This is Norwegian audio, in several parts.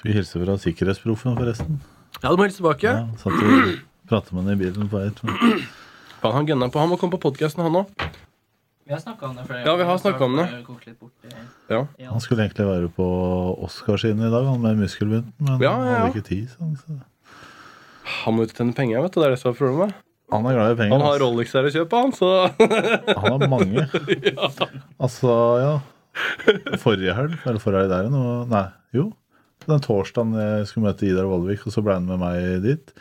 Skal vi hilse fra Sikkerhetsproffen, forresten? Ja, du må hilse tilbake. Ja, satt og pratet med han i bilen på vei. Faen, han gunner på. Han må komme på podkasten, han òg. Vi har snakka om det flere Ja, vi har snakket om det. Ja. Han skulle egentlig være på Oscarsiden i dag, han med muskelbunten, men Ja, han ja, han hadde ikke tid. Sånn, så. Han må ut og tjene penger, vet du. Det er det som er problemet. Han er glad i penger. Han har. Rolex der å kjøpe, han, så Han har mange. Altså, ja. Forrige helg, eller forrige helg der igjen, Nei, jo. Den torsdagen jeg skulle møte Idar Vollvik, og så ble han med meg dit.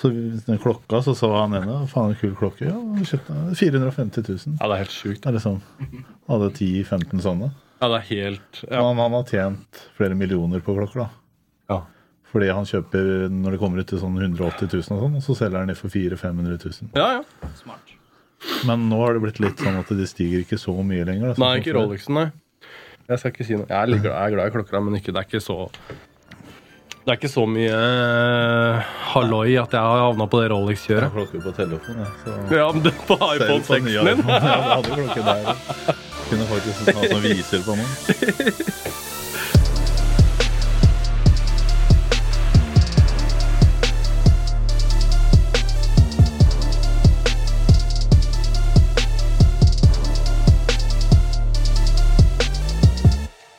Så den klokka, så så han ene. Faen, en kul klokke. Ja, han kjøpte 450 000. Ja, det er helt sjukt. Det er liksom Han hadde 10-15 sånne. Ja, det er helt ja. Han, han har tjent flere millioner på klokker, da. ja. Fordi han kjøper når det kommer ut til sånn 180 000 og sånn, og så selger han det for 400 000-500 000. Ja, ja. Smart. Men nå har det blitt litt sånn at de stiger ikke så mye lenger. Da, Nei, ikke. Rolexen, nei. Jeg skal ikke si noe. Jeg er, litt glad, jeg er glad i klokka, men ikke, det er ikke så Det er ikke så mye eh, halloi at jeg har havna på det Jeg har Rolex-kjøret. klokke på telefonen, jeg. Så Ja, men det på iPhone ut 6 nye min. Jeg hadde klokke der. Kunne faktisk ha sånn viser på den.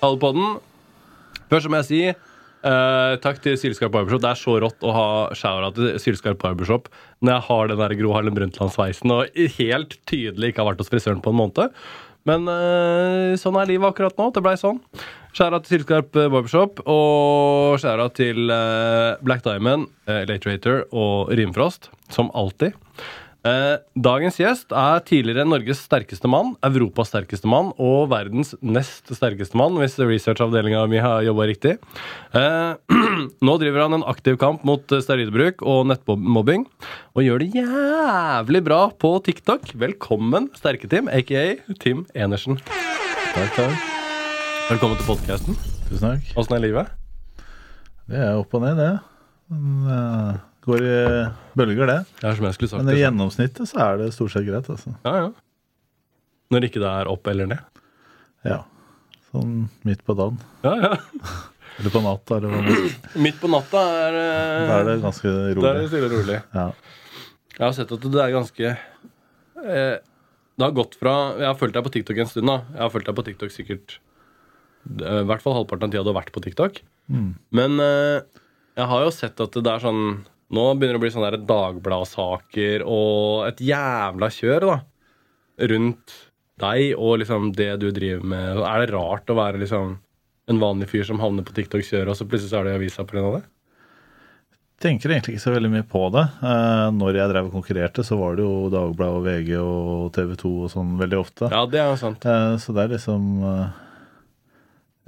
Halv på den. Først må jeg si uh, takk til Sylskarp Barbershop. Det er så rått å ha shoura til Sylskarp Barbershop når jeg har den der Gro Harlem Brundtland-sveisen og helt tydelig ikke har vært hos frisøren på en måned. Men uh, sånn er livet akkurat nå. Det blei sånn. Skjæra til Sylskarp Barbershop og skjæra til uh, Black Diamond, uh, Later og Rimfrost, som alltid. Eh, dagens gjest er tidligere Norges sterkeste mann, Europas sterkeste mann og verdens nest sterkeste mann, hvis researchavdelinga mi har jobba riktig. Eh, nå driver han en aktiv kamp mot steroidbruk og nettmobbing, og gjør det jævlig bra på TikTok. Velkommen, Sterke-Tim, aka Tim Enersen. Takk, takk. Velkommen til podkasten. Tusen takk. Åssen er livet? Det er opp og ned, det. Men, eh, går i bølger, det. Det er som jeg skulle sagt Men i gjennomsnittet så er det stort sett greit, altså. Ja, ja. Når ikke det er opp eller ned. Ja. Sånn midt på dagen. Ja, ja. Eller på natta, eller man. Midt på natta er uh, Da er det ganske Da er det rolig. stille og rolig. Ja. Jeg har sett at det er ganske eh, Det har gått fra Jeg har fulgt deg på TikTok en stund. da Jeg har fulgt deg på TikTok sikkert eh, I hvert fall halvparten av tida du har vært på TikTok. Mm. Men eh, jeg har jo sett at det er sånn Nå begynner det å bli sånne der Dagbladsaker og et jævla kjør da rundt deg og liksom det du driver med. Er det rart å være liksom en vanlig fyr som havner på TikTok-kjøret, og så plutselig så er det i avisa pga. det? Tenker egentlig ikke så veldig mye på det. Eh, når jeg drev og konkurrerte, så var det jo Dagbladet og VG og TV 2 og sånn veldig ofte. Ja, det er jo sant. Eh, så det er liksom eh,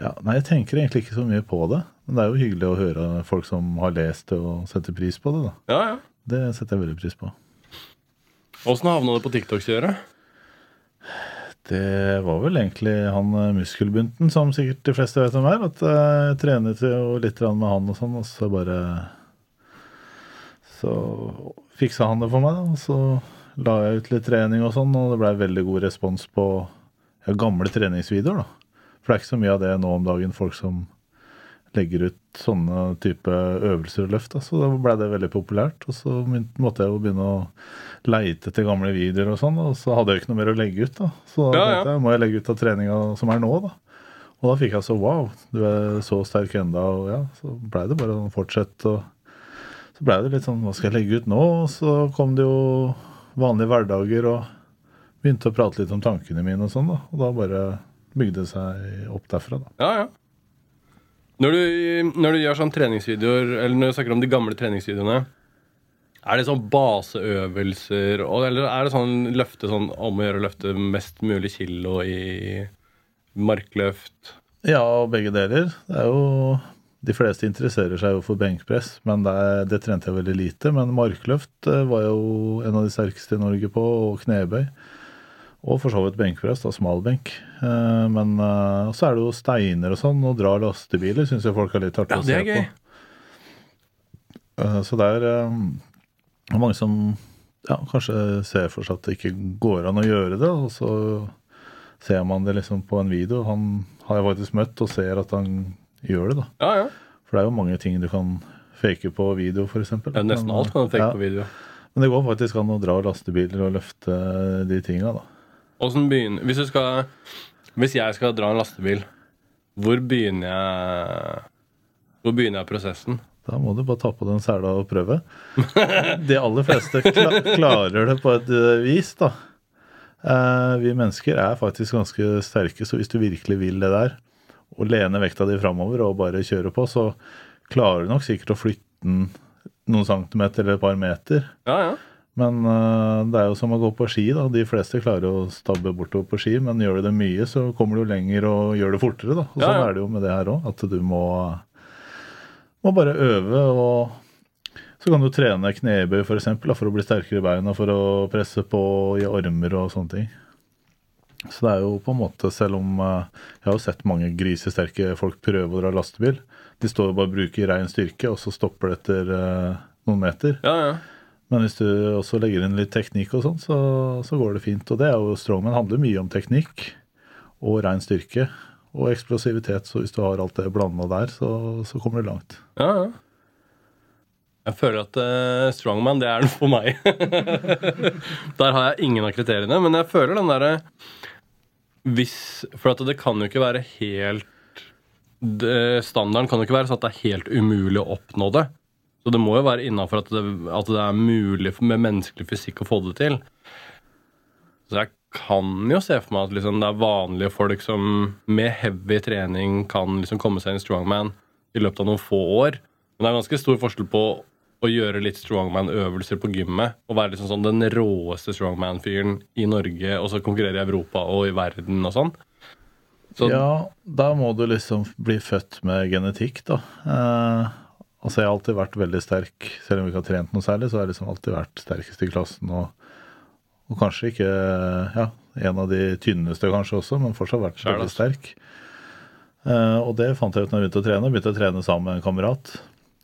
Ja, nei, jeg tenker egentlig ikke så mye på det. Men det er jo hyggelig å høre folk som har lest det og setter pris på det, da. Ja, ja. Det setter jeg veldig pris på. Åssen havna du på TikTok-kjøret? Det var vel egentlig han eh, muskelbunten, som sikkert de fleste vet hvem er. At eh, jeg trenet jo litt med han og sånn, og så bare Så fiksa han det for meg, da. Og så la jeg ut litt trening og sånn, og det blei veldig god respons på ja, gamle treningsvideoer, da. For det er ikke så mye av det nå om dagen, folk som legger ut sånne type øvelser og løft. Da. Så da blei det veldig populært. Og så måtte jeg jo begynne å leite etter gamle videoer og sånn, og så hadde jeg jo ikke noe mer å legge ut. da. Så da Ja, ja. jeg, må jeg legge ut av treninga som er nå, da. Og da fikk jeg så wow, du er så sterk enda, og ja, så blei det bare å fortsette. og Så blei det litt sånn, hva skal jeg legge ut nå? Og så kom det jo vanlige hverdager, og begynte å prate litt om tankene mine og sånn, da. Og da bare bygde seg opp derfra, da. Ja, ja. Når du, når du gjør sånn treningsvideoer, eller når du snakker om de gamle treningsvideoene, er det sånn baseøvelser, eller er det sånn løfte sånn om å gjøre å løfte mest mulig kilo i markløft? Ja, begge deler. Det er jo De fleste interesserer seg jo for benkpress, men det, det trente jeg veldig lite. Men markløft eh, var jo en av de sterkeste i Norge på, og knebøy. Og for så vidt benkpress, da, smalbenk. Eh, Men eh, så er det jo steiner og sånn, og dra lastebiler syns jeg folk er litt artig Ja, å det se er gøy. på. Eh, Så det er eh, mange som ja, kanskje ser for seg at det ikke går an å gjøre det, og så ser man det liksom på en video. Han har jeg faktisk møtt og ser at han gjør det, da. Ja, ja. For det er jo mange ting du kan fake på video, f.eks. Ja, nesten alt kan du fake på video. Men det går faktisk an å dra lastebiler og løfte de tinga, da. Hvordan begynner, hvis, skal, hvis jeg skal dra en lastebil, hvor begynner jeg Hvor begynner jeg prosessen? Da må du bare ta på den sela og prøve. De aller fleste kla klarer det på et eh, vis, da. Eh, vi mennesker er faktisk ganske sterke, så hvis du virkelig vil det der, og lene vekta di framover og bare kjøre på, så klarer du nok sikkert å flytte den noen centimeter eller et par meter. Ja, ja. Men eh, det er jo som å gå på ski. da. De fleste klarer å stabbe bortover på ski, men gjør du det mye, så kommer du lenger og gjør det fortere. da. Og Ja, Sånn ja. er det jo med det her òg, at du må, må bare øve. og Så kan du trene knebøy for, eksempel, da, for å bli sterkere i beina, for å presse på i armer og sånne ting. Så det er jo på en måte, selv om eh, jeg har jo sett mange grisesterke folk prøve å dra lastebil. De står jo bare og bruker rein styrke, og så stopper det etter eh, noen meter. ja, ja. Men hvis du også legger inn litt teknikk og sånn, så, så går det fint. Og det er jo strongman handler mye om teknikk og rein styrke og eksplosivitet. Så hvis du har alt det blanda der, så, så kommer du langt. ja, ja. Jeg føler at uh, strongman, det er noe for meg. Der har jeg ingen av kriteriene, men jeg føler den derre hvis For at det kan jo ikke være helt det, Standarden kan jo ikke være sånn at det er helt umulig å oppnå det. Så det må jo være innafor at, at det er mulig med menneskelig fysikk å få det til. Så jeg kan jo se for meg at liksom, det er vanlige folk som med heavy trening kan liksom komme seg inn strongman i løpet av noen få år. Men det er ganske stor forskjell på å gjøre litt strongman-øvelser på gymmet og være liksom sånn den råeste strongman-fyren i Norge og så konkurrere i Europa og i verden og sånn. Så Ja, da må du liksom bli født med genetikk, da. Eh, altså, jeg har alltid vært veldig sterk, selv om jeg ikke har trent noe særlig, så har jeg liksom alltid vært sterkest i klassen. Og, og kanskje ikke ja, en av de tynneste, kanskje også, men fortsatt vært Skjær, veldig sterk. Uh, og det fant jeg ut når jeg begynte å trene. Begynte å trene sammen med en kamerat.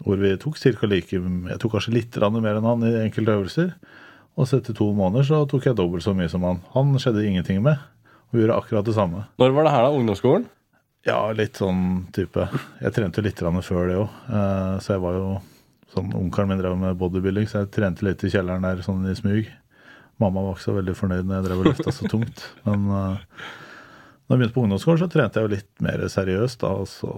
Hvor vi tok cirka like Jeg tok kanskje litt mer enn han i enkelte øvelser. Og så etter to måneder så tok jeg dobbelt så mye som han. Han skjedde ingenting med. Og vi gjorde akkurat det samme. når var det her, da? Ungdomsskolen? Ja, litt sånn type. Jeg trente litt før det òg. Så jeg var jo sånn Onkelen min drev med bodybuilding, så jeg trente litt i kjelleren der sånn i smug. Mamma var ikke så veldig fornøyd når jeg drev og løfta så tungt. Men uh, når jeg begynte på ungdomsskolen, så trente jeg jo litt mer seriøst. da, og så,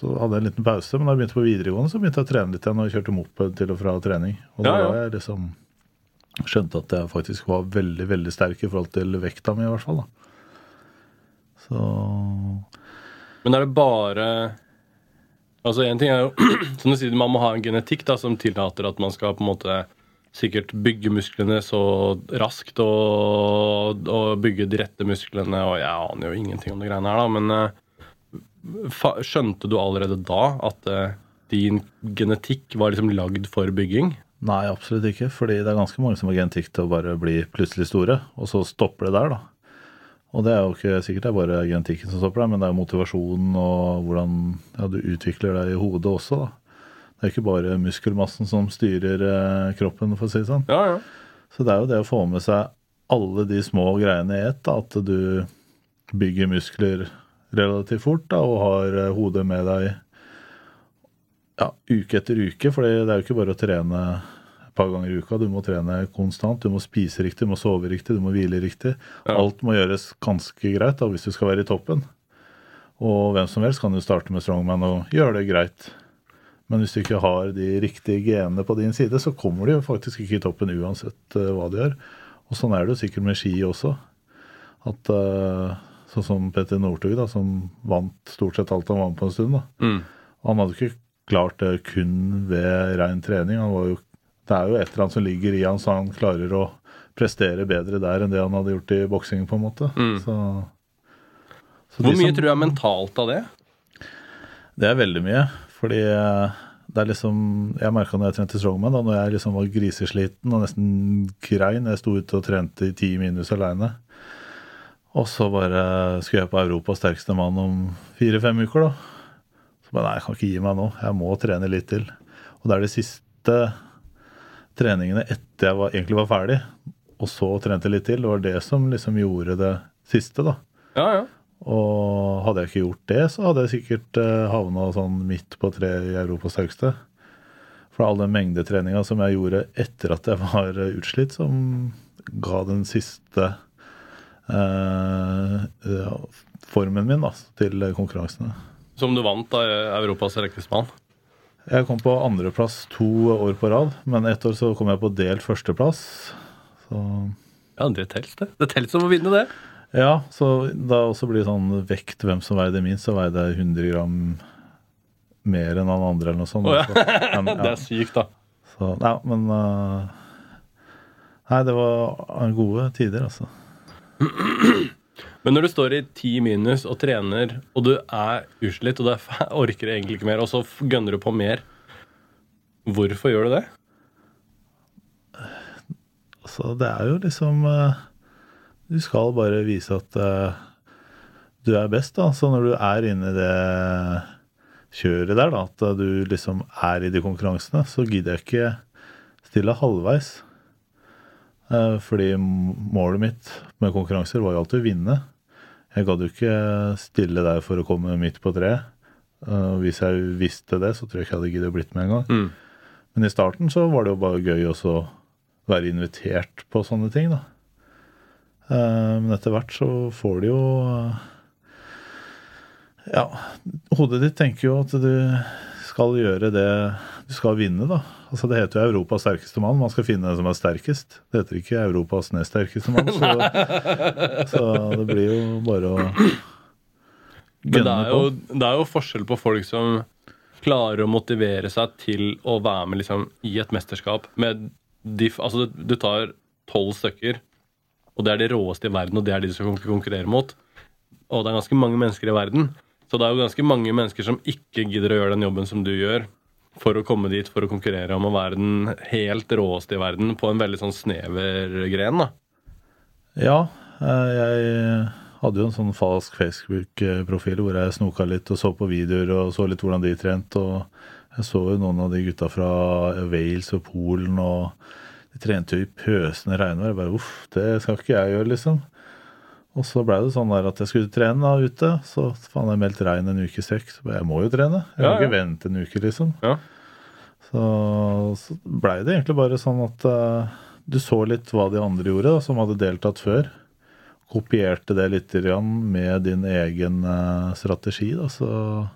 så hadde jeg en liten pause. Men da jeg begynte på videregående, så begynte jeg å trene litt igjen og kjørte moped til og fra trening. Og da Ja, ja. var jeg liksom skjønte at jeg faktisk var veldig, veldig sterk i forhold til vekta mi, i hvert fall. da. Så Men er det bare Altså En ting er jo som du sier, man må ha en genetikk da, som tillater at man skal på en måte sikkert bygge musklene så raskt og, og bygge de rette musklene. Og jeg aner jo ingenting om de greiene her, da, men fa skjønte du allerede da at uh, din genetikk var liksom lagd for bygging? Nei, absolutt ikke. Fordi det er ganske mange som har genetikk til å bare bli plutselig store, og så stopper det der, da. Og det er jo ikke sikkert det er bare genetikken som stopper deg, men det er jo motivasjonen og hvordan ja, du utvikler deg i hodet også, da. Det er ikke bare muskelmassen som styrer eh, kroppen, for å si det sånn. Ja, ja. Så det er jo det å få med seg alle de små greiene i ett, at du bygger muskler relativt fort da, og har eh, hodet med deg ja, uke etter uke. For det er jo ikke bare å trene et par ganger i uka. Du må trene konstant. Du må spise riktig, du må sove riktig, du må hvile riktig. Ja. Alt må gjøres ganske greit da, hvis du skal være i toppen. Og hvem som helst kan jo starte med strongman og gjøre det greit. Men hvis du ikke har de riktige genene på din side, så kommer du jo faktisk ikke i toppen uansett eh, hva du gjør. Og sånn er det jo sikkert med ski også. At eh, Sånn som Petter Northug, som vant stort sett alt han vant på en stund. da. Mm. Han hadde ikke klart det kun ved rein trening. Han var jo, det er jo et eller annet som ligger i han, så han klarer å prestere bedre der enn det han hadde gjort i boksing, på en måte. Mm. Så, så Hvor mye som- tror du er mentalt av det? Det er veldig mye. Fordi eh, det er liksom Jeg merka når jeg trente strongman, da når jeg liksom var grisesliten og nesten grein Jeg sto ute og trente i ti minus aleine. Og så bare skulle jeg på Europas sterkeste mann om fire-fem uker, da. Så bare nei, jeg kan ikke gi meg nå. Jeg må trene litt til. Og det er det siste treningene etter jeg var, egentlig var ferdig, og så trente litt til, det var det som liksom gjorde det siste, da. Ja, ja. Og hadde jeg ikke gjort det, så hadde jeg sikkert uh, havna sånn midt på tre i Europas høyeste. For all den mengdetreninga som jeg gjorde etter at jeg var eh, utslitt, som ga den siste eh, ja, formen min da, til konkurransene. Som du vant da Europas rekkespann? Jeg kom på andreplass to år på rad, men ett år så kom jeg på delt førsteplass. Så Ja, det tels, det. Det tels som å vinne, det. ja, så da også blir det sånn vekt hvem som veide minst, så veide jeg 100 gram mer enn han andre eller noe sånt. Oh, ja. Så, men, Det er sykt, da. så, ja, men uh, Nei, det var gode tider, altså. Men når du står i ti minus og trener, og du er utslitt, og du er orker egentlig ikke mer, og så gønner du på mer, hvorfor gjør du det? Altså, det er jo liksom eh, Du skal bare vise at eh, du er best, da. Så når du er inne i det kjøret der, da, at du liksom er i de konkurransene, så gidder jeg ikke stille halvveis. Eh, Fordi målet mitt med konkurranser var jo alltid å vinne. Jeg gadd jo ikke stille der for å komme midt på treet. Eh, Hvis jeg visste det, så tror jeg ikke jeg hadde giddet blitt med en gang. Mm. Men i starten så var det jo bare gøy også å være invitert på sånne ting, da. Eh, Men etter hvert så får du jo eh, Ja, hodet ditt tenker jo at du skal gjøre det Du skal vinne, da. Altså Det heter jo Europas sterkeste mann. Man skal finne den som er sterkest. Det heter ikke Europas nest sterkeste mann. Så, så det blir jo bare å Men det gønne er, på. jo, det er jo forskjell på folk som klarer å motivere seg til å være med liksom, i et mesterskap med de, Altså, du, du tar tolv stykker, og det er de råeste i verden, og det er de du skal konkurrere mot. Og det er ganske mange mennesker i verden. Så det er jo ganske mange mennesker som ikke gidder å gjøre den jobben som du gjør, for å komme dit for å konkurrere om å være den helt råeste i verden på en veldig sånn snever gren. da. Ja, eh, jeg hadde jo en sånn falsk Facebook-profil hvor jeg snoka litt og så på videoer og så litt hvordan de trente. Og jeg så jo noen av de gutta fra Wales og Polen, og de trente jo i pøsende regnvær. Bare uff, det skal ikke jeg gjøre, liksom. Og så blei det sånn der at jeg skulle trene da ute. Så faen, jeg meldt regn en uke strekk. Så jeg må jo trene. Jeg kan Ja, ja. ikke vente en uke, liksom. Ja. Så, så blei det egentlig bare sånn at uh, du så litt hva de andre gjorde, da, som hadde deltatt før. Kopierte det litt med din egen eh, strategi, da, så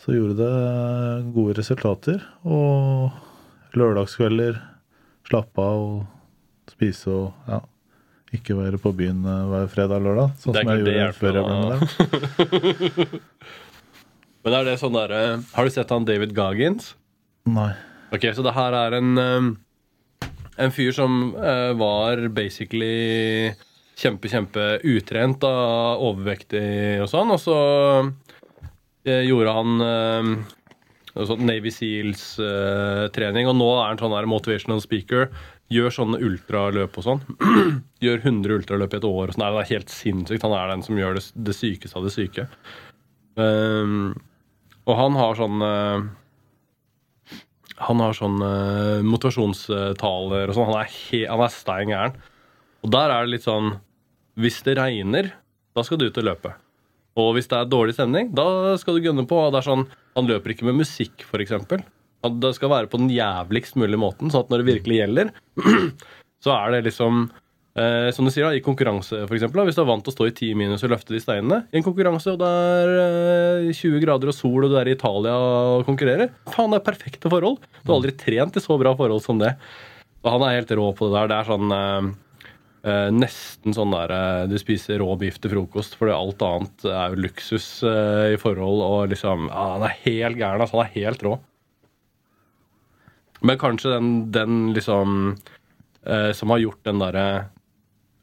Så gjorde det gode resultater. Og lørdagskvelder slappe av og spise og ja. Ikke være på byen eh, hver fredag og lørdag, sånn som jeg gjorde før jeg ble med der. Men er det sånn der, Har du sett han David Goggins? Nei. Ok, så det her er en um, En fyr som eh, var basically kjempe, kjempe utrent, og overvektig og sånn, og så eh, gjorde han eh, sånn Navy Seals-trening, og nå er han sånn her motivational speaker. Gjør sånne ultraløp og sånn. Gjør 100 ultraløp i et år. sånn. Nei, Det er helt sinnssykt. Han er den som gjør det, det sykeste av det syke. Um, og han har sånn eh, Han har sånn eh, motivasjonstaler og sånn. Han han er stein gæren. Og der er det litt sånn Hvis det regner, da skal du ut og løpe. Og hvis det er dårlig stemning, da skal du gønne på. Og det er sånn, Han løper ikke med musikk, f.eks. Det skal være på den jævligst mulige måten, sånn at når det virkelig gjelder, så er det liksom Eh, som du sier da, I konkurranse, eksempel, hvis du er vant til å stå i 10 minus og løfte de steinene I en konkurranse, og det er eh, 20 grader og sol, og du er i Italia og konkurrerer Faen, det er perfekte forhold! Du har aldri trent i så bra forhold som det. Og han er helt rå på det der. Det er sånn eh, eh, Nesten sånn der eh, du spiser rå biff til frokost, fordi alt annet er jo luksus eh, i forhold. Og liksom ja, Han er helt gæren. Altså, han er helt rå. Men kanskje den, den liksom eh, Som har gjort den derre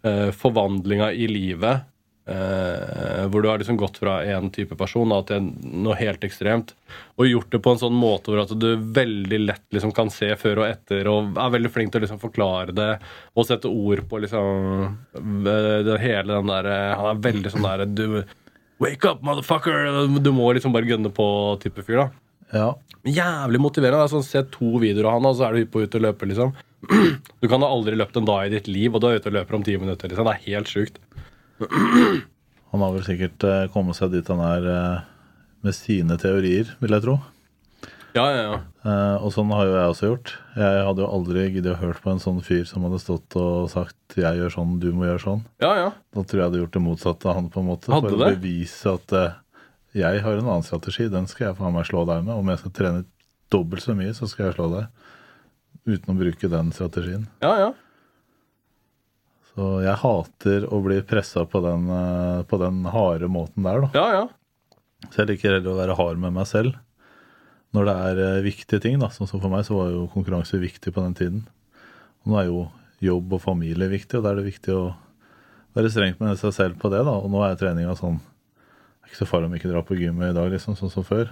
eh, forvandlinga i livet eh, hvor du har liksom gått fra en type person da, til noe helt ekstremt, og gjort det på en sånn måte hvor at du veldig lett liksom kan se før og etter, og er veldig flink til å liksom forklare det og sette ord på liksom eh, det, hele den der eh, Han er veldig sånn der Wake up, motherfucker! Du må liksom bare gønne på-type fyr. da Ja. Jævlig motiverende. Det er sånn, Se to videoer av han, og så er du hypp på ut og løpe. liksom. Du kan ha aldri løpt en dag i ditt liv, og du er ute og løper om ti minutter. liksom. Det er helt sjukt. Han har vel sikkert eh, kommet seg dit han er eh, med sine teorier, vil jeg tro. Ja, ja, ja. Eh, og sånn har jo jeg også gjort. Jeg hadde jo aldri giddet å hørt på en sånn fyr som hadde stått og sagt 'jeg gjør sånn, du må gjøre sånn'. ja, ja. Da tror jeg jeg hadde gjort det motsatte av han, på en måte. Hadde for å det? bevise at jeg har en annen strategi. Den skal jeg faen meg slå deg med. Om jeg skal trene dobbelt så mye, så skal jeg slå deg. Uten å bruke den strategien. ja, ja. Så jeg hater å bli pressa på, den, eh, på den harde måten der, da. ja, ja. Så jeg liker heller å være hard med meg selv når det er eh, viktige ting. da. Sånn som for meg så var jo konkurranse viktig på den tiden. Og nå er jo jobb og familie viktig, og da er det viktig å være strengt med seg selv på det. da. Og nå er treninga sånn ikke så farlig om jeg ikke drar på gymmet i dag, liksom, sånn som før.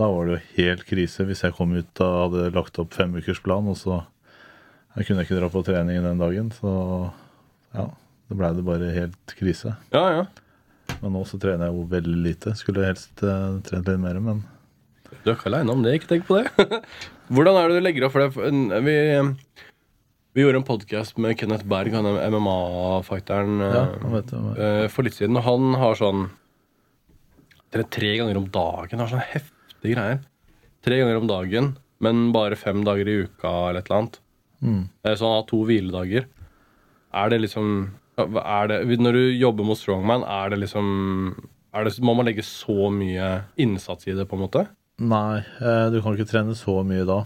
Da var det jo helt krise hvis jeg kom ut og hadde lagt opp femukersplan, og så jeg kunne ikke dra på trening den dagen. Så ja, da blei det bare helt krise. ja, ja. Men nå så trener jeg jo veldig lite. Skulle helst uh, trent litt mer, men Du er ikke aleine om det, ikke tenk på det. Hvordan er det du legger opp for det? Vi, vi gjorde en podkast med Kenneth Berg, han er MMA-fighteren, ja, det. eh, for litt siden. Og han har sånn tre, tre ganger om dagen. Har sånn heftige greier. Tre ganger om dagen, men bare fem dager i uka eller et eller annet. Mm. Så han har to hviledager. Er det liksom er det, Når du jobber mot Strongman, er det liksom er det, Må man legge så mye innsats i det, på en måte? Nei, eh, du kan ikke trene så mye da.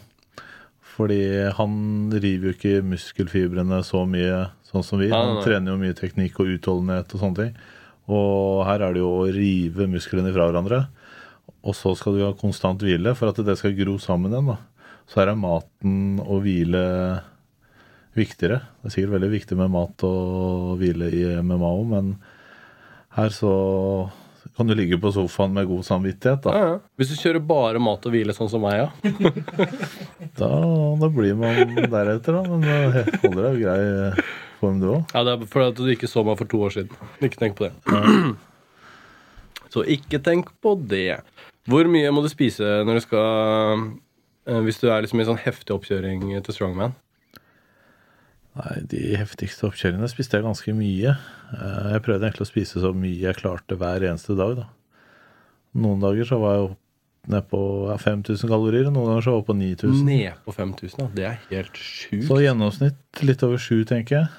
Fordi han river jo ikke muskelfibrene så mye sånn som vi. Nei, nei, Han nei. trener jo mye teknikk og utholdenhet og sånne ting. Og her er det jo å rive musklene fra hverandre. Og så skal du ha konstant hvile for at det skal gro sammen igjen. da. Så her er maten og hvile viktigere. Det er sikkert veldig viktig med mat og hvile i MMA òg, men her så kan du ligge på sofaen med god samvittighet. da. Ja, ja. Hvis du kjører bare mat og hvile sånn som meg, ja. Da, da blir man deretter, da. Men det holder deg grei form, du òg. ja det er fordi at du ikke så meg for to år siden. Ikke tenk på det. Så ikke tenk på det. Hvor mye må du spise når du skal eh, Hvis du er liksom i sånn heftig oppkjøring til Strongman? Nei, de heftigste oppkjøringene spiste jeg ganske mye. Eh, Jeg prøvde egentlig å spise så mye jeg klarte hver eneste dag, da. Noen dager så var jeg opp nede på 5000 kalorier, og noen ganger så var jeg på 9000. Ned på 5000, ja. Det er helt sjukt. Så i gjennomsnitt litt over sju, tenker jeg.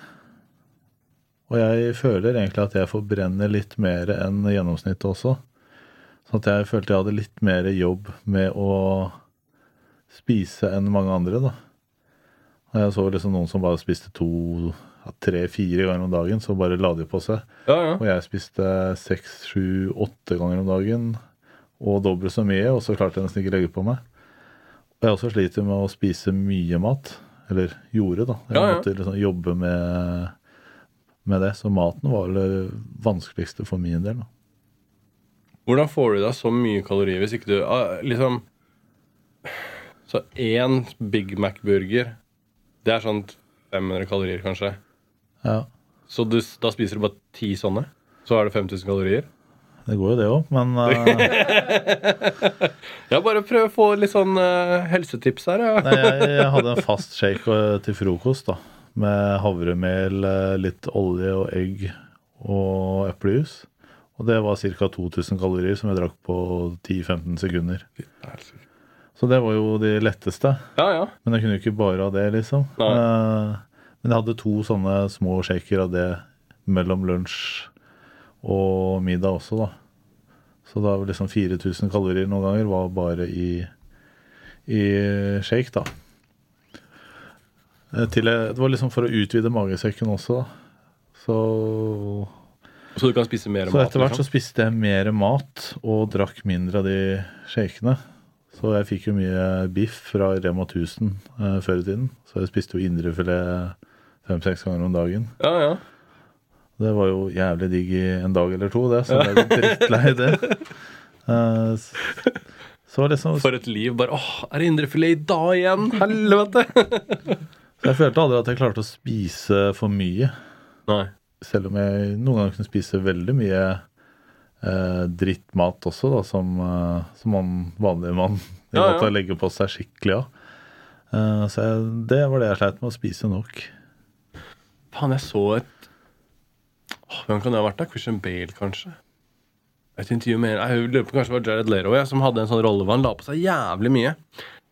Og jeg føler egentlig at jeg forbrenner litt mer enn gjennomsnittet også. Sånn at jeg følte jeg hadde litt mer jobb med å spise enn mange andre, da. Og jeg så liksom noen som bare spiste to, tre-fire ganger om dagen, så bare la de på seg. Ja, ja. Og jeg spiste seks, sju, åtte ganger om dagen, og dobbelt så mye, og så klarte jeg nesten ikke legge på meg. Og jeg også sliter med å spise mye mat. Eller gjorde, da. Jeg Ja, ja. måtte liksom jobbe med, med det. Så maten var det vanskeligste for min del. Da. Hvordan får du i deg så mye kalorier hvis ikke du ah, Liksom Så én Big Mac-burger, det er sånn 500 kalorier, kanskje. Ja, Så du, da spiser du bare ti sånne? Så er det 5000 kalorier? det går jo det òg, men uh... Jeg bare prøver å få litt sånn uh, helsetips her. Ja. nei, jeg, jeg hadde en fast shake eh, til frokost, da. Med havremel, eh, litt olje og egg og eplejus. Og det var ca. 2000 kalorier som jeg drakk på 10-15 sekunder. Så det var jo de letteste. Ja, ja. Men jeg kunne jo ikke bare ha det, liksom. Nei. Eh, Men jeg hadde to sånne små shaker av det mellom lunsj og middag også, da. Så da var liksom 4000 kalorier noen ganger var bare i, i shake, da. Eh, Til det var liksom for å utvide magesekken også, da. Så, Så du kan spise mer så mat? etter hvert så liksom? spiste jeg mer mat og drakk mindre av de shakene. Så jeg fikk jo mye biff fra Rema 1000 eh, før i tiden. Så jeg spiste jo indrefilet fem-seks ganger om dagen. Ja, ja. Det var jo jævlig digg i en dag eller to, det. Så jeg ble drittlei det. Eh, så, så liksom For et liv. Bare åh, er det indrefilet i dag igjen? Helvete! Så jeg følte aldri at jeg klarte å spise for mye. Nei. Selv om jeg noen ganger kunne spise veldig mye eh, drittmat også, da, som, eh, som man vanlig mann Ja, ja. måte legge på seg skikkelig av. Eh, så jeg, det var det jeg sleit med, å spise nok. Faen, jeg så et Åh, Hvem kan det ha vært? da? Christian Bale, kanskje? Et intervju med Jeg lurer på kanskje det var Jared Leroy ja, som hadde en sånn rolle hvor han la på seg jævlig mye.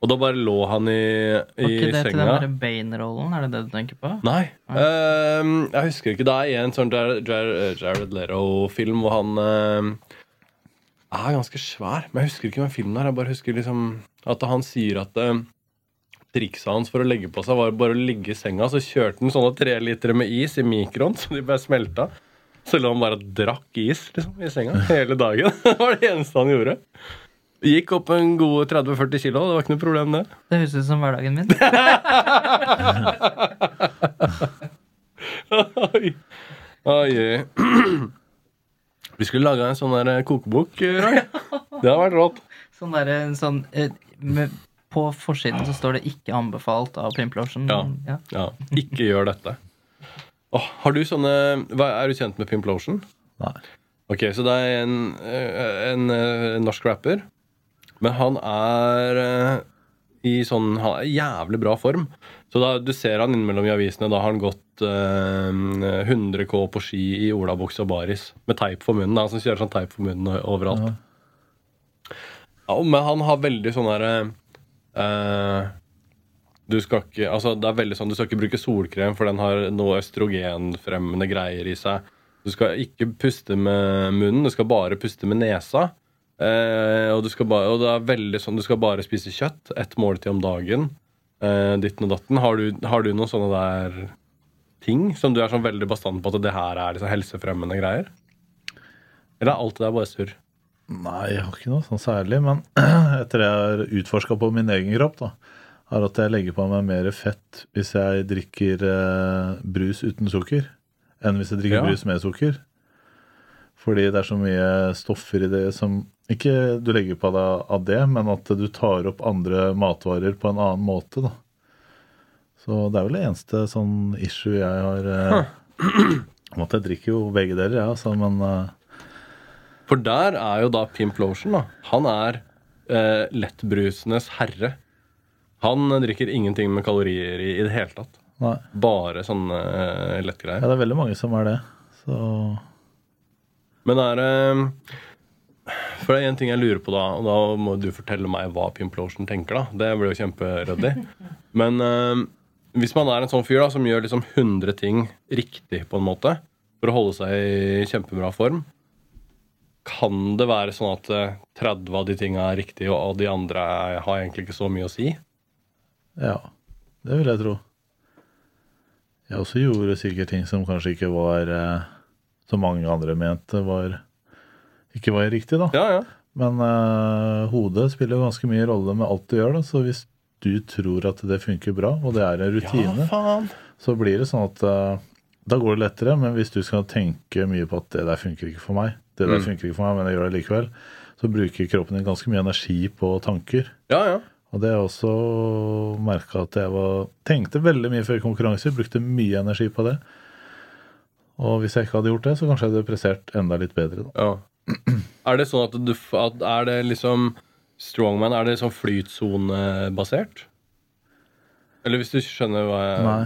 Og da bare lå han i, senga Var ikke det til den senga. der Bane-rollen? Er det det du tenker på? Nei. ehm, jeg husker ikke. Det er en sånn Jared, Jared, Leto-film hvor han uh, er ganske svær. Men jeg husker ikke hvem filmen er. Jeg bare husker liksom at han sier at uh, trikset hans for å legge på seg var bare å ligge i senga. Så kjørte han sånne tre liter med is i mikroen, så de bare smelta. Så lå han bare og drakk is liksom, i senga hele dagen. Det var det eneste han gjorde. Gikk opp en god 30-40 kilo. Det var ikke noe problem, det. Det høres ut som hverdagen min. Oi. Oi. Vi skulle laga en sånn der kokebok, Roy. Det hadde vært rått. Sånn der, en sånn eh, med, På forsiden så står det 'ikke anbefalt' av Pimplotion. Ja. Ja. Ja, ikke gjør dette. Oh, har du sånne Er du kjent med Pimplotion? Nei. Ok, så det er en, en, en, eh, norsk rapper. Men han er eh, i sånn Han er i jævlig bra form. Så da du ser han innimellom i avisene. Da har han gått eh, 100 K på ski i olabukse og baris. Med teip for munnen. Han som kjører sånn teip for munnen overalt. Ja, men han har veldig sånn derre eh, Du skal ikke Altså, det er veldig sånn Du skal ikke bruke solkrem, for den har noe østrogenfremmende greier i seg. Du skal ikke puste med munnen, du skal bare puste med nesa. Eh, og, du skal bare, og det er veldig sånn Du skal bare spise kjøtt. Ett måltid om dagen. Eh, ditten og datten. Har du, har du noen sånne der ting som du er sånn veldig bastant på at det her er liksom helsefremmende greier? Eller er alt det der bare surr? Nei, jeg har ikke noe sånn særlig. Men etter det jeg har utforska på min egen kropp, da, er at jeg legger på meg mer fett hvis jeg drikker eh, brus uten sukker, enn hvis jeg drikker Ja. brus med sukker. Fordi det er så mye stoffer i det som Ikke du legger på deg av det, men at du tar opp andre matvarer på en annen måte, da. Så det er vel det eneste sånn issue jeg har eh, om at Jeg drikker jo begge deler, jeg, altså, men eh, For der er jo da Pimp Lotion, da. Han er eh, lettbrusenes herre. Han drikker ingenting med kalorier i i det hele tatt. nei. Bare sånne eh, Ja, det er veldig mange som er det. Så Men er det For det er én ting jeg lurer på, da, og da må du fortelle meg hva Pimplotion tenker, da. Det blir jo kjemperyddig. Men eh, hvis man er en sånn fyr da som gjør liksom 100 ting riktig, på en måte, for å holde seg i kjempebra form, kan det være sånn at eh, 30 av de tinga er riktige, og de andre har egentlig ikke så mye å si? ja, det vil jeg tro. Jeg også gjorde sikkert ting som kanskje ikke var eh, Som mange andre mente var ikke var riktig, da. Ja, ja. Men uh, hodet spiller ganske mye rolle med alt du gjør, da. Så hvis du tror at det funker bra, og det er en rutine, Ja, så blir det sånn at uh, da går det lettere. Men hvis du skal tenke mye på at det der funker ikke for meg, det der Mm. funker ikke for meg, men jeg gjør det likevel, så bruker kroppen din ganske mye energi på tanker. Ja, ja. Og det har jeg også merka at jeg var, tenkte veldig mye før konkurranser, brukte mye energi på det. Og hvis jeg ikke hadde gjort det, så kanskje jeg hadde prestert enda litt bedre. Da. Ja. Er det sånn at du at Er det liksom Strongman, er det sånn flytsonebasert? Eller hvis du skjønner hva jeg Nei.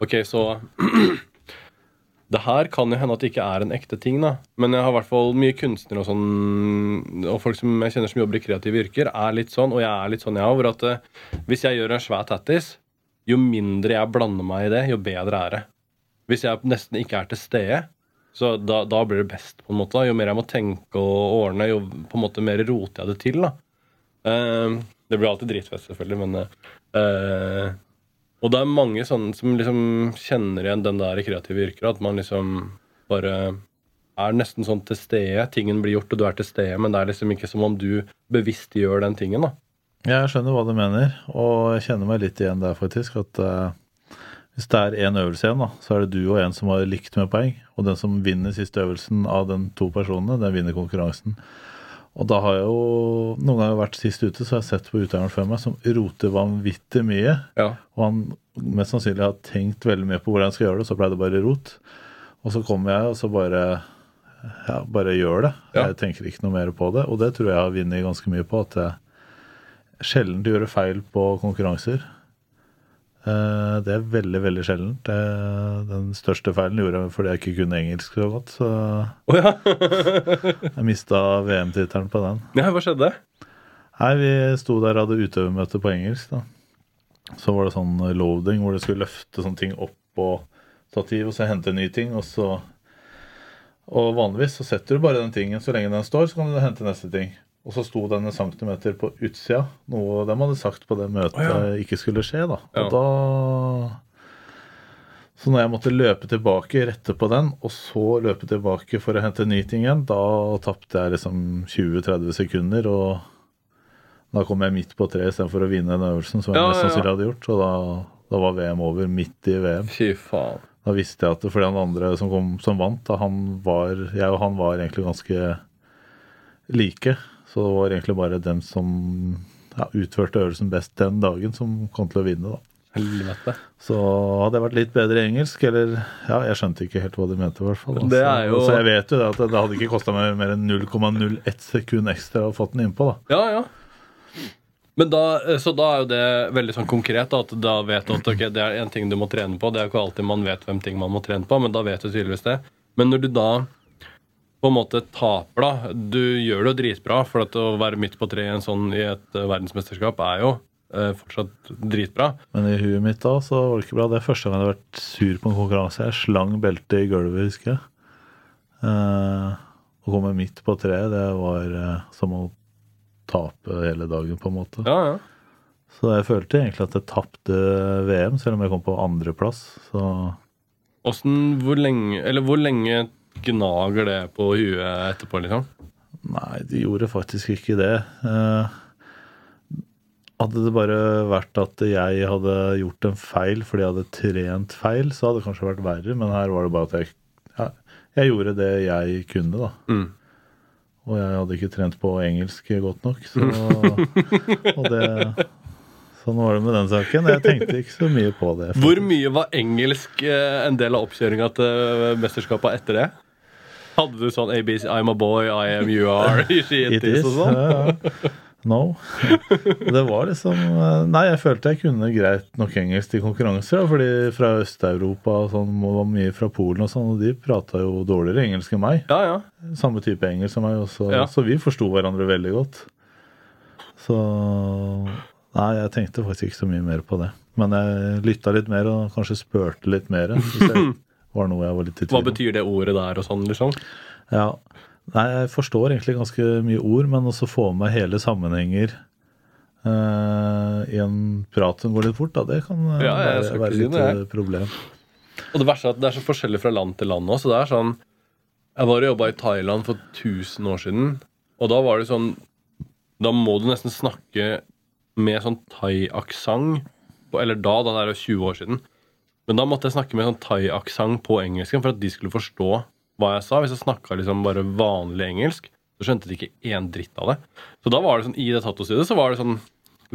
Ok, så Det her kan jo hende at det ikke er en ekte ting, da. Men jeg har i hvert fall mye kunstnere og sånn, og folk som jeg kjenner som jobber i kreative yrker, er litt sånn, og jeg er litt sånn, ja, hvor at eh, hvis jeg gjør en svær tattis, jo mindre jeg blander meg i det, jo bedre er det. Hvis jeg nesten ikke er til stede, så da, da blir det best, på en måte. da. Jo mer jeg må tenke og ordne, jo på en måte mer roter jeg det til, da. Uh, det blir alltid dritfest, selvfølgelig, men uh, og det er mange sånne som liksom kjenner igjen den der i kreative yrker. At man liksom bare er nesten sånn til stede. Tingen blir gjort, og du er til stede, men det er liksom ikke som om du bevisst gjør den tingen. da. Jeg skjønner hva du mener, og jeg kjenner meg litt igjen der, faktisk. At eh, hvis det er én øvelse igjen, da, så er det du og en som har likt med poeng. Og den som vinner siste øvelsen av den to personene, den vinner konkurransen. Og da har jeg jo noen ganger vært sist ute, så har jeg sett på utøveren før meg som roter vanvittig mye. Ja. Og han mest sannsynlig har tenkt veldig mye på hvordan han skal gjøre det, og så ble det bare rot. Og så kommer jeg, og så bare ja, bare gjør det. Ja. Jeg tenker ikke noe mer på det. Og det tror jeg har vunnet ganske mye på, at jeg sjelden gjør feil på konkurranser. Eh, Det er veldig, veldig sjeldent. Den største feilen gjorde jeg fordi jeg ikke kunne engelsk så godt. Så oh, ja. jeg mista VM-tittelen på den. ja! Hva skjedde? Nei, vi sto der og hadde utøvermøte på engelsk. da. Så var det sånn loading hvor du skulle løfte sånne ting opp på stativ og så hente nye ting. Og så Og vanligvis så setter du bare den tingen så lenge den står, så kan du hente neste ting. Og så sto den en centimeter på utsida, noe de hadde sagt på det møtet oh, ja. ikke skulle skje. da. Ja. Da Så når jeg måtte løpe tilbake, rette på den, og så løpe tilbake for å hente ny ting igjen, da tapte jeg liksom 20-30 sekunder. Og da kom jeg midt på treet istedenfor å vinne den øvelsen, som jeg Ja, mest sannsynlig hadde gjort. Og da, da var VM over midt i VM. Fy faen. Da visste jeg at fordi han andre som, kom, som vant, da han var, jeg og han var egentlig ganske like. Så det var egentlig bare dem som ja, utførte øvelsen best den dagen, som kom til å vinne. da. Helvete. Så hadde jeg vært litt bedre i engelsk, eller Ja, jeg skjønte ikke helt hva de mente, i hvert fall. Det er jo- Så, så jeg vet jo det at det hadde ikke kosta meg mer enn 0,01 sekund ekstra å få den innpå, da. Ja, ja. Men da, eh, så da er jo det veldig sånn konkret, at da vet du at okay, det er en ting du må trene på. Det er jo ikke alltid man vet hvem ting man må trene på, men da vet du tydeligvis det. Men når du da på en måte taper, da Du gjør det jo dritbra, for at å være midt på treet sånn i et eh, verdensmesterskap er jo eh, fortsatt dritbra. Men i huet mitt da så var det ikke bra. Det er første gang jeg har vært sur på en konkurranse. Jeg slang beltet i gulvet, husker jeg. Eh, å komme midt på treet, det var eh, som å tape hele dagen, på en måte. Ja, ja. Så jeg følte egentlig at jeg tapte VM, selv om jeg kom på andreplass. Så Åssen Hvor lenge Eller hvor lenge gnager det på huet etterpå, liksom? nei, de gjorde faktisk ikke det. Eh, hadde det bare vært at jeg hadde gjort en feil fordi jeg hadde trent feil, så hadde det kanskje vært verre, men her var det bare at jeg, jeg gjorde det jeg kunne, da. Mm. Og jeg hadde ikke trent på engelsk godt nok, så og det, Sånn var det med den saken. Jeg tenkte ikke så mye på det. Hvor mye var engelsk eh, en del av oppkjøringa til eh, mesterskapet etter det? Hadde du sånn ABC, I'm a boy, I am you are, It it is og sånn? Ja. No. Det var liksom eh, Nei, jeg følte jeg kunne greit nok engelsk til konkurranser. da, Fordi fra Øst-Europa og sånn, og mye fra Polen og sånn, og de prata jo dårligere engelsk enn meg. Ja, ja. Samme type engelsk som meg, også, Ja. så vi forsto hverandre veldig godt. Så Nei, jeg tenkte faktisk ikke så mye mer på det. Men jeg lytta litt mer og kanskje spurte litt mer. Var noe jeg var litt i tvil Hva betyr det ordet der og sånn, liksom? Ja. Nei, jeg forstår egentlig ganske mye ord, men også få med hele sammenhenger uh, i en prat som går litt fort, da, det kan eh, Ja, være, være litt det, eh, problem. Og det verste er at det er så forskjellig fra land til land òg. Det er sånn Jeg var og jobba i Thailand for 1000 år siden, og da var det sånn Da må du nesten snakke med sånn thai-aksent. Eller da, da det er 20 år siden. Men da måtte jeg snakke med sånn thai-aksent på engelsken for at de skulle forstå hva jeg sa. Hvis jeg snakka liksom bare vanlig engelsk, så skjønte de ikke én dritt av det. Så da var det sånn, i det tattoo-studioet så var det sånn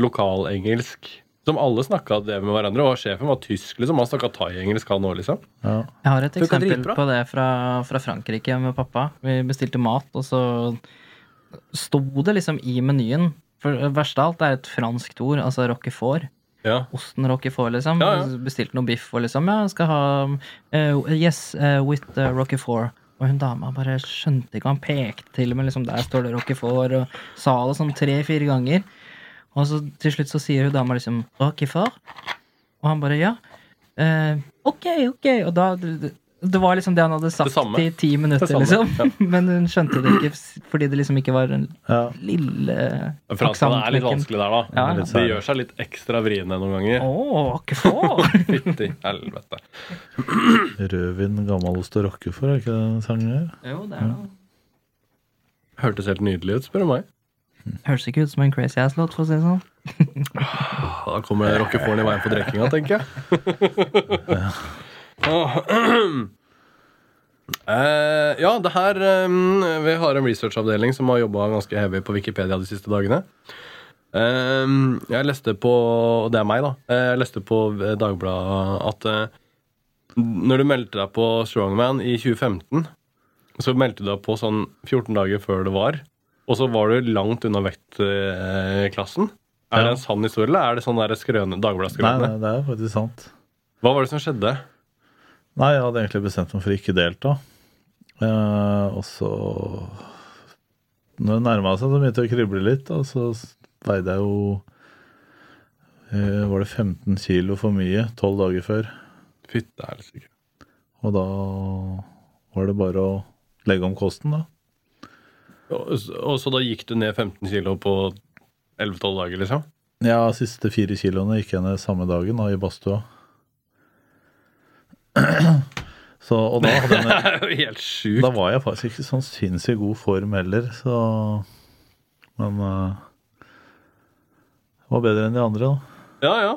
lokalengelsk som alle snakka det med hverandre. Og sjefen var tysk, liksom. Han snakka thai-engelsk, han òg, liksom. Ja. Jeg har et eksempel på det fra, fra Frankrike med pappa. Vi bestilte mat, og så sto det liksom i menyen For det verste av alt er et franskt ord, altså roquefort. Ja. Osten roquefort, liksom. Ja, ja. Bestilte noe biff og liksom Ja, skal ha uh, Yes, uh, with uh, roquefort. Og hun dama bare skjønte ikke, han pekte til med liksom, der står det roquefort, og sa det sånn tre-fire ganger. Og så til slutt så sier hun dama liksom roquefort, og han bare ja. Uh, ok, ok. Og da det, var liksom det han hadde sagt i ti minutter, liksom. liksom. Men hun skjønte det ikke fordi det liksom ikke var en Ja. lille Franskene er litt vanskelig der, da. Ja, det gjør seg litt ekstra vriene noen ganger. Roquefort! Fytti helvete. Rødvin, gammelost og roquefort, er ikke det den sangen her? jo, det er det. Hørtes helt nydelig ut, spør du meg. Høres ikke ut som en crazy ass-låt, for å si det sånn. Da kommer rockeforen i veien for drikkinga, tenker jeg. Eh, ja, det her um, Vi har en researchavdeling som har jobba ganske heavy på Wikipedia de siste dagene. Um, jeg leste på og Det er meg, da. Jeg leste på Dagbladet at uh, når du meldte deg på Strongman i 2015, så meldte du deg på sånn 14 dager før det var. Og så var du langt unna vektklassen. Er det en sann historie, eller er det sånn der skrøne, Nei, nei, det er faktisk sant. Hva var det som skjedde? Nei, jeg hadde egentlig bestemt meg for ikke delta. Eh, og så Når det nærma seg, så begynte det å krible litt. Og så veide jeg jo eh, Var det 15 kilo for mye tolv dager før. Fytte helsike. Og da var det bare å legge om kosten, da. Og, og så da gikk du ned 15 kilo på 11-12 dager, liksom? Ja, siste fire kiloene gikk jeg ned samme dagen da, i badstua. Så, og da, hadde jeg, Det er jo helt sjukt. da var jeg faktisk ikke sånn sinnssykt god form heller, så Men uh, det var bedre enn de andre, da. Ja, ja.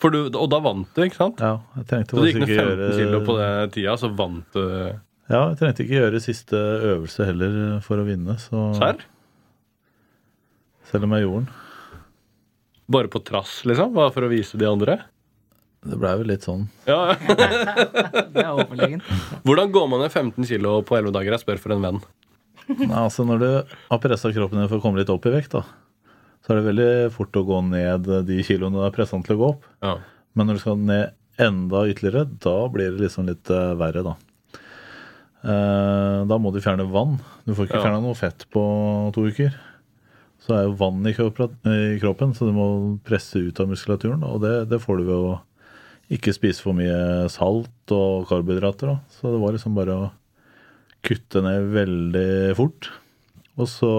Du, og da vant du, ikke sant? Ja, jeg trengte Så du gikk ned ikke 15 kilo på gjøre den tida, så vant du Ja, jeg trengte ikke gjøre siste øvelse heller for å vinne, så serr? Selv om jeg gjorde den. Bare på trass, liksom? Bare for å vise de andre? Det blei jo litt sånn. Ja, ja. Det er overlegent. Hvordan går man ned 15 kilo på 11 dager? Jeg spør for en venn. Nei, altså Når du har pressa kroppen din for å komme litt opp i vekt, da, så er det veldig fort å gå ned de kiloene du har pressa til å gå opp. Ja. Men når du skal ned enda ytterligere, da blir det liksom litt uh, verre, da. Uh, da må du fjerne vann. Du får ikke Ja. fjerna noe fett på to uker. Så er jo vann i kroppen, i kroppen, så du må presse ut av muskulaturen. Og det, det får du ved å ikke spise for mye salt og karbohydrater. Da. Så det var liksom bare å kutte ned veldig fort. Og så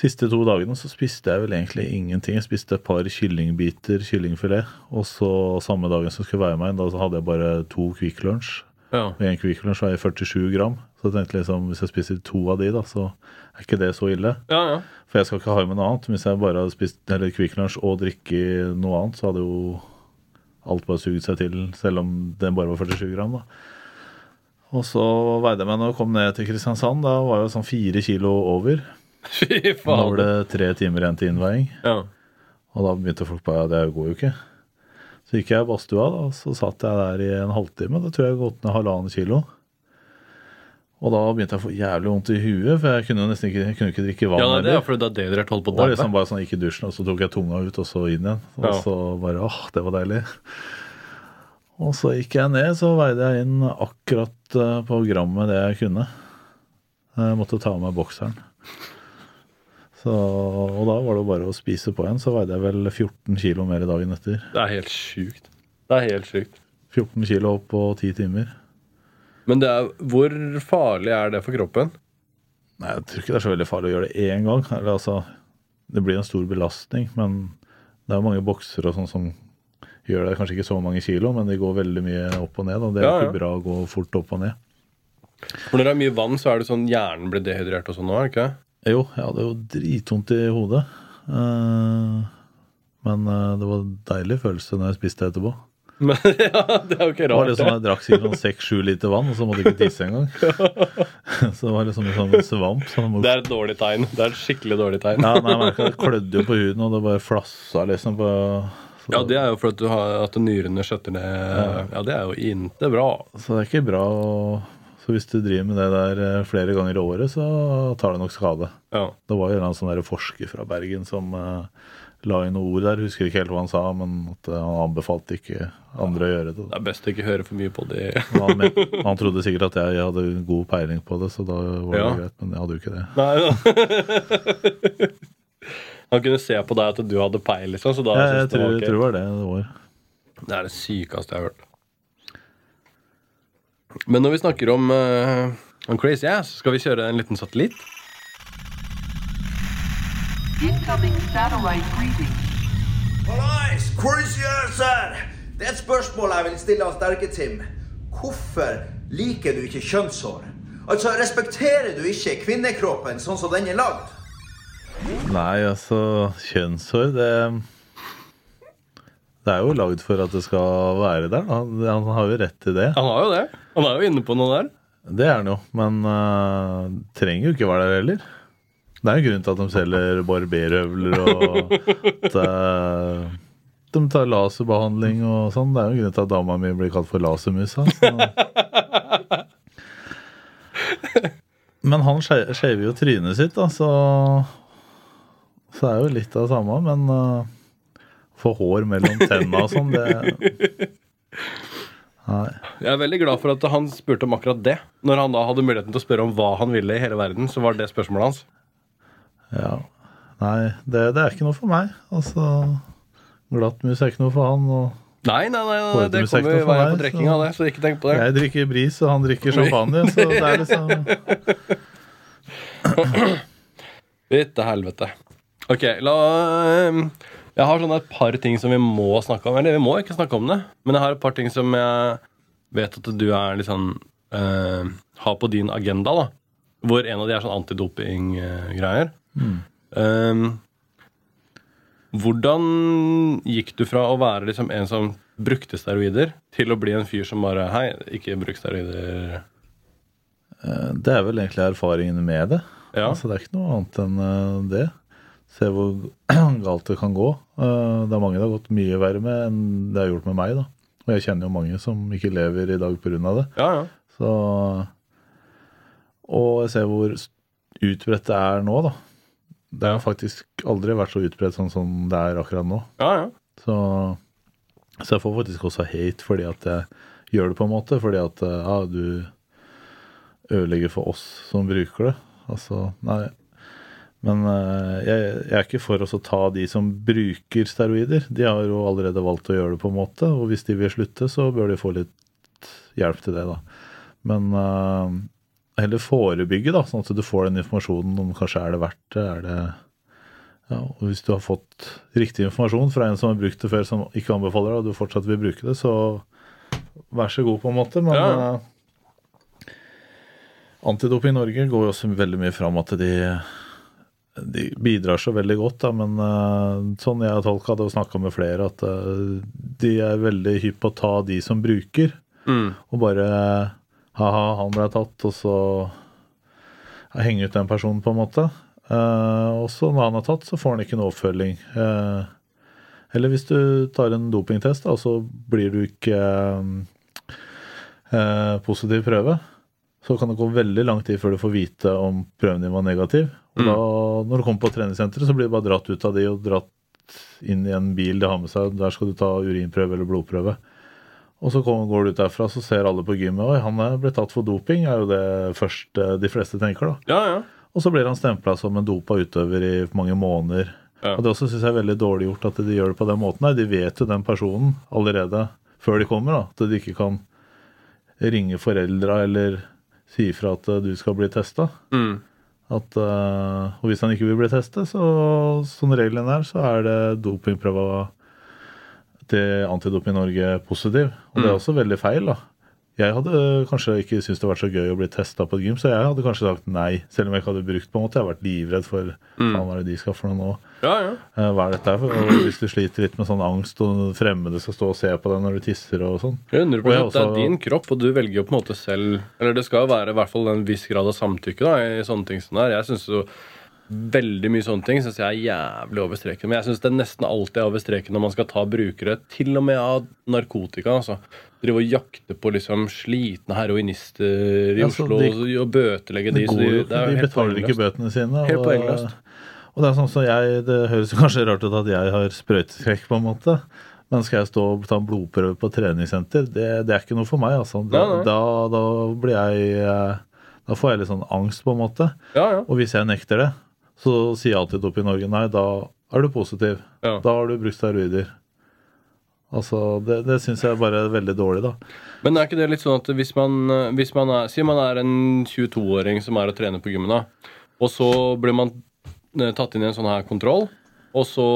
Siste to dagene så spiste jeg vel egentlig ingenting. Jeg spiste et par kyllingbiter, kyllingfilet. Og så samme dagen som skulle være inn, da så hadde jeg bare to Kvikk Lunsj. Ja. Og en Kvikk Lunsj veier 47 gram. Så jeg tenkte liksom, hvis jeg spiser to av de, da, så er ikke det så ille. ja, ja. For jeg skal ikke ha i meg noe annet. Hvis jeg bare hadde spist Kvikk Lunsj og drikke noe annet, så hadde jo alt bare sugd seg til, selv om den bare var 47 gram. da. Og så veide jeg meg når jeg kom ned til Kristiansand. Da var jeg sånn fire kilo over. Fy Da var det tre timer igjen til innveiing. Ja. Og da begynte folk bare det går jo ikke. Så gikk jeg i badstua, da, og så satt jeg der i en halvtime. Da tror jeg jeg gått ned halvannen kilo. Og da begynte jeg å få jævlig vondt i huet, for jeg kunne jo nesten ikke, kunne ikke drikke vann. ja, det er fordi du har dehydrert holdt på å liksom bare sånn, gikk i dusjen, og så tok jeg tunga ut, og så inn igjen. Og Ja. så bare åh, det var deilig. Og så gikk jeg ned, så veide jeg inn akkurat eh, på grammet det jeg kunne. Jeg måtte ta av meg bokseren. Så, og da var det jo bare å spise på igjen. Så veide jeg vel 14 kilo mer dagen etter. Det er helt sjukt. Det er helt sjukt. 14 kilo opp på 10 timer. Men er, hvor farlig er det for kroppen? Nei, Jeg tror ikke det er så veldig farlig å gjøre det én gang. Eller, altså, det blir en stor belastning, men det er jo mange boksere og sånn som gjør det. Kanskje ikke så mange kilo, men de går veldig mye opp og ned. Og det er Ja, ja. ikke bra å gå fort opp og ned. For når det er mye vann, så er det sånn hjernen blir dehydrert og sånn er ikke? Jo, jeg hadde jo dritvondt i hodet. Eh, men eh, det var en deilig følelse når jeg spiste etterpå. Men ja, det er jo ikke rart. Det var liksom, Jeg drakk sikkert sånn seks-sju liter vann, og så måtte jeg ikke tisse engang. så det var liksom en sånn svamp. Som Det er et dårlig tegn. Det er et skikkelig dårlig tegn. ja, nei, men Det klødde jo på huden, og det bare flassa liksom på så, Ja, det er jo for at, du nyrene skjøtter ned Ja, det er jo inte bra. så det er ikke bra å Så hvis du driver med det der eh, flere ganger i året, så tar det nok skade. Ja. Det var jo en sånn forsker fra Bergen som eh, la inn noen ord der. Husker ikke helt hva han sa, men at eh, han anbefalte ikke andre å gjøre det. Det er best å ikke høre for mye på det. Han, men, han trodde sikkert at jeg hadde god peiling på det, så da var det Ja. greit. Men jeg hadde jo ikke det. Nei ja. Han kunne se på deg at du hadde peil, liksom. Så da Jeg, jeg, jeg tror det var det det var. Det er det sykeste jeg har hørt. Men når vi snakker om, uh, om crazy ass, skal vi kjøre en liten satellitt? Incoming satellite greeting. Hallais! Crazy! Det er et spørsmål jeg vil stille av sterke Tim. Hvorfor liker du ikke kjønnshår? Altså, respekterer du ikke kvinnekroppen sånn som den er lagd? Nei, altså Kjønnshår, det Det er jo lagd for at det skal være der. Han, han har jo rett til det. Han har jo det. Han er jo inne på noe der. Det er han jo, men uh, trenger jo ikke være der heller. Det er jo grunn til at de selger barberhøvler og at uh, de tar laserbehandling og sånn. Det er jo grunn til at dama mi blir kalt for lasermusa. Men han skje- skjever jo trynet sitt, da, så Så er jo litt av det samme, men uh, få hår mellom tenna og sånn, det Nei. Jeg er veldig glad for at han spurte om akkurat det. Når han da hadde muligheten til å spørre om hva han ville i hele verden, så var det spørsmålet hans. Ja. Nei, det, det er ikke noe for meg. Altså Glattmus er ikke noe for han. Og Nei, nei, nei, nei det kommer i veien på drikkinga det, så ikke tenk på det. jeg drikker bris, og han drikker champagne, så det er liksom Fytte helvete. Ok, la ehm, Jeg har sånn et par ting som vi må snakke om. Eller vi må ikke snakke om det, men jeg har et par ting som jeg vet at du er sånn eh, Har på din agenda, da. Hvor en av de er sånn antidoping-greier. Ehm, hvordan gikk du fra å være liksom en som brukte steroider, til å bli en fyr som bare Hei, ikke bruk steroider. Eh, Det er vel egentlig erfaringen med det. Ja. Altså, det er ikke noe annet enn eh, det. Se hvor galt det kan gå. Eh, Det er mange det har gått mye verre med enn det har gjort med meg. da. Og jeg kjenner jo mange som ikke lever i dag pga. det. Ja, ja. Så, og jeg ser hvor utbredt det er nå, da. Det har faktisk aldri vært så utbredt sånn som det er akkurat nå. ja, ja. Så, så jeg får faktisk også hate fordi at jeg gjør det, på en måte. Fordi at ja, du ødelegger for oss som bruker det. Altså, nei. Men eh, jeg, jeg er ikke for å ta de som bruker steroider. De har jo allerede valgt å gjøre det, på en måte. Og hvis de vil slutte, så bør de få litt hjelp til det, da. Men eh, heller forebygge, da, sånn at du får den informasjonen om kanskje er det verdt det. Er det ja, og Hvis du har fått riktig informasjon fra en som har brukt det før, som ikke anbefaler det, og du fortsatt vil bruke det, så vær så god, på en måte. Men Ja. antidoping i Norge går jo også veldig mye fram at de, de bidrar så veldig godt, da, men eh, sånn jeg har tolka det og snakka med flere, at eh, de er veldig hypp på å ta de som bruker, Mm. og bare ha-ha, han ble tatt, og så henge ut den personen, på en måte. Eh, og så når han er tatt, så får han ikke noe oppfølging. Eh, eller hvis du tar en dopingtest, da, så blir du ikke eh, eh, positiv prøve, så kan det gå veldig lang tid før du får vite om prøven din var negativ. Og da, når du kommer på treningssenteret, så blir du bare dratt ut av de og dratt inn i en bil de har med seg. Der skal du ta urinprøve eller blodprøve. Og så går du ut derfra, så ser alle på gymmet Oi, han ble tatt for doping, er jo det først de fleste tenker, da. ja, ja. Og så blir han stempla som en dopa utøver i mange måneder. Ja. Og det også syns jeg er veldig dårlig gjort at de gjør det på den måten. Nei, De vet jo den personen allerede før de kommer, da. At de ikke kan ringe foreldra eller si ifra at eh, du skal bli testa. Mm. At, eh, og hvis han ikke vil bli testet, så som regelen er, så er det dopingprøva Antidoping Norge positiv. Og det er også veldig feil, da. Jeg hadde kanskje ikke syntes det var så gøy å bli testa på et gym, så jeg hadde kanskje sagt nei, selv om jeg ikke hadde brukt på en måte. Jeg har vært livredd for mm. hva er det de skal for noe nå? ja, ja. Eh, Hva er dette her? Og hvis du sliter litt med sånn angst, og fremmede skal stå og se på deg når du tisser og sånn. 100 Og også, Det er din kropp, og du velger jo på en måte selv Eller det skal jo være i hvert fall en viss grad av samtykke da, i sånne ting som det er. Jeg synes jo Veldig mye sånne ting synes jeg er jævlig over streken. Men jeg syns det nesten alltid er over streken når man skal ta brukere til og med av narkotika. altså. Drive og jakte på liksom slitne heroinister i Ja, Oslo de- og bøtelegge de. Går er de helt betaler ikke bøtene sine. Helt og, poengløst. og det er sånn som jeg Det høres kanskje rart ut at jeg har sprøyteskrekk, på en måte. Men skal jeg stå og ta en blodprøve på treningssenter, det, det er ikke noe for meg. altså. Da, Nei, nei. da, da blir jeg eh, Da får jeg litt sånn angst, på en måte. Ja, ja. Og hvis jeg nekter det, så sier alltid i Norge nei, da er du positiv. Ja. Da har du brukt steroider. Altså, Det, det syns jeg bare er veldig dårlig, da. Men er ikke det litt sånn at hvis man, eh, hvis man er Si man er en 22-åring som er og trener på gymmen, da. Og så blir man eh, tatt inn i en sånn her kontroll, og så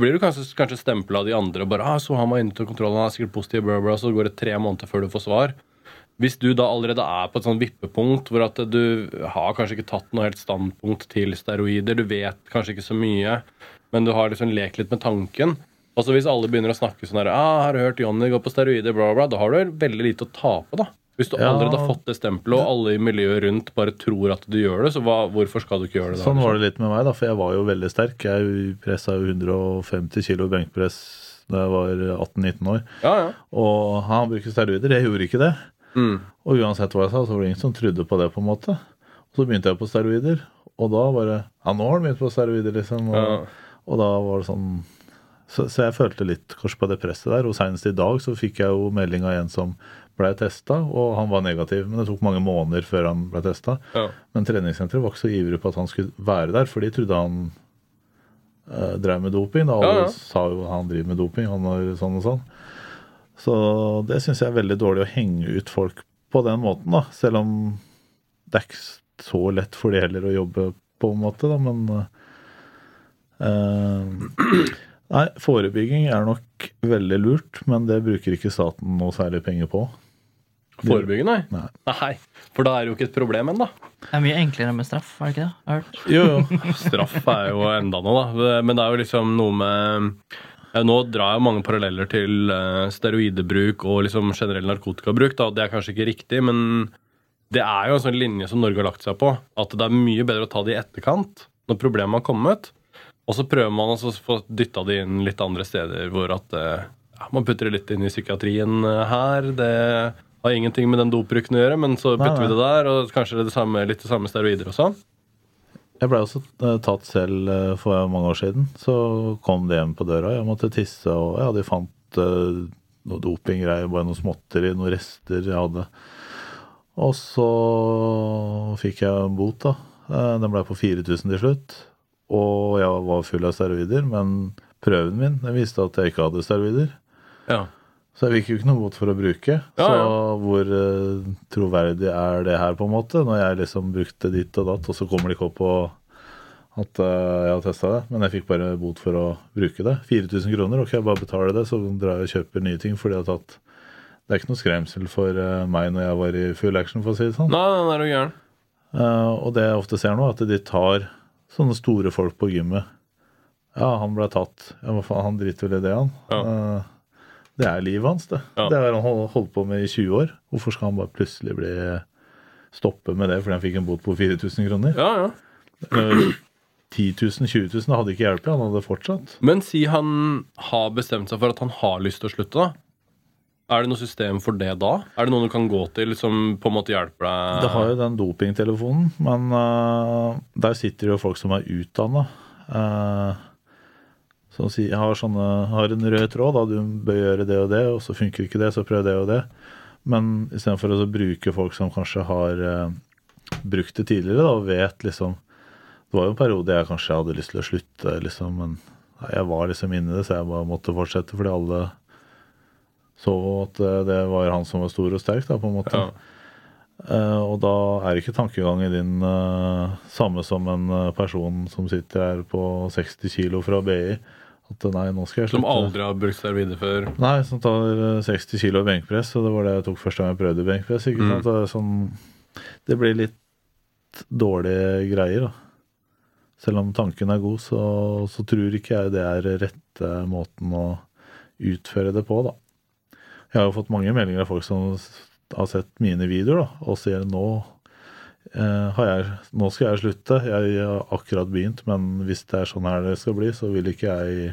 blir du kanskje, kanskje stempla av de andre bare ah, 'Så han var inne til kontrollen, han er sikkert positiv', bla, bla, så går det tre måneder før du får svar. Hvis du da allerede er på et sånn vippepunkt hvor at du har kanskje ikke tatt noe helt standpunkt til steroider, du vet kanskje ikke så mye, men du har liksom lekt litt med tanken Altså Hvis alle begynner å snakke sånn her, ah, 'Har du hørt Johnny gå på steroider?' Bla, bla, da har du veldig lite å tape. da. Hvis du Ja. allerede har fått det stempelet, og alle i miljøet rundt bare tror at du gjør det, så hva, hvorfor skal du ikke gjøre det da? Sånn var det litt med meg, da, for jeg var jo veldig sterk. Jeg pressa jo 150 kilo benkpress da jeg var 18-19 år. Ja, ja. Og han bruker steroider. Jeg gjorde ikke det. Mm. Og uansett hva jeg sa, så var det ingen som trodde på det, på en måte. Og så begynte jeg på steroider, Og da bare Ja, nå har han begynt på steroider, liksom. Og, Ja. og da var det sånn så, så jeg følte litt kors på det presset der. Og senest i dag så fikk jeg jo melding av en som ble testa, og han var negativ. Men det tok mange måneder før han ble testa. Ja. Men treningssenteret var ikke så ivrig på at han skulle være der, for de trodde han eh, drev med doping. Da. Alle Ja, ja. sa jo han driver med doping, han var sånn og sånn. Så det syns jeg er veldig dårlig å henge ut folk på den måten, da. Selv om det er ikke så lett for de heller å jobbe på en måte, da, men uh, Nei, forebygging er nok veldig lurt, men det bruker ikke staten noe særlig penger på. Forebygge, nei. Nei. Nei, For da er det jo ikke et problem ennå. Det er mye enklere med straff, er det ikke det? Jo, jo. Straff er jo enda noe, da. Men det er jo liksom noe med Nå drar jeg mange paralleller til eh, steroidebruk og liksom generell narkotikabruk. Da. Det er kanskje ikke riktig, men det er jo en sånn linje som Norge har lagt seg på. At det er mye bedre å ta det i etterkant, når problemet har kommet. Og så prøver man å få dytta det inn litt andre steder hvor at eh, ja, man putter det litt inn i psykiatrien eh, her. Det har ingenting med den dopbruken å gjøre, men så Nei, putter vi det der. Og kanskje det det samme, litt det samme steroider og sånn. Jeg ble også eh, tatt selv eh, for mange år siden. Så kom det hjem på døra. Jeg måtte tisse, og ja, de fant eh, noe dopinggreier, bare noe småtteri, noen rester jeg hadde. Og så fikk jeg en bot, da. Den ble på 4000 til slutt. Og jeg var full av steroider, men prøven min den viste at jeg ikke hadde steroider. Ja. Så jeg fikk jo ikke noe bot for å bruke. Ja, så hvor uh, troverdig er det her, på en måte? Når jeg liksom brukte ditt og datt, og så kommer de ikke opp på at uh, jeg har testa det. Men jeg fikk bare bot for å bruke det. 4000 kroner. Ok, jeg bare betaler det, så drar jeg og kjøper nye ting. fordi jeg har tatt det er ikke noe skremsel for eh, meg når jeg var i full action, for å si det sånn. Nei, er jo gæren. Og det jeg ofte ser nå, er at de tar sånne store folk på gymmet. Ja, han ble tatt. Ja, hva faen, han driter vel i det, han. Ja. Eh, det er livet hans, det. Ja. Det har han holdt på med i 20 år. Hvorfor skal han bare plutselig bli stoppe med det fordi han fikk en bot på 4000 kroner? Ja, ja. Eh, 10 000, 20 000 det hadde ikke hjulpet, han hadde fortsatt. Men si han har bestemt seg for at han har lyst til å slutte, da. Er det noe system for det da? Er det noen du kan gå til som på en måte hjelper deg? Det har jo den dopingtelefonen, men uh, der sitter jo folk som er utdanna. Som sier har, sånne, har en rød tråd, da, du bør gjøre det og det, og så funker ikke det, så prøv det og det. Men istedenfor å bruke folk som kanskje har eh, brukt det tidligere, da, og vet liksom Det var jo en periode jeg kanskje hadde lyst til å slutte, liksom, men jeg var liksom inni det, så jeg bare måtte fortsette fordi alle så at eh, det var han som var stor og sterk, da, på en måte. Ja. Uh, og da er ikke tankegangen din uh, samme som en person som sitter her på 60 kilo fra BI. At nei, nå skal jeg slutte. Som aldri har brukt steroider før. Nei, som tar eh, 60 kilo benkpress, og det var det jeg tok første gang jeg prøvde benkpress. ikke Mm. sant? Det, sånn, det blir litt dårlige greier, da. Selv om tanken er god, så, så tror ikke jeg det er rette måten å utføre det på, da. Jeg har jo fått mange meldinger av folk som har sett mine videoer, da, og sier nå jeg, nå skal jeg slutte. Jeg har akkurat begynt, men hvis det er sånn her det skal bli, så vil ikke jeg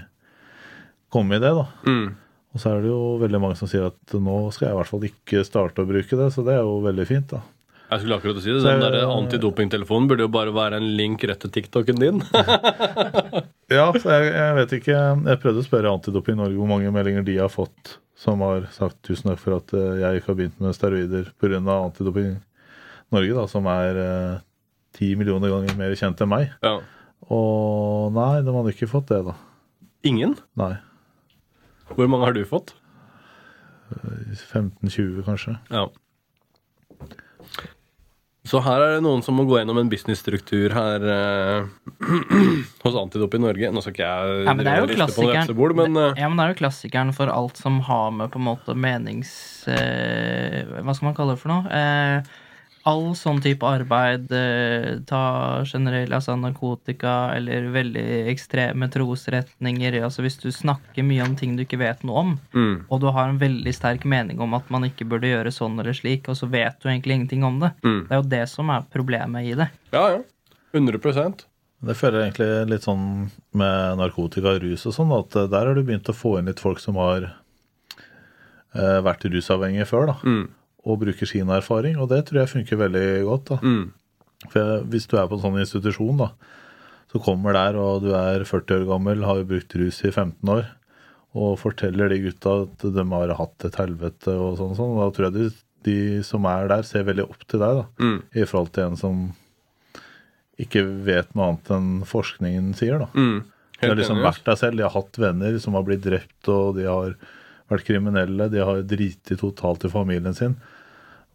komme i det, da. Mm. Og så er det jo veldig mange som sier at nå skal jeg i hvert fall ikke starte å bruke det, så det er jo veldig fint, da. Jeg skulle akkurat si det. Den der antidopingtelefonen burde jo bare være en link rett til TikToken din. Ja, så jeg, jeg vet ikke Jeg prøvde å spørre Antidoping Norge hvor mange meldinger de har fått som har sagt tusen takk for at eh, jeg ikke har begynt med steroider pga. Antidoping Norge, da, som er eh, ti millioner ganger mer kjent enn meg. Ja. Og nei, de hadde ikke fått det, da. Ingen? Nei. Hvor mange har du fått? 15-20, kanskje. Ja. Så her er det noen som må gå gjennom en businessstruktur her eh, hos i Norge. Nå skal ikke jeg Ja, men det er jo klassikeren. vepsebol, men eh, Ja, men det er jo klassikeren for alt som har med på en måte menings... Eh, hva skal man kalle det for noe? Eh, all sånn type arbeid, eh, ta generell altså narkotika eller veldig ekstreme trosretninger altså Hvis du snakker mye om ting du ikke vet noe om, mm, og du har en veldig sterk mening om at man ikke burde gjøre sånn eller slik, og så vet du egentlig ingenting om det. mm. Det er jo det som er problemet i det. Ja, ja. 100 Det føler jeg egentlig litt sånn med narkotika og rus og sånn, at eh, der har du begynt å få inn litt folk som har eh, vært rusavhengige før, da. mm, og bruker sin erfaring, og det tror jeg funker veldig godt. da. mm. For hvis du er på en sånn institusjon, da, så kommer der, og du er 40 år gammel, har jo brukt rus i 15 år, og forteller de gutta at de har hatt et helvete og sånn, sånn, da tror jeg de, de som er der, ser veldig opp til deg, da, Mm. i forhold til en som ikke vet noe annet enn forskningen sier, da. Mm. De har liksom vært der selv, de har hatt venner som har blitt drept, og de har vært kriminelle, de har driti totalt i familien sin.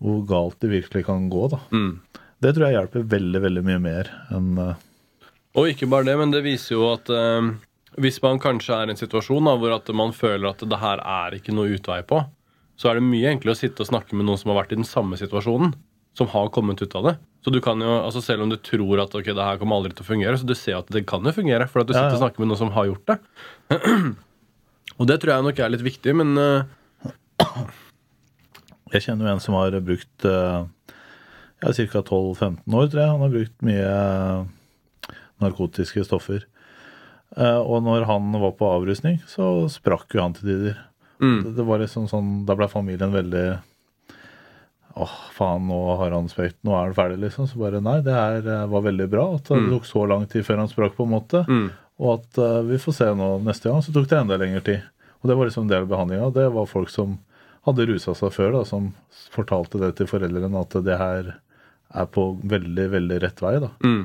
Hvor galt det virkelig kan gå, da. Mm. Det tror jeg hjelper veldig, veldig mye mer enn uh... Og ikke bare det, men det viser jo at uh, hvis man kanskje er i en situasjon da, hvor at man føler at det her er ikke noe utvei på, så er det mye enklere å sitte og snakke med noen som har vært i den samme situasjonen, som har kommet ut av det. Så du kan jo, altså Selv om du tror at ok, det her kommer aldri til å fungere, så du ser at det kan jo fungere, for at du sitter ja. og snakker med noen som har gjort det. og det tror jeg nok er litt viktig, men eh, Jeg kjenner jo en som har brukt eh, ja, ca. 12-15 år, tror jeg. Han har brukt mye eh, narkotiske stoffer. Eh, Og når han var på avrusning, så sprakk jo han til tider. mm, Det, det var liksom sånn, Da ble familien veldig Åh, faen, nå har han sprekt, nå er han ferdig, liksom. Så bare nei, det her var veldig bra. At det tok så lang tid før han sprakk, på en måte. mm, Og at uh, vi får se nå neste gang, så tok det enda lengre tid. Og det var liksom en del av behandlinga. Det var folk som hadde rusa seg før, da, som fortalte det til foreldrene at det her er på veldig, veldig rett vei. da. mm,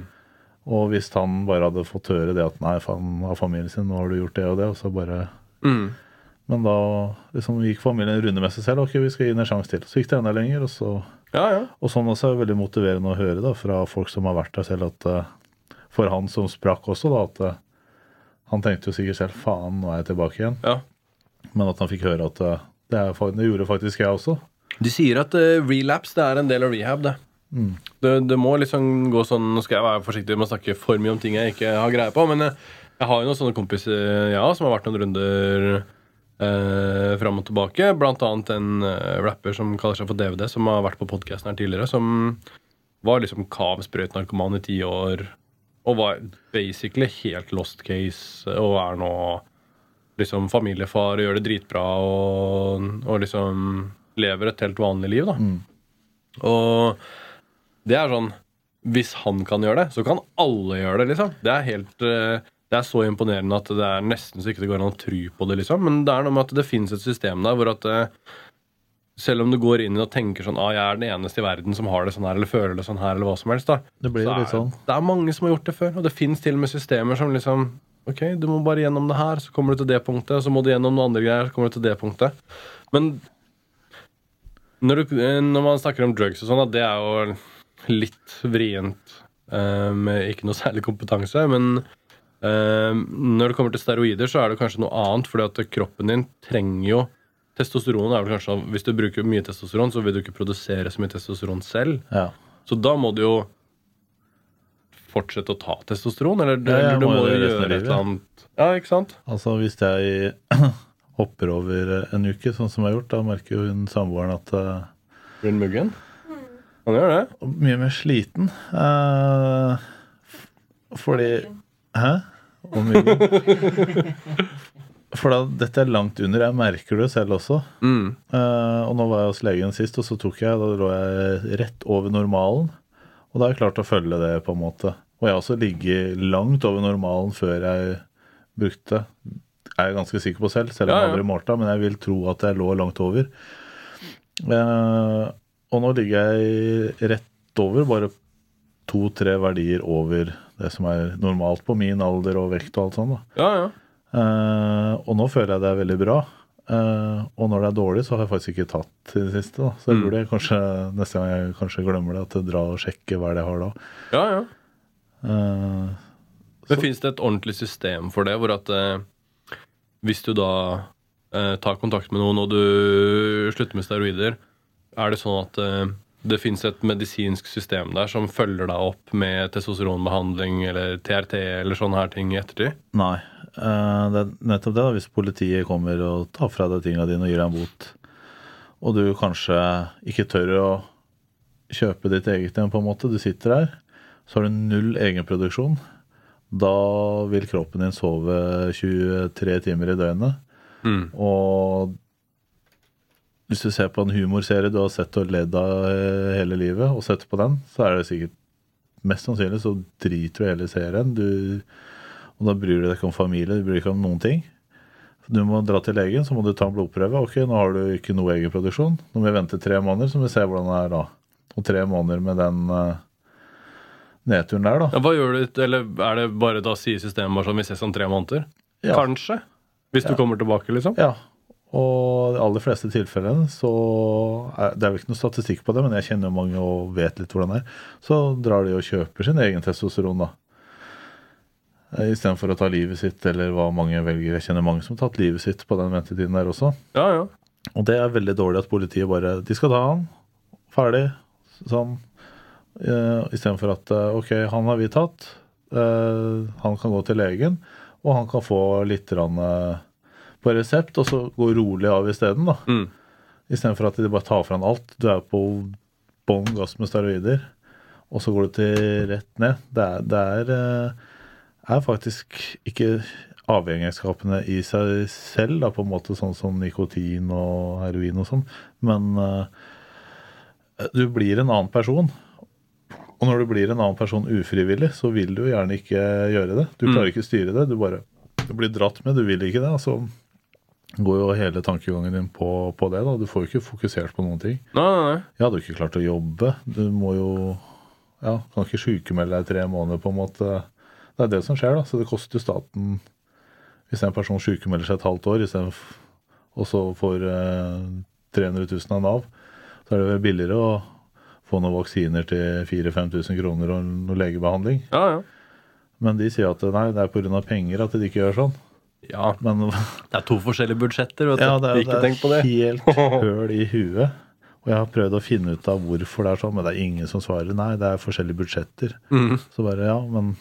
Og hvis han bare hadde fått høre det at nei, faen, av familien sin, nå har du gjort det og det, og så bare mm, Men da liksom gikk familien en runde med seg selv. Ok, vi skal gi den en sjanse til. Så gikk det enda lenger, og så ja, ja. og sånn også er det veldig motiverende å høre da, fra folk som har vært der selv, at eh, for han som sprakk også, da, at eh, han tenkte jo sikkert selv faen, nå er jeg tilbake igjen. ja. Men at han fikk høre at eh, det, er, det gjorde faktisk jeg også. De sier at uh, relapse det er en del av rehab, det. det. Det må liksom gå sånn Nå skal jeg være forsiktig med å snakke for mye om ting jeg ikke har greie på, men jeg, jeg har jo noen sånne kompiser ja, som har vært noen runder eh, fram og tilbake. Blant annet en eh, rapper som kaller seg for DVD, som har vært på podkasten her tidligere, som var liksom kav sprøytenarkoman i ti år, og var basically helt lost case, og er nå liksom familiefar og gjør det dritbra og, og liksom lever et helt vanlig liv, da. Og det er sånn Hvis han kan gjøre det, så kan alle gjøre det, liksom. Det er helt eh, Det er så imponerende at det er nesten så ikke det går an å tro på det, liksom. Men det er noe med at det finnes et system der hvor at eh, selv om du går inn og tenker sånn ah, jeg er den eneste i verden som har det sånn her, eller føler det sånn her, eller hva som helst, da. Det blir så litt sånn. er, det er mange som har gjort det før, og det fins til og med systemer som liksom Ok, du må bare gjennom det her, så kommer du til det punktet, så må du gjennom noen andre greier, så kommer du til det punktet. Men når, du, eh, når man snakker om drugs og sånn, det er jo litt vrient eh, med ikke noe særlig kompetanse, men eh, når det kommer til steroider, så er det kanskje noe annet, fordi at kroppen din trenger jo Testosteron er vel kanskje Hvis du bruker mye testosteron, så vil du ikke produsere så mye testosteron selv. Ja. Så da må du jo fortsette å ta testosteron, eller, Ja, du må må jo gjøre et eller annet Ja, ikke sant? Altså hvis jeg hopper over en uke, sånn som jeg har gjort, da merker jo hun samboeren at eh, Blir hun muggen? Han gjør det. mye mer sliten. Uh, fordi Hæ? Og muggen. For da, dette er langt under. Jeg merker det selv også. Mm. Uh, og nå var jeg hos legen sist, og så tok jeg, da lå jeg rett over normalen. Og da har jeg klart å følge det, på en måte. Og jeg har også ligget langt over normalen før jeg brukte. Er jeg ganske sikker på selv, selv om jeg aldri målte, men jeg vil tro at jeg lå langt over. Eh, og nå ligger jeg rett over, bare to-tre verdier over det som er normalt på min alder og vekt og alt sånt. Ja, ja. Uh, og nå føler jeg det er veldig bra. Uh, og når det er dårlig, så har jeg faktisk ikke tatt i det siste. da. Så jeg Mm. burde jeg kanskje, neste gang jeg kanskje glemmer det, at jeg drar og sjekker hva er det jeg har da. ja, ja. Eh, Men fins det et ordentlig system for det, hvor at uh, hvis du da uh, tar kontakt med noen og du slutter med steroider, er det sånn at det fins et medisinsk system der som følger deg opp med testosteronbehandling eller TRT eller sånne her ting i ettertid? nei. Det er nettopp det. da, Hvis politiet kommer og tar fra deg tingene dine og gir deg en bot, og du kanskje ikke tør å kjøpe ditt eget igjen, på en måte, du sitter der, så har du null egenproduksjon. Da vil kroppen din sove 23 timer i døgnet. Mm. Og hvis du ser på en humorserie du har sett og ledd av eh, hele livet, og setter på den, så er det sikkert mest sannsynlig så driter du hele serien. Du, og da bryr du deg ikke om familie, du bryr deg ikke om noen ting. Du må dra til legen, så må du ta en blodprøve. Ok, nå har du ikke noe egenproduksjon. Nå må vi vente tre måneder, så må vi se hvordan det er da. Og tre måneder med den eh, nedturen der, da. Ja, hva gjør du, eller er det bare da sier systemet bare sånn vi ses om tre måneder? Ja. Kanskje? Hvis du kommer tilbake, liksom? Ja. Og de aller fleste tilfellene så er, Det er vel ikke noe statistikk på det, men jeg kjenner jo mange og vet litt hvordan det er. Så drar de og kjøper sin egen testosteron, da. Istedenfor å ta livet sitt, eller hva mange velger. Jeg kjenner mange som har tatt livet sitt på den ventetiden der også. Ja, ja. Og det er veldig dårlig at politiet bare De skal ta han. Ferdig. Sånn. Uh, Istedenfor at eh, ok, han har vi tatt. Eh, han kan gå til legen, og han kan få litt eh, på resept, og så gå rolig av isteden. Mm. Istedenfor at de bare tar fra han alt. Du er på bånn gass med steroider, og så går du til rett ned. Det er, det er, eh, er faktisk ikke avhengighetsskapende i seg selv, da, på en måte sånn som nikotin og heroin og sånn, men eh, du blir en annen person. Og når du blir en annen person ufrivillig, så vil du jo gjerne ikke gjøre det. Du klarer ikke å styre det. Du bare du blir dratt med, du vil ikke det. Altså går jo hele tankegangen din på, på det. da. Du får jo ikke fokusert på noen ting. Nei, nei, nei. Jeg hadde jo ikke klart å jobbe. Du må jo Ja, kan ikke sjukemelde deg i tre måneder, på en måte. Det er det som skjer, da. Så det koster jo staten Hvis en person sykemelder seg et halvt år, i stedet f- og så får eh, 300 000 av Nav, så er det vel billigere å få noen vaksiner til 4000-5000 kroner og noe legebehandling. Ja, ja. Men de sier at nei, det er pga. penger at de ikke gjør sånn. Ja, Men det er to forskjellige budsjetter, vet du. Ja, det er, ikke det er på det. helt høl i huet. Og jeg har prøvd å finne ut av hvorfor det er sånn, men det er ingen som svarer nei. Det er forskjellige budsjetter. Mm. Så bare ja, men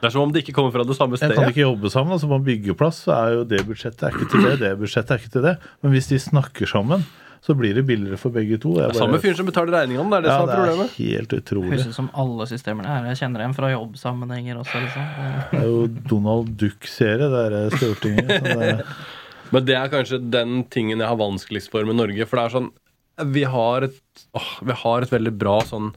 Det er som om det ikke kommer fra det samme jeg kan stedet. ikke jobbe sammen. altså På en byggeplass så er jo det budsjettet er ikke til det, det budsjettet er ikke til det. Men hvis de snakker sammen, så blir det billigere for begge to. Det er samme fyren som betaler regningene, det er det ja, som er det er helt utrolig. Høres ut som alle systemene her. Jeg kjenner dem fra jobbsammenhenger også. Liksom. Det- er jo Donald Duck-serie, det er Stortinget. så det er- Men det er kanskje den tingen jeg har vanskeligst for med Norge. For det er sånn Vi har et, åh, vi har et veldig bra sånn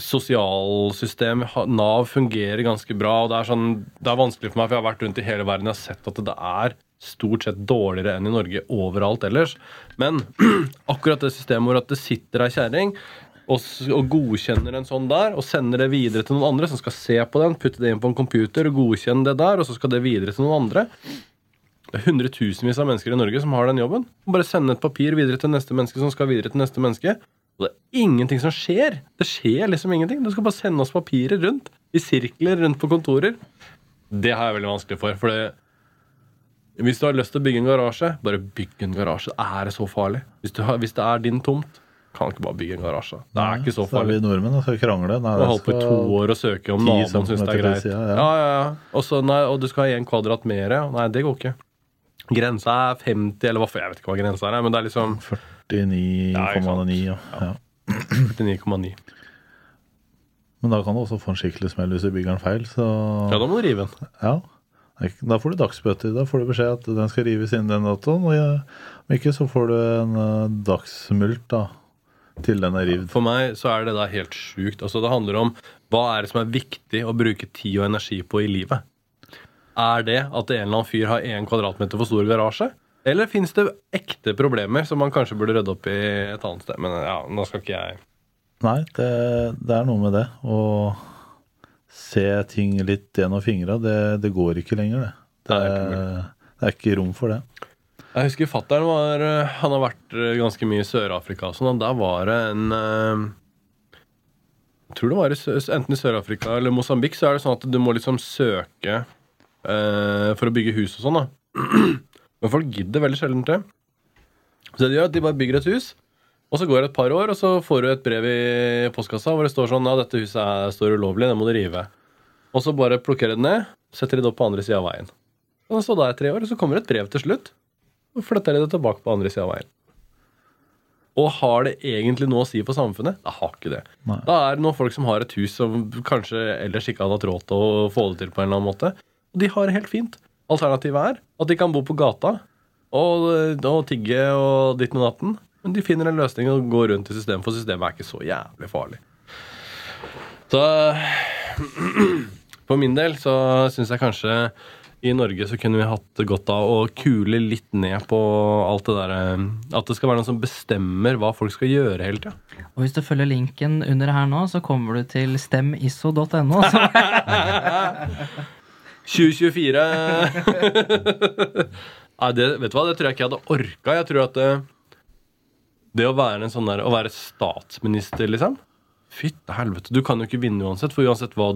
sosialsystem. Nav fungerer ganske bra. Og det er sånn Det er vanskelig for meg, for jeg har vært rundt i hele verden og sett at det er stort sett dårligere enn i Norge overalt ellers. Men akkurat det systemet hvor at det sitter ei kjerring og, og godkjenner en sånn der, og sender det videre til noen andre som skal se på den, putte det inn på en computer og godkjenne det der, og så skal det videre til noen andre. Det er hundretusenvis av mennesker i Norge som har den jobben. Bare sende et papir videre til neste menneske som skal videre til neste menneske. Og det er ingenting som skjer. Det skjer liksom ingenting. Du skal bare sende oss papirer rundt. I sirkler rundt på kontorer. Det har jeg veldig vanskelig for. For det, hvis du har lyst til å bygge en garasje, bare bygg en garasje. Er det så farlig? Hvis, du har, hvis det er din tomt, kan du ikke bare bygge en garasje. Det er ikke så Så er farlig. vi nordmenn og skal krangle. Nei, har holdt på i to år og søke om naboen syns det er greit. siden, ja. Ja, ja, ja. Og, nei, og du skal ha én kvadrat mer. Nei, det går ikke. Grensa er 50, eller hva for jeg vet ikke hva grensa er, men det er liksom 49,9. Ja, ja. 49,9. Men da kan du også få en skikkelig smell hvis du bygger den feil. Så Ja, da må du rive den. ja. Da får du dagsbøter. Da får du beskjed at den skal rives innen den datoen. Om ikke så får du en eh, dagsmult da, til den er rivd. For meg så er det da helt sjukt. Altså, det handler om hva er det som er viktig å bruke tid og energi på i livet. Er det at en eller annen fyr har én kvadratmeter for stor garasje? Eller fins det ekte problemer som man kanskje burde rydde opp i et annet sted? Men ja, nå skal ikke jeg Nei, det, det er noe med det. Å se ting litt gjennom fingra, det, det går ikke lenger, det. Det, det er ikke det er ikke rom for det. Jeg husker fatteren var eh, Han har vært eh, ganske mye i Sør-Afrika og sånn, og der var det en eh, Jeg tror det var i, enten i Sør-Afrika eller Mosambik, så er det sånn at du må liksom søke eh, for å bygge hus og sånn, da. Men folk gidder veldig sjelden det. Så det de gjør, at de bare bygger et hus, og så går det et par år, og så får du et brev i postkassa hvor det står sånn Ja, dette huset er, står ulovlig, det må du rive. Og så bare plukker de det ned, setter de det opp på andre sida av veien. Og så der tre år, og så kommer det et brev til slutt. Og flytter de det tilbake på andre sida av veien. Og har det egentlig noe å si for samfunnet? Det har ikke det. Nei. Da er det noen folk som har et hus som kanskje ellers ikke hadde hatt råd til å få det til på en eller annen måte. Og de har det helt fint. Alternativet er at de kan bo på gata og, og tigge og ditt med natten. Men de finner en løsning og går rundt i systemet, for systemet er ikke så jævlig farlig. Så for min del så syns jeg kanskje i Norge så kunne vi hatt godt av å kule litt ned på alt det derre At det skal være noen som bestemmer hva folk skal gjøre hele tida. Og hvis du følger linken under her nå, så kommer du til stemisso.no. Så 2024 Nei, det, vet du hva, det tror jeg ikke jeg hadde orka. Jeg tror at det, det å være en sånn der Å være statsminister, liksom Fytte helvete. Du kan jo ikke vinne uansett, for uansett hva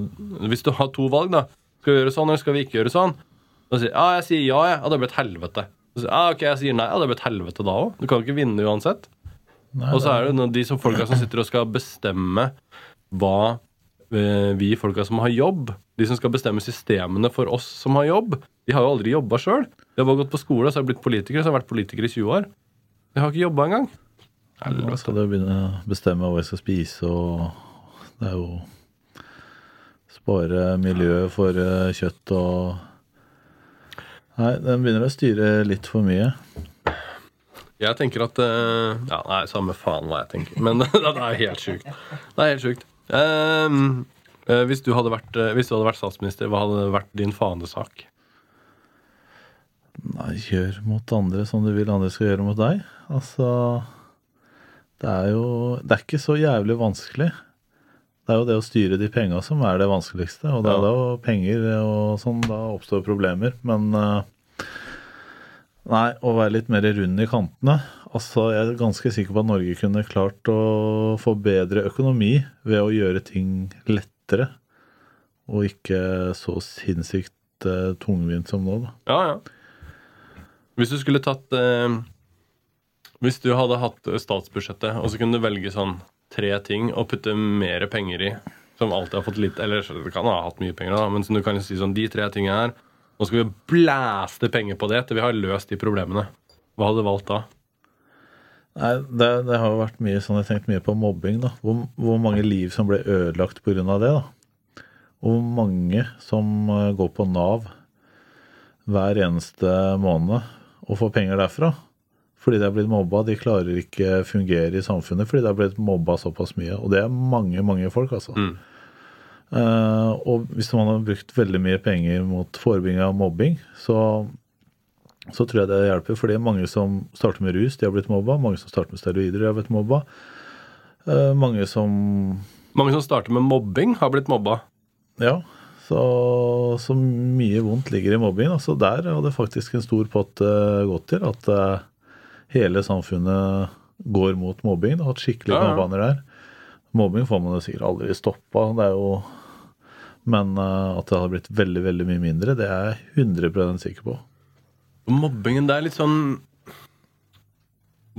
Hvis du har to valg, da Skal vi gjøre sånn, eller skal vi ikke gjøre sånn? Da sier ja, jeg sier ja, jeg. Ja, det blir et helvete. Så ja, ok, jeg sier nei. Ja, det blir et helvete da òg. Du kan jo ikke vinne uansett. Nei, Og så er det de som folka som sitter og skal bestemme hva eh, vi folka som har jobb, de som skal bestemme systemene for oss som har jobb, de har jo aldri jobba sjøl. De har bare gått på skole så har de blitt politikere, så har de vært politikere i 20 år. De har ikke jobba engang. Nå skal de begynne å bestemme hva de skal spise, og det er jo Spare miljøet for eh, kjøtt og Nei, den begynner å styre litt for mye. Jeg tenker at eh, Ja, nei, samme faen hva jeg tenker. Men det er helt sjukt. Det er helt sjukt. Eh, hvis, du vært, eh, hvis du hadde vært statsminister, hva hadde vært din fanesak? Nei, gjør mot andre som du vil andre skal gjøre mot deg. Altså Det er jo Det er ikke så jævlig vanskelig. Det er jo det å styre de penga som er det vanskeligste. Og det er da penger og sånn, da oppstår problemer. Men eh, Nei, å være litt mer rund i kantene. Altså, Jeg er ganske sikker på at Norge kunne klart å få bedre økonomi ved å gjøre ting lettere. Og ikke så sinnssykt uh, tungvint som nå, da. Ja, ja. Hvis du skulle tatt uh, Hvis du hadde hatt statsbudsjettet, og så kunne du velge sånn tre ting å putte mer penger i, som alltid har fått litt Eller kan ha hatt mye penger, da, men som du kan si sånn De tre tingene her Nå skal vi blæste penger på det til vi har løst de problemene. Hva hadde du valgt da? Nei, det, det har jo vært mye sånn, jeg har tenkt mye på mobbing, da. Hvor, hvor mange liv som ble ødelagt pga. det, da. Og hvor mange som eh, går på Nav hver eneste måned og får penger derfra. Fordi de er blitt mobba. De klarer ikke fungere i samfunnet fordi de er blitt mobba såpass mye. Og det er mange, mange folk, altså. Mm. Eh, og hvis man har brukt veldig mye penger mot forebygging av mobbing, så, så tror jeg det hjelper. For det er mange som starter med rus, de har blitt mobba. Mange som starter med steroider, de har blitt mobba. Eh, mange som Mange som starter med mobbing, har blitt mobba. Ja. Så, så mye vondt ligger i mobbing. Altså der hadde faktisk en stor pott eh, gått til. At hele samfunnet går mot mobbing. Det har hatt skikkelige Ja, ja. kampanjer der. Mobbing får man jo sikkert aldri stoppa. Det er jo Men uh, at det hadde blitt veldig, veldig mye mindre, det er jeg 100 sikker på. Mobbingen, det er litt sånn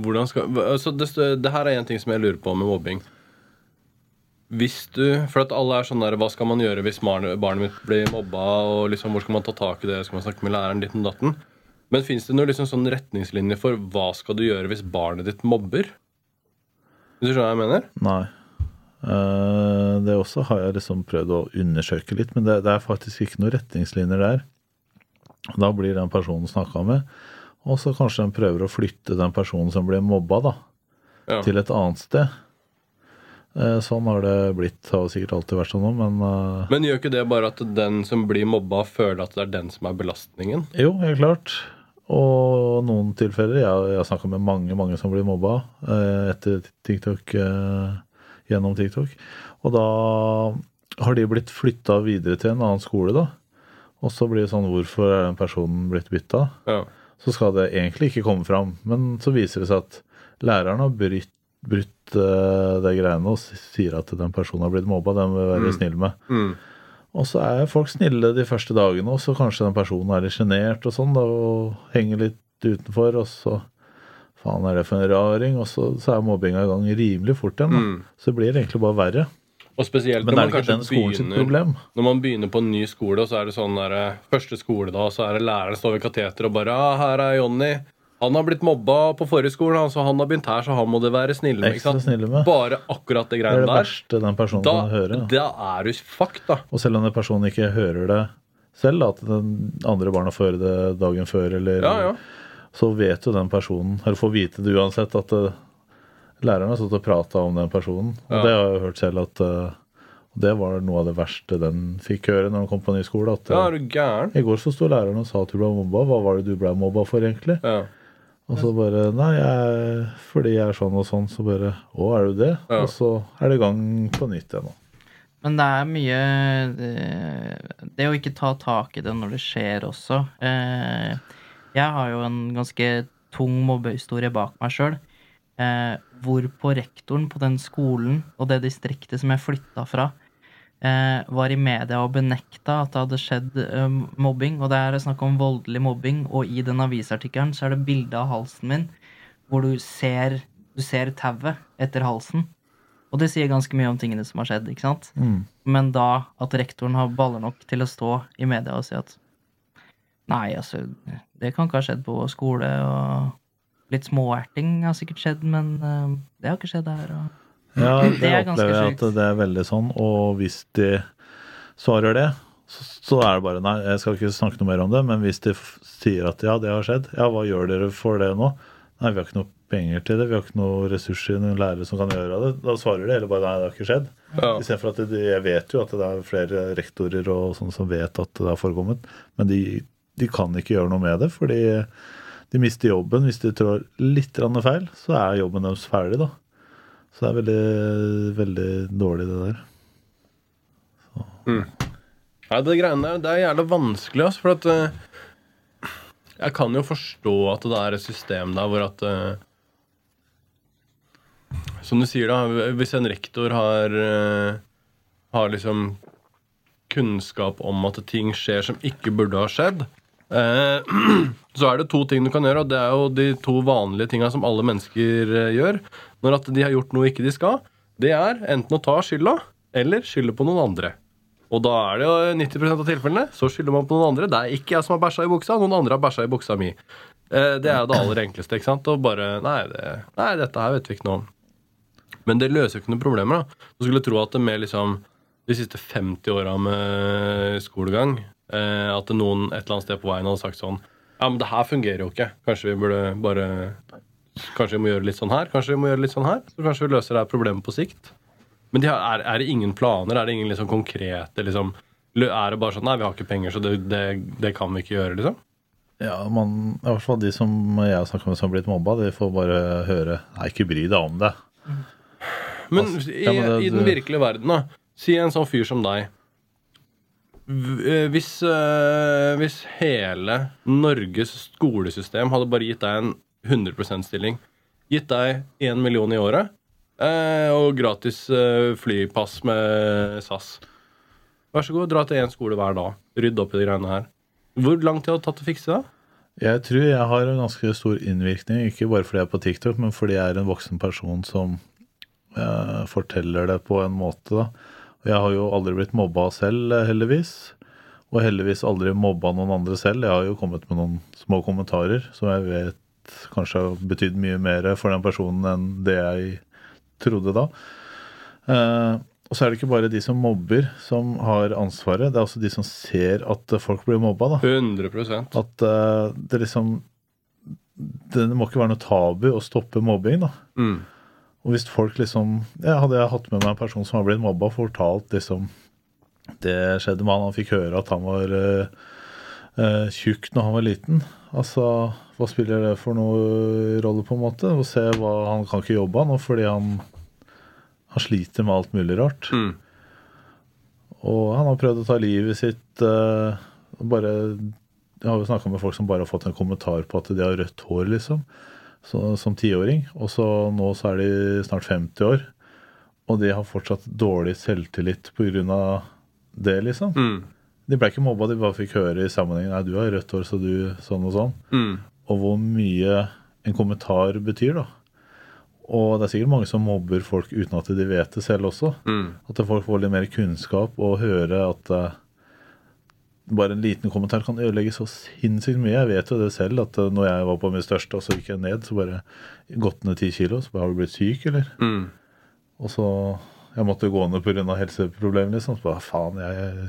Hvordan skal altså det, det her er en ting som jeg lurer på med mobbing. Hvis du For at alle er sånn der Hva skal man gjøre hvis barnet, mitt blir mobba? Og liksom, Hvor skal man ta tak i det? Skal man snakke med læreren? ditt om datten? Men fins det noen liksom sånn retningslinjer for hva skal du gjøre hvis barnet ditt mobber? Hvis du skjønner hva jeg mener? Nei. Eh, det også har jeg liksom prøvd å undersøke litt, men det, det er faktisk ikke noen retningslinjer der. Da blir den personen snakka med, og så kanskje den prøver å flytte den personen som ble mobba, da, Ja. til et annet sted. Eh, sånn har det blitt. Det har sikkert alltid vært sånn men eh, Men gjør ikke det bare at den som blir mobba, føler at det er den som er belastningen? jo, helt klart. Og noen tilfeller Jeg, har snakka med mange mange som blir mobba etter TikTok, eh, gjennom TikTok. Og da har de blitt flytta videre til en annen skole, da. Og så blir det sånn Hvorfor er den personen blitt bytta? Ja. Så skal det egentlig ikke komme fram. Men så viser det seg at læreren har brutt, brutt det greiene og sier at den personen har blitt mobba. Den vil være være snill med. Mm. Og så er folk snille de første dagene, og så kanskje den personen er litt sjenert og sånn, da, og henger litt utenfor, og så Faen, er det for en raring? Og så, så er mobbinga i gang rimelig fort igjen. Da. Mm. Så blir det egentlig bare verre. Og spesielt Men når man den begynner? Når man begynner på en ny skole, og så er det sånn der, første skole da, så er det læreren står ved kateteret og bare ah, 'Her er Jonny. Han har blitt mobba på forrige skole, han, altså han har begynt her, så han må det være snille med.' Ikke sant? med. Bare akkurat det greiene der. Det er det verste den personen Da, kan høre. Da. da er du fucked, da. Og selv om den personen ikke hører det selv, at den andre barna får høre det dagen før, eller Ja, ja. Så vet jo den personen, eller får vite det uansett, at uh, læreren har stått og prata om den personen. Og Ja. det har jeg hørt selv at uh, det var noe av det verste den fikk høre når den kom på ny skole. At Ja, eh, er du gæren? I går så sto læreren og sa at du ble mobba. Hva var det du ble mobba for, egentlig? Ja. Og så bare Nei, jeg, fordi jeg er sånn og sånn. Så bare Å, er du det? Ja. Og så er det i gang på nytt igjen nå. Men det er mye det, det å ikke ta tak i det når det skjer også. Eh, jeg har jo en ganske tung mobbehistorie bak meg sjøl. Eh, hvorpå rektoren på den skolen og det distriktet som jeg flytta fra, eh, var i media og benekta at det hadde skjedd eh, mobbing. Og det er snakk om voldelig mobbing, og i den avisartikkelen så er det bilde av halsen min hvor du ser, du ser tauet etter halsen. Og det sier ganske mye om tingene som har skjedd, ikke sant? Men da at rektoren har baller nok til å stå i media og si at Nei, altså, det kan ikke ha skjedd på skole, og litt småerting har sikkert skjedd, men eh, det har ikke skjedd her. Og... Ja, Det det er ganske opplever jeg at det er veldig sånn. Og hvis de svarer det, så, så er det bare Nei, jeg skal ikke snakke noe mer om det, men hvis de f sier at ja, det har skjedd, ja, hva gjør dere for det nå? Nei, vi har ikke noe penger til det, vi har ikke noe ressurser, noen lærere som kan gjøre det. Da svarer de eller bare nei, det har ikke skjedd. Ja. Istedenfor at de, jeg vet jo at det er flere rektorer og sånn som vet at det har forekommet, men de, de kan ikke gjøre noe med det, fordi de mister jobben. Hvis de trår litt feil, så er jobben deres ferdig, da. Så det er veldig, veldig dårlig, det der. Nei, det greiene der, det er jævla vanskelig, altså, for at uh, Jeg kan jo forstå at det er et system der hvor at uh, Som du sier, da, hvis en rektor har uh, Har liksom kunnskap om at ting skjer som ikke burde ha skjedd, så er det to ting du kan gjøre, og det er jo de to vanlige tinga som alle mennesker eh, gjør når at de har gjort noe ikke de skal. Det er enten å ta skylda eller skylde på noen andre. Og da er det jo 90% av tilfellene så skylder man på noen andre. Det er ikke jeg som har bæsja i buksa, noen andre har bæsja i buksa mi. Eh, Det er jo det aller enkleste. ikke sant? Og bare Nei, det, nei dette her vet vi ikke noe om. Men det løser jo ikke noen problemer. da. Du skulle tro at det med liksom de siste 50 åra med skolegang eh, At noen et eller annet sted på veien hadde sagt sånn Ja, men det her fungerer jo ikke. Kanskje vi burde bare Kanskje vi må gjøre litt sånn her? Kanskje vi må gjøre litt sånn her? Så kanskje vi løser det her problemet på sikt. Men de har, er, er det ingen planer? Er det ingen liksom konkrete liksom, Er det bare sånn Nei, vi har ikke penger, så det, det, det kan vi ikke gjøre, liksom? Ja, man, i hvert fall de som jeg har snakka med som har blitt mobba, de får bare høre Nei, ikke bry deg om det. Men Altså, i, ja, men det- i den virkelige verden, da. Si en sånn fyr som deg. Eh, Hvis, eh, hvis hele Norges skolesystem hadde bare gitt deg en 100 %-stilling, gitt deg 1 million i året eh, og gratis flypass med SAS Vær så god, dra til én skole hver dag. Rydd opp i de greiene her. Hvor lang tid hadde det tatt å fikse det? Jeg tror jeg har en ganske stor innvirkning, ikke bare fordi jeg er på TikTok, men fordi jeg er en voksen person som eh, forteller det på en måte. da. Jeg har jo aldri blitt mobba selv, eh, heldigvis. Og heldigvis aldri mobba noen andre selv. Jeg har jo kommet med noen små kommentarer som jeg vet kanskje har betydd mye mer for den personen enn det jeg trodde da. Eh, og så er det ikke bare de som mobber som har ansvaret, det er også de som ser at folk blir mobba. da. 100%. At eh, det liksom Det må ikke være noe tabu å stoppe mobbing, da. mm. Og hvis folk liksom ja, Hadde jeg hatt med meg en person som har blitt mobba, fortalt liksom Det skjedde med han, han fikk høre at han var eh, tjukk når han var liten. Altså, hva spiller det for noe rolle, på en måte? Å se hva Han kan ikke jobbe nå fordi han, han sliter med alt mulig rart. Mm. Og han har prøvd å ta livet sitt uh, bare Jeg har jo snakka med folk som bare har fått en kommentar på at de har rødt hår, liksom. Så, som tiåring. Og så nå så er de snart 50 år. Og de har fortsatt dårlig selvtillit pga. det, liksom. Mm. De ble ikke mobba, de bare fikk høre i sammenhengen Nei, du har rødt hår, så du sånn og sånn. Mm. Og hvor mye en kommentar betyr, da. Og det er sikkert mange som mobber folk uten at de vet det selv også. Mm. At folk får litt mer kunnskap og høre at eh, bare en liten kommentar kan ødelegge så sinnssykt mye. Jeg vet jo det selv, at eh, når jeg var på mitt største, og så gikk jeg ned, så bare gått ned ti kilo. Så bare har du blitt syk, eller? Mm. Og så Jeg måtte gå ned pga. helseproblemer, liksom. Så bare faen, jeg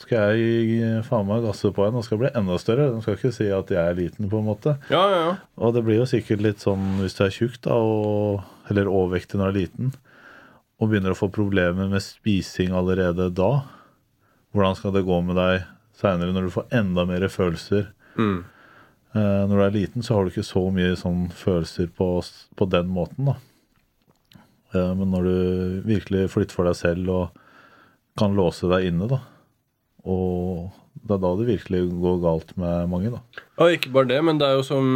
skal jeg faen meg gasse på igjen og skal bli enda større. De skal ikke si at jeg er liten, på en måte. Ja, ja, ja. Og det blir jo sikkert litt sånn hvis du er tjukk, da, og, eller overvektig når du er liten, og begynner å få problemer med spising allerede da, hvordan skal det gå med deg seinere når du får enda mer følelser? Mm. Eh, når du er liten, så har du ikke så mye sånn følelser på, på den måten, da. Eh, men når du virkelig flytter for deg selv og kan låse deg inne, da, og det er da det virkelig går galt med mange, da. Ja, ikke bare det, men det er jo som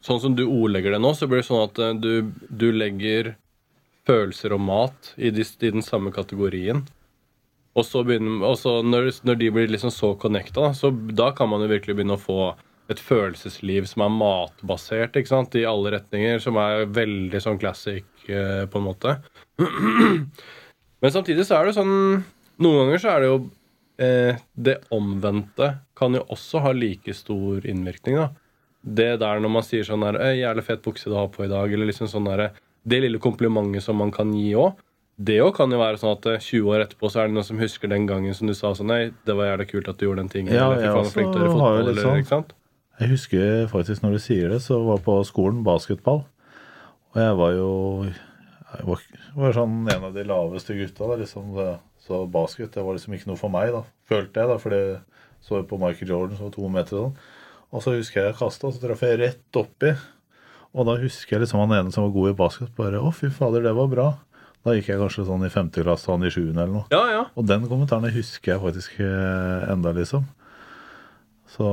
Sånn som du ordlegger det nå, så blir det sånn at eh, du, du legger følelser og mat i, de, i den samme kategorien. Og så begynner, og så når, når de blir liksom så connecta, så da kan man jo virkelig begynne å få et følelsesliv som er matbasert ikke sant? i alle retninger, som er veldig sånn classic eh, på en måte. Men samtidig så er det sånn Noen ganger så er det jo eh, Det omvendte kan jo også ha like stor innvirkning. da Det der når man sier sånn der 'Jævlig fet bukse du har på i dag', eller liksom sånn der, Det lille komplimentet som man kan gi òg. Det òg kan jo være sånn at eh, 20 år etterpå så er det noen som husker den gangen som du sa sånn 'Nei, det var jævlig kult at du gjorde den tingen', Ja, eller jeg faen, så flink har fotball', eller sånn. ikke sant? Jeg husker faktisk når du sier det, så var jeg på skolen basketball. Og jeg var jo jeg var, var sånn en av de laveste gutta. Da, liksom, så- basket det var liksom ikke noe for meg, da, følte jeg. da, For det så jeg på Michael Jordan, som var to meter og sånn. Og så husker jeg jeg kasta, og så traff jeg rett oppi. Og da husker jeg liksom han ene som var god i basket, bare 'Å, fy fader, det var bra'. Da gikk jeg kanskje sånn i femte klasse, han i sjuende eller noe. Ja, ja. Og den kommentaren husker jeg faktisk eh, enda, liksom. Så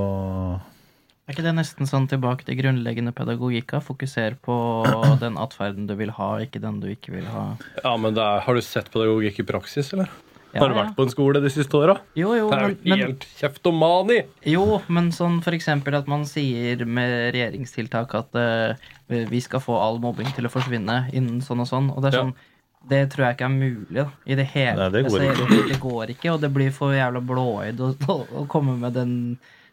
Er ikke det nesten sånn tilbake til grunnleggende pedagogikka? Fokuser på den atferden du vil ha, ikke den du ikke vil ha. ja men det er, Har du sett pedagogikk i praksis, eller? Ja, har du ja. vært på en skole de siste åra? Jo, jo, Det er jo men, helt kjeftomani! jo, men sånn for eksempel at man sier med regjeringstiltak at uh, vi skal få all mobbing til å forsvinne innen sånn og sånn. Og det er Ja. Det tror jeg ikke er mulig da, i det hele Nei, det går Altså. Det, det går ikke, og det blir for jævla blåøyd å, å, å komme med den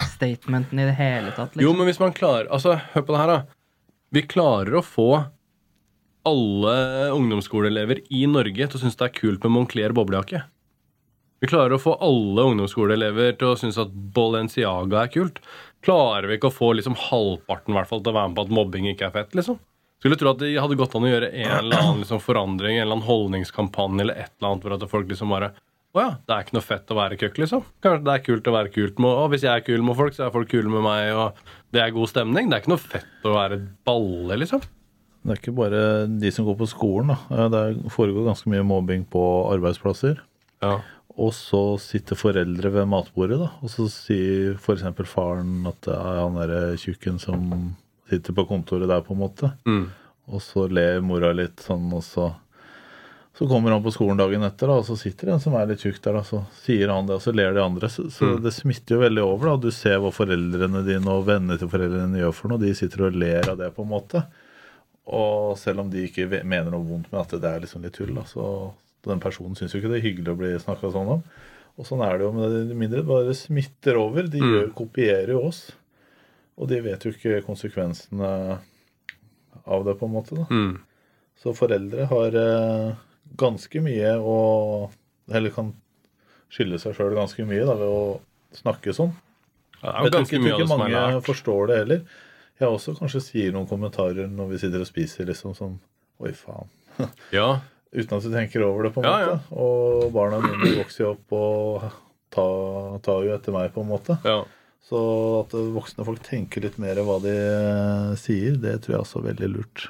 statementen i det hele tatt. Jo, Liksom. men hvis man klarer Altså, hør på det her, da. Vi klarer å få alle ungdomsskoleelever i Norge til å synes det er kult med Moncler boblejakke. Vi klarer å få alle ungdomsskoleelever til å synes at Balenciaga er kult. Klarer vi ikke å få liksom halvparten i hvert fall, til å være med på at mobbing ikke er fett? liksom? Skulle tro at det hadde gått an å gjøre en eller annen liksom, forandring, en eller annen holdningskampanje eller et eller annet for at folk liksom bare Å ja, det er ikke noe fett å være køkk, liksom. Kanskje det er kult å være kult med Og hvis jeg er kul med folk, så er folk kule med meg, og det er god stemning. Det er ikke noe fett å være balle, liksom. Det er ikke bare de som går på skolen. da. Det foregår ganske mye mobbing på arbeidsplasser. Ja. Og så sitter foreldre ved matbordet, da. Og så sier f.eks. faren at det er han derre tjukken som sitter på kontoret der, på en måte. Mm. Og så ler mora litt sånn, og så så kommer han på skolen dagen etter, da, og så sitter en som er litt tjukk der, og så sier han det, og så ler de andre. Så, så det smitter jo veldig over. da, Du ser hva foreldrene dine og vennene til foreldrene dine gjør for noe. De sitter og ler av det, på en måte. Og selv om de ikke mener noe vondt med at det er liksom litt tull, da, så den personen syns jo ikke det er hyggelig å bli snakka sånn om. Og sånn er det jo med det mindre. Bare smitter over. De mm. kopierer jo oss. Og de vet jo ikke konsekvensene av det, på en måte. da. Mm. Så foreldre har eh, ganske mye å Eller kan skylde seg sjøl ganske mye da, ved å snakke sånn. Ja, Jeg tror ikke, ikke som mange forstår det heller. Jeg også kanskje sier noen kommentarer når vi sitter og spiser, liksom sånn Oi, faen. Ja. Uten at du tenker over det, på en Ja, måte. Og barna mine vokser jo opp og tar, tar jo etter meg, på en måte. ja. Så at voksne folk tenker litt mer hva de eh, sier, det tror jeg også er veldig lurt.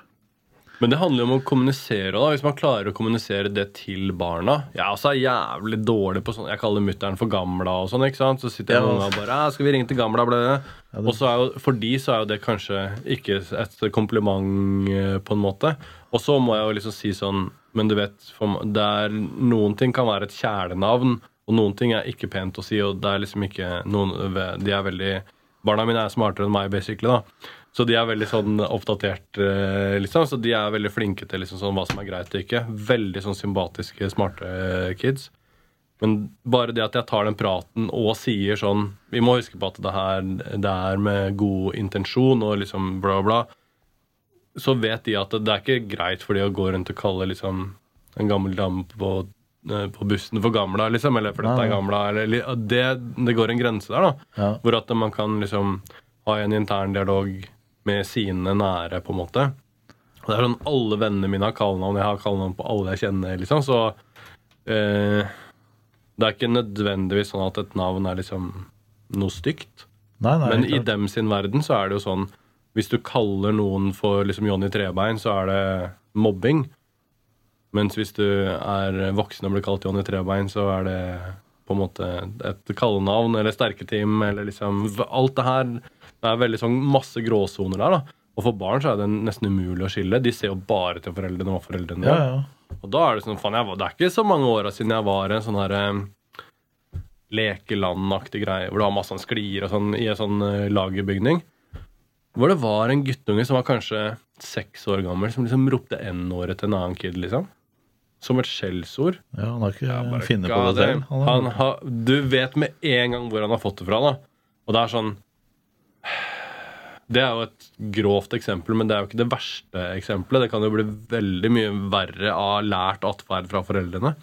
Men det handler jo om å kommunisere. da, Hvis man klarer å kommunisere det til barna Jeg også er jævlig dårlig på sånn Jeg kaller mutter'n for gamla og sånn. ikke sant? Så sitter jeg Ja. og bare «Ja, 'Skal vi ringe til gamla?' Ble det? Og så er jo, For de så er jo det kanskje ikke et kompliment, eh, på en måte. Og så må jeg jo liksom si sånn Men du vet, for, der er, noen ting kan være et kjælenavn, og noen ting er ikke pent å si, og det er liksom ikke noen De er veldig Barna mine er smartere enn meg, basically. da så de er veldig sånn oppdatert, eh, liksom. Så de er veldig flinke til liksom sånn hva som er greit og ikke. Veldig sånn sympatiske, smarte eh, kids. Men bare det at jeg tar den praten og sier sånn Vi må huske på at det her det er med god intensjon og liksom bla, bla. Så vet de at det er ikke greit for de å gå rundt og kalle liksom en gammel dame på, på bussen for gamla, liksom. Eller for dette er gamla. Eller, det, det går en grense der, da. Ja. Hvor at man kan liksom ha en intern dialog med sine nære, på en måte. Og Det er sånn Alle vennene mine har kallenavn. Jeg har kallenavn på alle jeg kjenner. liksom, Så eh, det er ikke nødvendigvis sånn at et navn er liksom noe stygt. Nei, nei, Men i dem sin verden så er det jo sånn Hvis du kaller noen for liksom Johnny Trebein, så er det mobbing. Mens hvis du er voksen og blir kalt Johnny Trebein, så er det på en måte et kallenavn eller sterketeam eller liksom Alt det her Det er veldig sånn masse gråsoner der, da. Og for barn så er det nesten umulig å skille. De ser jo bare til foreldrene og foreldrene Ja, ja. Og da er det sånn, faen, jeg, det er ikke så mange åra siden jeg var en sånn her eh, lekelandaktig greie, hvor du har masse sånn sklier og sånn i en sånn eh, lagerbygning. Hvor det var en guttunge som var kanskje seks år gammel, som liksom ropte N-året til en annen kid, liksom. Som et skjellsord. ja, han har ikke Bare, funnet på det selv. Han Han har, har, du vet med en gang hvor han har fått det fra, da. Og det er sånn Det er jo et grovt eksempel, men det er jo ikke det verste eksempelet. Det kan jo bli veldig mye verre av lært atferd fra foreldrene.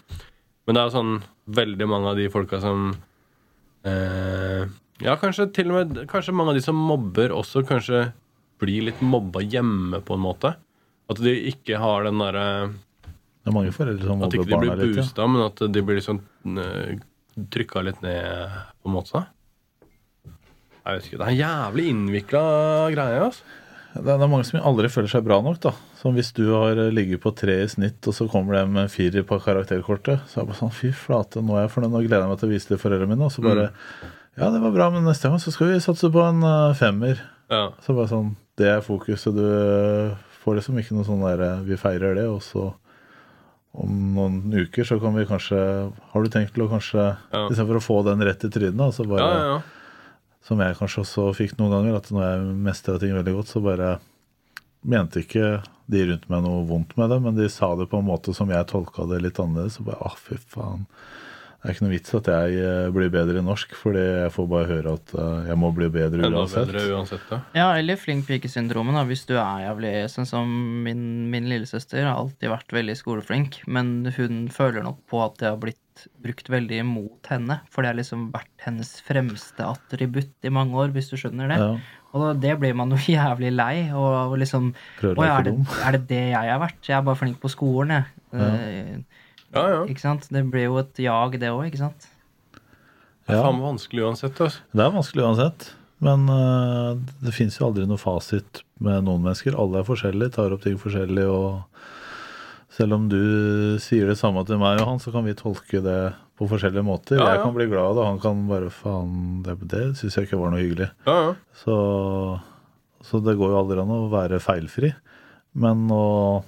Men det er jo sånn veldig mange av de folka som eh, Ja, kanskje til og med Kanskje mange av de som mobber, også kanskje blir litt mobba hjemme, på en måte. At de ikke har den derre det er mange foreldre som at ikke de blir boosta, men at de blir liksom eh, trykka litt ned, på en måte. Jeg vet ikke, Det er en jævlig innvikla greie. altså. Det er, mange som aldri føler seg bra nok. da Som Hvis du har eh, ligget på tre i snitt, og så kommer det med fire på karakterkortet, så er det bare sånn Fy flate, nå er jeg fornøyd, nå gleder jeg meg til å vise det til foreldrene mine. Og så bare Ja, det var bra, men neste gang så skal vi satse på en eh, femmer. Ja. Så bare sånn Det er fokuset. Du får liksom ikke noe sånn der eh, Vi feirer det, og så om noen uker så kan vi kanskje Har du tenkt til å kanskje Ja. Istedenfor å få den rett i trynet, altså bare ja, ja, ja. som jeg kanskje også fikk noen ganger, at når jeg mestra ting veldig godt, så bare mente ikke de rundt meg noe vondt med det, men de sa det på en måte som jeg tolka det litt annerledes. Og bare ah, fy faen. Det er ikke noe vits at jeg eh, blir bedre i norsk, fordi jeg får bare høre at eh, jeg må bli bedre uansett. bedre uansett. Ja. Ja, eller flink pike-syndromet, da, hvis du er jævlig Sånn som min, min lillesøster har alltid vært veldig skoleflink, men hun føler nok på at det har blitt brukt veldig imot henne, for det har liksom vært hennes fremste attributt i mange år, hvis du skjønner det. Ja, Og det blir man jo jævlig lei, og, og liksom Prøver Å ja, er det, dum. er det det jeg har vært? Jeg er bare flink på skolen, jeg. Eh, Ja, ja. Ikke sant? Det blir jo et jag, det òg, ikke sant? Det er Ja. faen vanskelig uansett. Altså. Det er vanskelig uansett. Men uh, det fins jo aldri noe fasit med noen mennesker. Alle er forskjellige, tar opp ting forskjellig. og selv om du sier det samme til meg, Johan, så kan vi tolke det på forskjellige måter. Ja, ja. Jeg kan bli glad, og han kan bare Faen, det, det syns jeg ikke var noe hyggelig. Ja, ja. Så, så det går jo aldri an å være feilfri. Men å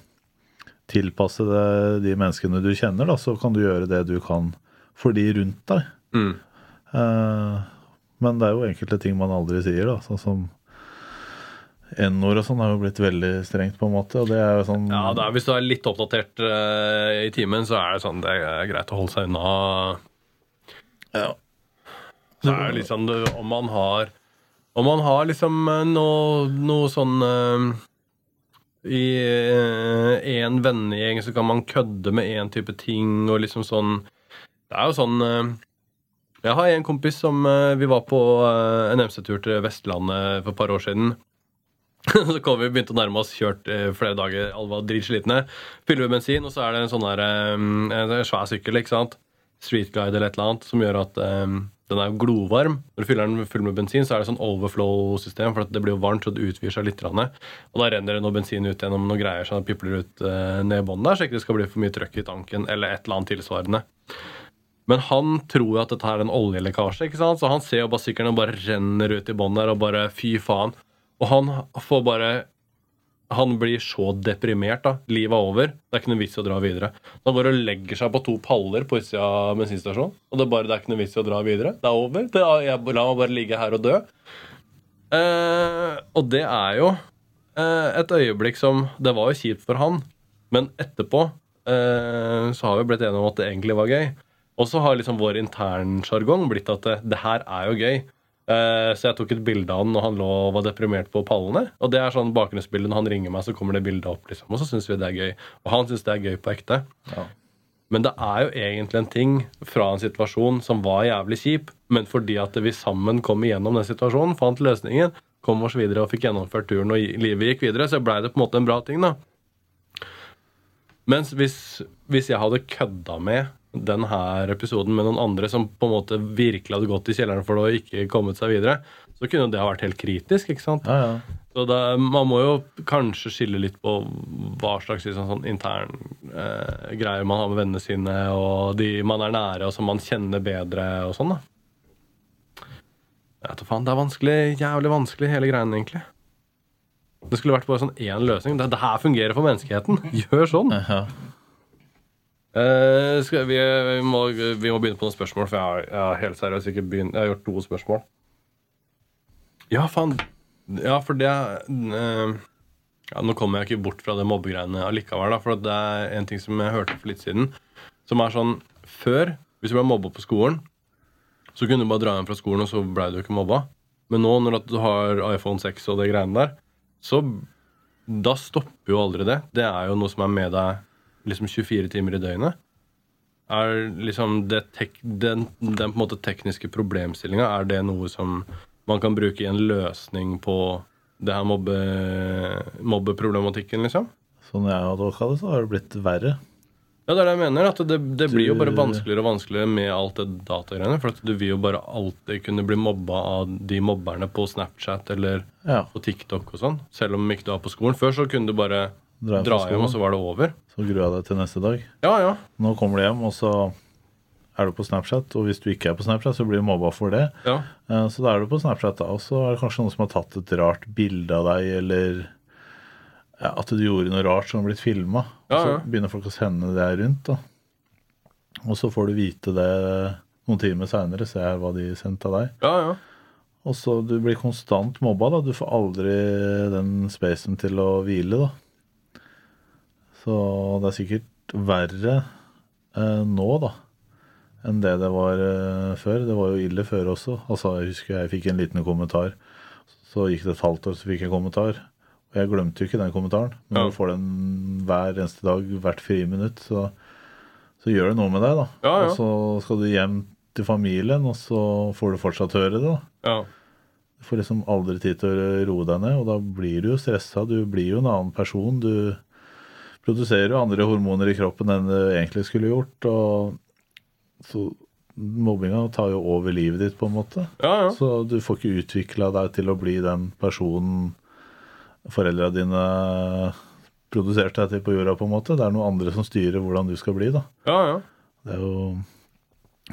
tilpasse det de menneskene du kjenner, da, så kan du gjøre det du kan for de rundt deg. Mm. Eh, men det er jo enkelte ting man aldri sier, da. Sånn som N-ord og sånn har jo blitt veldig strengt, på en måte. Og det er jo sånn ja det er, Hvis du er litt oppdatert uh, i timen, så er det sånn det er greit å holde seg unna. Ja. Så er det liksom det, Om man har Om man har liksom eh, noe, noe sånn eh, I én vennegjeng så kan man kødde med én type ting og liksom sånn Det er jo sånn eh, Jeg har en kompis som eh, Vi var på eh, en MC-tur til Vestlandet for et par år siden. Så kom vi begynte å nærme oss, kjørt eh, flere dager, alle var dritslitne. Fyller vi bensin, og så er det en sånn der, eh, en svær sykkel, ikke sant? Street eller et eller annet, som gjør at eh, den er jo glovarm. Når du fyller den full med bensin, så er det sånn overflow-system, for at det blir jo varmt, så det utvider seg litt. Og da renner det noe bensin ut gjennom noen greier, så det pipler ut eh, ned i bånn der, så ikke det skal bli for mye trøkk i tanken, eller et eller annet tilsvarende. Men han tror jo at dette er en oljelekkasje, ikke sant? så han ser jo bare sykkelen bare renner ut i bånn der, og bare fy faen. Og han får bare Han blir så deprimert, da. Livet er over. Det er ikke noe vits i å dra videre. Så han går og legger seg på to paller på utsida av bensinstasjonen. Og det er bare det er ikke noe vits i å dra videre. Det er over. Det er, jeg, la meg bare ligge her og dø. Eh, og det er jo eh, et øyeblikk som Det var jo kjipt for han, men etterpå eh, så har vi blitt enige om at det egentlig var gøy. Og så har liksom vår internsjargong blitt at det, det her er jo gøy. Eh, så jeg tok et bilde av han når han lå og var deprimert på pallene. Og det er sånn bakgrunnsbilde når han ringer meg, så kommer det bildet opp. liksom Og så syns vi det er gøy. Og han syns det er gøy på ekte. Ja. Men det er jo egentlig en ting fra en situasjon som var jævlig kjip, men fordi at vi sammen kom igjennom den situasjonen, fant løsningen, kom oss videre og fikk gjennomført turen, og livet gikk videre, så blei det på en måte en bra ting, da. Mens hvis, hvis jeg hadde kødda med denne episoden med noen andre som på en måte virkelig hadde gått i kjelleren for det og ikke kommet seg videre, så kunne det ha vært helt kritisk. ikke sant? Ja, ja. Så det, man må jo kanskje skille litt på hva slags liksom, sånn intern eh, greier man har med vennene sine, og de man er nære, og som man kjenner bedre, og sånn, da. Jeg vet da faen, Det er vanskelig, jævlig vanskelig, hele greien, egentlig. Det skulle vært bare sånn én løsning. Det, det her fungerer for menneskeheten. Gjør sånn. ja. Eh, skal vi, vi, må, vi må begynne på noen spørsmål, for jeg har, jeg har helt seriøst ikke begynt Jeg har gjort to spørsmål. Ja, faen. Ja, for det uh, ja, Nå kommer jeg ikke bort fra det mobbegreiene allikevel, da, for det er en ting som jeg hørte for litt siden, som er sånn Før, hvis du ble mobba på skolen, så kunne du bare dra hjem fra skolen, og så ble du ikke mobba. Men nå, når du har iPhone 6 og det greiene der, så da stopper jo aldri det. Det er jo noe som er med deg liksom 24 timer i døgnet. Er liksom det tek, den, den måte tekniske problemstillinga, er det noe som man kan bruke i en løsning på det her mobbe, mobbeproblematikken, liksom? Sånn jeg har tolka det, så har det blitt verre. Ja, det er det jeg mener. at Det, det blir jo bare vanskeligere og vanskeligere med alt det datagreiene. For du vil jo bare alltid kunne bli mobba av de mobberne på Snapchat eller Ja. på TikTok og sånn. Selv om ikke du er på skolen. Før så kunne du bare Dra hjem dra hjem, og så var det over. Så jeg deg til neste dag. Ja, ja. Nå kommer du hjem, og så er du på Snapchat. Og hvis du ikke er på Snapchat, så blir du mobba for det. ja. Eh, Så da er du på Snapchat, da. Og så er det kanskje noen som har tatt et rart bilde av deg, eller ja, at du gjorde noe rart som har blitt filma. Ja, Og så begynner folk å sende det rundt, da. Og så får du vite det noen timer seinere, se hva de sendte av deg. ja, ja. Og så du blir konstant mobba, da. Du får aldri den spacen til å hvile, da. Så det er sikkert verre eh, nå, da, enn det det var eh, før. Det var jo ille før også. Altså, jeg husker jeg fikk en liten kommentar. Så gikk det et halvt år, så fikk jeg en kommentar. Og jeg glemte jo ikke den kommentaren. Men Ja. du får den hver eneste dag, hvert friminutt, så, så gjør det noe med deg, da. Ja, ja. Og så skal du hjem til familien, og så får du fortsatt høre det, da. ja. Du får liksom aldri tid til å roe deg ned, og da blir du jo stressa. Du blir jo en annen person. Du produserer jo andre hormoner i kroppen enn du egentlig skulle gjort. Og så mobbinga tar jo over livet ditt, på en måte. ja, ja. Så du får ikke utvikla deg til å bli den personen foreldra dine produserte deg til på jorda, på en måte. Det er noen andre som styrer hvordan du skal bli, da. ja, ja. Det er jo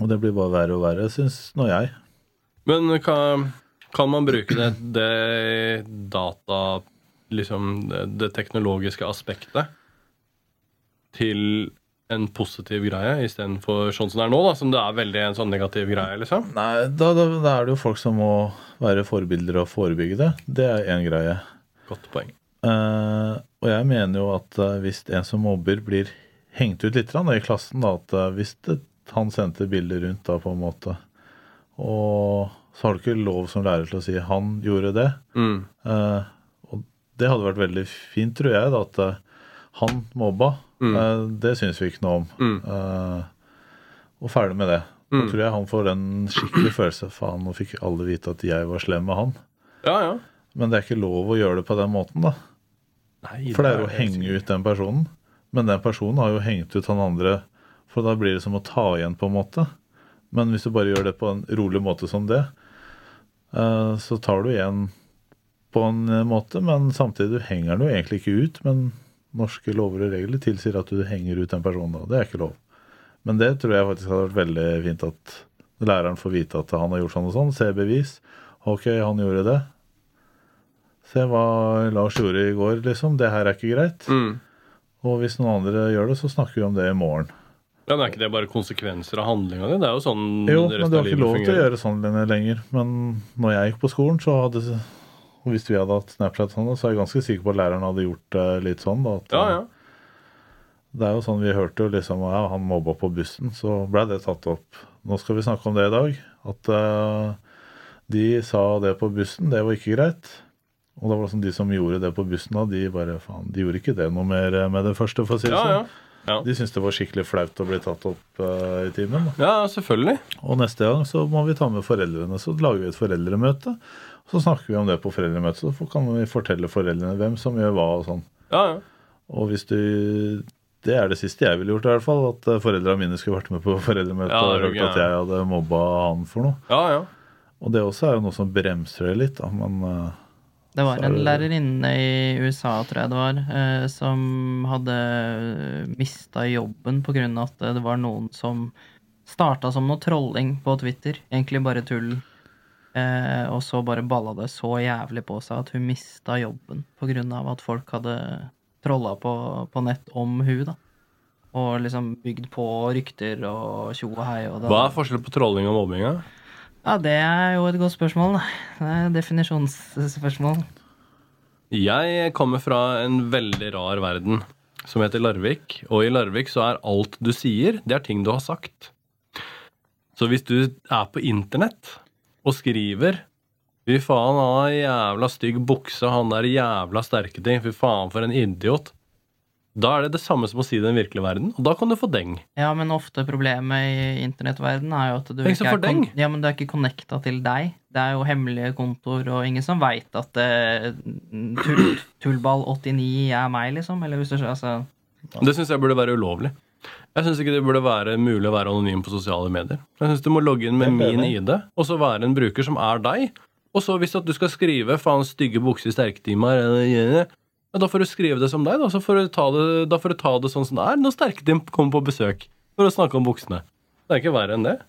Og det blir bare verre og verre, syns nå jeg. Men kan, kan man bruke det, det data Liksom det, det teknologiske aspektet til en positiv greie istedenfor sånn som det er nå, da, som det er veldig en sånn negativ greie, liksom? Nei, da, da, da er det jo folk som må være forbilder og forebygge det. Det er én greie. Godt poeng. Eh, og jeg mener jo at eh, hvis en som mobber, blir hengt ut litt i klassen, da, at eh, hvis det, han sendte bilder rundt da, på en måte, og så har du ikke lov som lærer til å si 'han gjorde det'. Mm. Eh, og det hadde vært veldig fint, tror jeg, da, at eh, han mobba. Mm. Eh, det syns vi ikke noe om. Mm. Eh, og ferdig med det. Da Mm. tror jeg han får en skikkelig følelse. Faen, nå fikk alle vite at jeg var slem med han. Ja, ja. Men det er ikke lov å gjøre det på den måten, da. Nei, For det er jo å henge ut den personen. Men den personen har jo hengt ut han andre, for da blir det som å ta igjen, på en måte. Men hvis du bare gjør det på en rolig måte som det, eh, så tar du igjen på en måte, men samtidig du henger den jo egentlig ikke ut. Men norske lover og regler tilsier at du henger ut en person da. Det er ikke lov. Men det tror jeg faktisk hadde vært veldig fint at læreren får vite at han har gjort sånn og sånn. Se bevis. Ok, han gjorde det. Se hva Lars gjorde i går, liksom. Det her er ikke greit. Mm. Og hvis noen andre gjør det, så snakker vi om det i morgen. Ja, men Er ikke det bare konsekvenser av handlinga di? Det er jo sånn Jo, men du har ikke lov til å gjøre sånn lenger. Men når jeg gikk på skolen, så hadde og hvis vi hadde hatt Snapchat sånn, så er jeg ganske sikker på at læreren hadde gjort det litt sånn. Da, at, Ja, ja. Det er jo sånn vi hørte jo liksom ja, han mobba på bussen, så ble det tatt opp. Nå skal vi snakke om det i dag. At uh, de sa det på bussen, det var ikke greit. Og da var det sånn de som gjorde det på bussen, da, de bare faen, de gjorde ikke det noe mer med det første, for å si det Ja, sånn. ja. Ja. De syntes det var skikkelig flaut å bli tatt opp uh, i timen. da. ja, selvfølgelig. Og neste gang så må vi ta med foreldrene. Så lager vi et foreldremøte. Så snakker vi om det på foreldremøtet. Så kan vi fortelle foreldrene hvem som gjør hva og sånn. Ja, ja. Og hvis du Det er det siste jeg ville gjort, i hvert fall. At eh, foreldrene mine skulle vært med på foreldremøtet Ja, og hørt at jeg hadde mobba han for noe. Ja, ja. Og det også er jo noe som bremser det litt, da. Men eh, Det var en lærerinne i USA, tror jeg det var, eh, som hadde mista jobben av at det var noen som starta som noe trolling på Twitter. Egentlig bare tull. Eh, og så bare balla det så jævlig på seg at hun mista jobben på grunn av at folk hadde trolla på, på nett om hun da. Og liksom bygd på rykter og tjo og hei. Og Hva er forskjellen på trolling og mobbing? Ja, det er jo et godt spørsmål. da. Det er et definisjonsspørsmål. Jeg kommer fra en veldig rar verden som heter Larvik. Og i Larvik så er alt du sier, det er ting du har sagt. Så hvis du er på internett og skriver Fy faen, han har jævla stygg bukse, han der jævla sterke ting. Fy faen, for en idiot. Da er det det samme som å si det i den virkelige verden, og da kan du få deng. Ja, men ofte problemet i internettverdenen er jo at du ikke er, deng. ja, men du er ikke connecta til deg. Det er jo hemmelige kontoer, og ingen som veit at uh, tull, Tullball89 er meg, liksom. Eller hvis du skjønner, altså Det syns jeg burde være ulovlig. Jeg syns ikke det burde være mulig å være anonym på sosiale medier. Jeg syns du må logge inn med min. ID, og så være en bruker som er deg. Og så hvis du skal skrive 'faen stygge bukser i eller- ja, da får du skrive det som deg. Da, så får du ta det, da får du ta det sånn som det er når sterketim kommer på besøk for å snakke om buksene. Det er ikke verre enn det.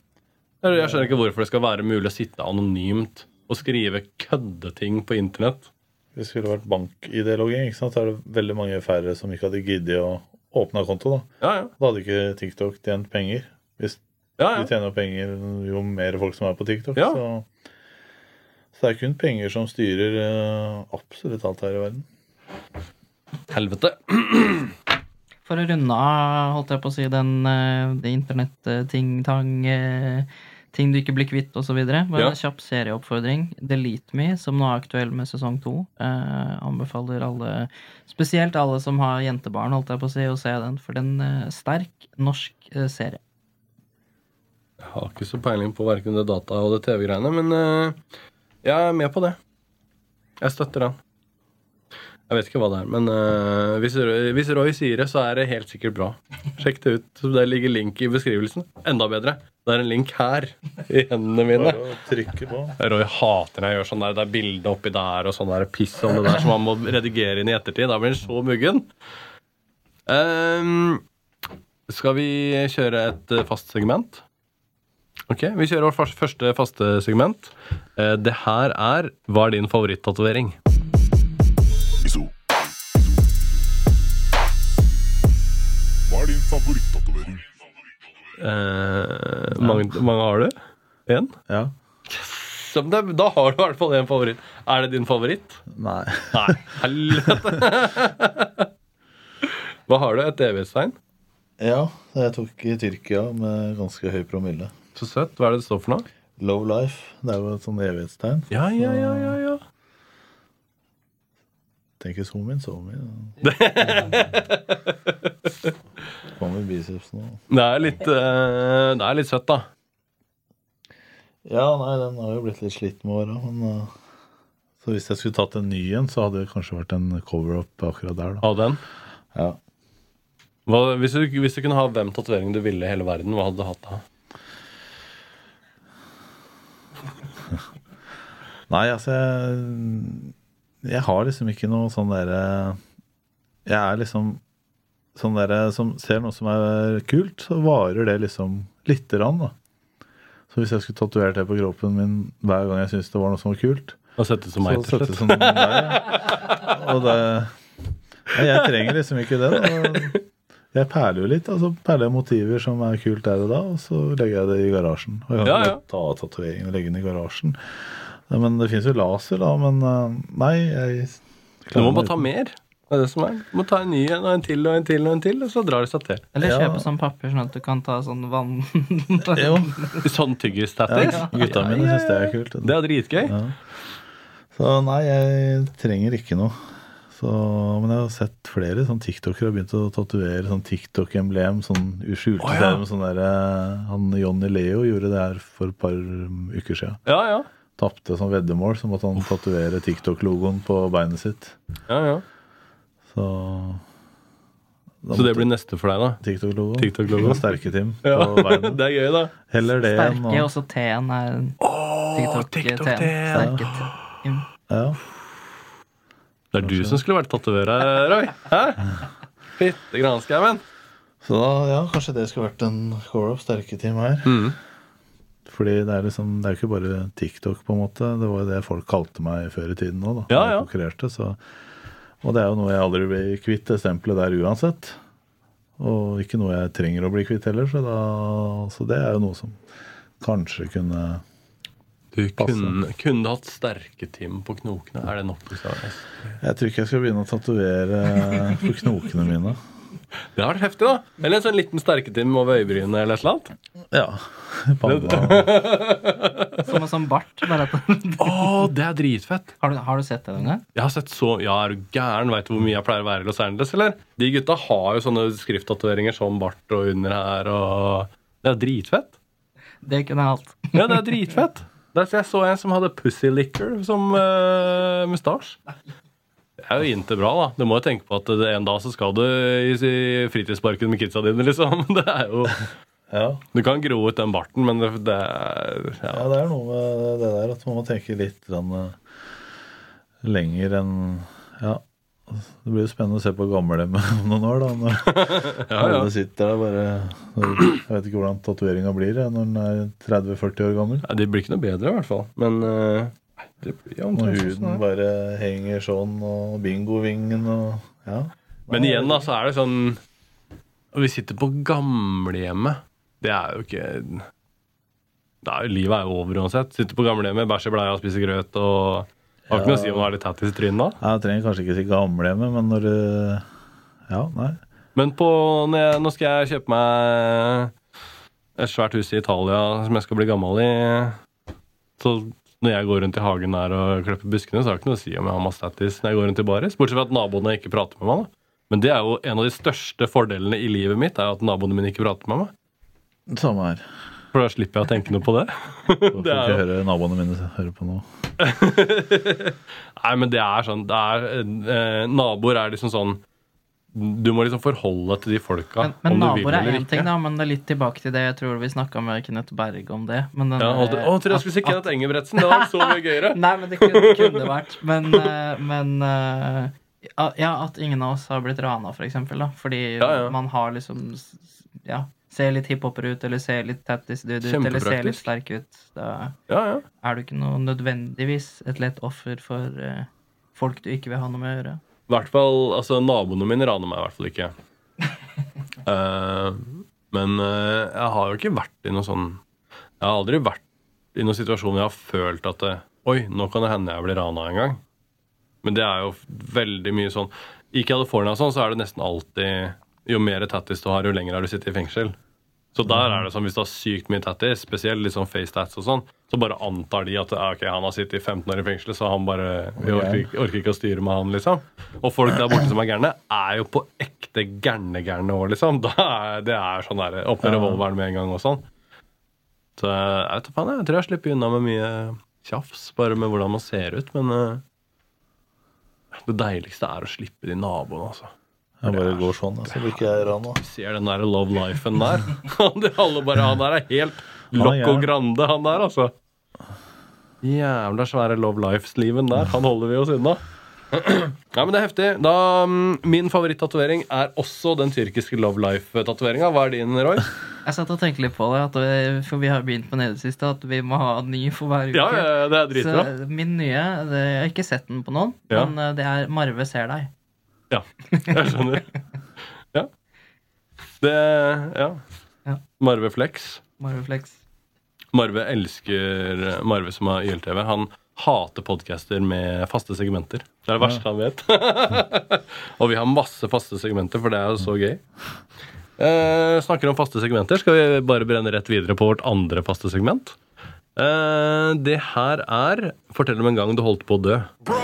Jeg skjønner ikke hvorfor det skal være mulig å sitte anonymt og skrive køddeting på internett. hvis det skulle vært bank-ID-logging, ikke sant, så er det veldig mange færre som ikke hadde giddet å åpne konto. Da Ja, ja. Da hadde ikke TikTok tjent penger. Hvis ja, de tjener penger jo mer folk som er på TikTok. Ja. Så, så det er kun penger som styrer uh, absolutt alt her i verden. Helvete. For å runde av, holdt jeg på å si, den uh, internett-ting-tang eh, Ting du ikke blir kvitt, osv. Bare Ja. en kjapp serieoppfordring. Delete Me, som nå er aktuell med sesong to. Eh, anbefaler alle, spesielt alle som har jentebarn, holdt jeg på å si, å se den. For den er sterk norsk eh, serie. Jeg har ikke så peiling på hverken det data og det TV-greiene, men eh, jeg er med på det. Jeg støtter den. Jeg vet ikke hva det er, men uh, hvis, hvis Roy sier det, så er det helt sikkert bra. Sjekk det ut. Så Der ligger link i beskrivelsen. Enda bedre. Det er en link her i hendene mine. Roy hater når jeg gjør sånn der. Det er bilde oppi der og sånn der piss om det der som han må redigere inn i ettertid. Da blir han så muggen. Um, skal vi kjøre et eh, fast segment? Ok, vi kjører vårt første faste segment. Eh, det her er Hva er din favorittatovering? Eh, mange, mange har du? Én? Ja. Det- Da har du i hvert fall én favoritt. Er det din favoritt? Nei. Nei, helvete! Hva har du? Et evighetstegn? Ja, jeg tok i Tyrkia med ganske høy promille. Så søtt. Hva er det det står for noe? Low life. Det er jo et sånt evighetstegn. Ja, ja, ja, ja, ja. Tenker zoom in, zoom in. Kommer bicepsen nå. Det er litt, uh, det er litt søtt, da. Ja, nei, den har jo blitt litt slitt med åra, men uh, Så hvis jeg skulle tatt en ny en, så hadde det kanskje vært en cover-up akkurat der, da. Av den. Ja. Hva, hvis, du, hvis du kunne ha hvem tatovering du ville i hele verden, hva hadde du hatt da? Nei, altså jeg, jeg har liksom ikke noe sånn derre Jeg er liksom sånn der, som ser noe som er kult, så varer det liksom lite grann, da. Så hvis jeg skulle tatovert det på kroppen min hver gang jeg syntes det var noe som var kult, Å sette som så meg, til slutt. som ja. Og det ja, jeg trenger liksom ikke det. da. Jeg perler jo litt. altså Perler motiver som er kult der og da, og så legger jeg det i garasjen. Og jeg kan Ja, ja. ta av tatoveringen og legge den i garasjen. Men det fins jo laser, da. Men eh, nei, jeg Du må bare ta mer. Det er det som er. Du må ta en ny en og en til og en til og en til, og så drar det seg til. Eller Ja. kjøpe sånn papir, sånn at du kan ta sånn vann Jo, Sånn tyggistatting. ja, gutta mine syns det er kult. Det er dritgøy. Ja. Så nei, jeg trenger ikke noe. Så, men jeg har sett flere sånn TikTokere har begynt å tatovere sånn TikTok-emblem. Sånn uskjulte oh, ja. med sånn derre Han Johnny Leo gjorde det her for et par uker siden. Ja, ja. Tapte sånn veddemål, så måtte han tatovere TikTok-logoen på beinet sitt. ja, ja. Så Da Så det blir neste for deg, da? TikTok-logo. TikTok-logo. Og Sterke Team Ja, på veien. det er gøy, da. Heller det enn Sterke, å også T-en er Åh, TikTok-T-en. TikTok-T. Sterke team. Ja. Det er du som skulle vært tatoverer, Roy. Hæ? Fytte granskauen. Så da, ja, kanskje det skulle vært en core-up sterke team her. Mm. Fordi det er liksom, det er jo ikke bare TikTok, på en måte. Det var jo det folk kalte meg før i tiden òg, da. Ja, ja. jeg konkurrerte, så Og det er jo noe jeg aldri blir kvitt, det stempelet der uansett. Og ikke noe jeg trenger å bli kvitt heller, så, da, så det er jo noe som kanskje kunne Du kunne, kunne hatt sterke tim på knokene. Er det nok du sa? Jeg tror ikke jeg skal begynne å tatovere på knokene mine. Det har vært heftig, da. Eller en sånn liten sterketim over øyebrynene eller et eller annet. Ja. Som en sånn bart. Bare at, Å, det er dritfett. har, du, har du sett det noen gang? Jeg har sett så Ja, er du gæren? Veit du hvor mye jeg pleier å være i Los Angeles, eller? De gutta har jo sånne skrifttatoveringer som bart og under her og Det er dritfett. Det kunne jeg hatt. Ja, det er dritfett. Der så jeg så en som hadde pussy liquor som uh, mustasje. Det er jo inte bra, da. Du må jo tenke på at det, en dag så skal du i, fritidsparken med kidsa dine, liksom. Det er jo Ja. Du kan gro ut den barten, men det, det er ja. ja, det er noe med det der at man må tenke litt grann, eh, lenger enn Ja. Det blir jo spennende å se på gamle med om noen år, da. Når ja, ja. alle sitter der bare Jeg vet ikke hvordan tatoveringa blir jeg, når den er 30-40 år gammel. Ja, Det blir ikke noe bedre, i hvert fall. Men eh, det blir Når omtrent sånn huden bare henger sånn, og bingovingen og Ja. Men igjen, da, så er det sånn Og vi sitter på gamlehjemmet. Det er jo ikke det er, Livet er jo over uansett. Sitter på gamlehjemmet, bæsjer bleia og spiser grøt og Har ikke noe å si om du har litt tattis i trynet da. Jeg trenger kanskje ikke si gamlehjemmet, men når du Ja, nei. Men på, når jeg, nå skal jeg kjøpe meg et svært hus i Italia som jeg skal bli gammel i. Så når jeg går rundt i hagen der og klipper buskene, så har det ikke noe å si om jeg har mastatis når jeg går rundt i baris. Bortsett fra at naboene ikke prater med meg. da. Men det er jo en av de største fordelene i livet mitt, er at naboene mine ikke prater med meg. Samme her. For da slipper jeg å tenke noe på det. Får Det ikke høre naboene mine høre på nå. Nei, men det er sånn det er, eh, Naboer er liksom sånn Du må liksom forholde deg til de folka. Men, men naboer er én ting, da, men det er litt tilbake til det. Jeg tror vi snakka med Kenneth Berg om det. Men den Ja, og å, trodde jeg skulle si Kenneth Engebretsen. Det var så mye gøyere. Nei, men det kunne, kunne vært. Men, eh, men eh, Ja, at ingen av oss har blitt rana, for eksempel. Da. Fordi Ja, ja. man har liksom Ja, ser litt hiphopper ut, eller ser litt tattis-dude ut, eller ser litt sterk ut. Da Ja, ja. er du ikke noe nødvendigvis et lett offer for uh, folk du ikke vil ha noe med å gjøre. I hvert fall, altså Naboene mine raner meg i hvert fall ikke. Uh, men uh, jeg har jo ikke vært i noe sånn Jeg har aldri vært i noen situasjon hvor jeg har følt at det, Oi, nå kan det hende jeg blir rana en gang. Men det er jo veldig mye sånn I California sånn, så er det nesten alltid Jo mer tattis du har, jo lenger har du sittet i fengsel. Så der er det sånn, Hvis du har sykt mye tattis, spesielt litt sånn face tats og sånn, så bare antar de at ok, han har sittet i 15 år i fengsel, så han bare vi orker, orker ikke å styre med han, liksom. Og folk der borte som er gærne, er jo på ekte gærne-gærne år, liksom. Da er, det er sånn der med revolveren med en gang og sånn. Så jeg vet da faen, jeg tror jeg slipper unna med mye tjafs, bare med hvordan man ser ut, men uh, det deiligste er å slippe de naboene, altså. Jeg bare går sånn, så blir ikke jeg rana. Ser den der love lifen der. Han, alle bare, han der er helt loco grande, han der, altså. Jævla svære love life-sliven der. Han holder vi oss unna. Ja, men det er heftig. Da, mm, min favoritt-tatovering er også den tyrkiske love life-tatoveringa. Hva er din, Roy? Jeg satt og tenkte litt på det, at vi, for vi har begynt på nede siste, at vi må ha ny for hver uke. Ja, det er dritbra. Så min nye det, Jeg har ikke sett den på noen, Ja. men eh, det er 'Marve ser deg'. Ja, jeg skjønner. Ja. Det Ja. Ja. Marve Flex. Marve Flex. Marve elsker Marve som har YLTV. Han hater podcaster med faste segmenter. Det er det verste han vet. og vi har masse faste segmenter, for det er jo så gøy. Eh, snakker om faste segmenter. Skal vi bare brenne rett videre på vårt andre faste segment? Eh, det her er Fortell om en gang du holdt på å dø. Bro,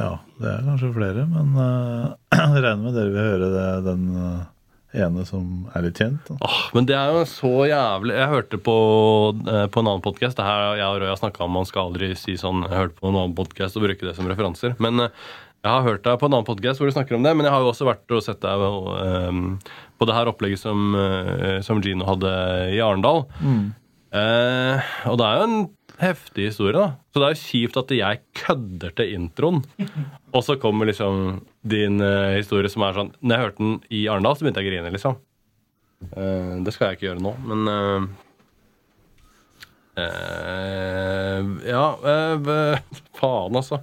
Ja, det er kanskje flere, men uh, jeg regner med dere vil høre det, den eh, ene som er litt kjent. Åh, men det er jo så jævlig Jeg hørte på, eh, på en annen podkast Det her jeg og Røy har snakka om, man skal aldri si sånn Jeg hørte på en annen podkast og bruke det som referanser. Men jeg har hørt deg på en annen podkast hvor du snakker om det, men jeg har jo også vært og sett deg på det her opplegget som, som Gino hadde i Arendal. Eh, og det er jo en heftig historie, da. Så det er jo kjipt at jeg kødder til introen. Og så kommer liksom din eh, historie som er sånn Når jeg hørte den i Arendal, så begynte jeg å grine, liksom. Eh, det skal jeg ikke gjøre nå, men eh, eh, Ja, eh, faen, altså.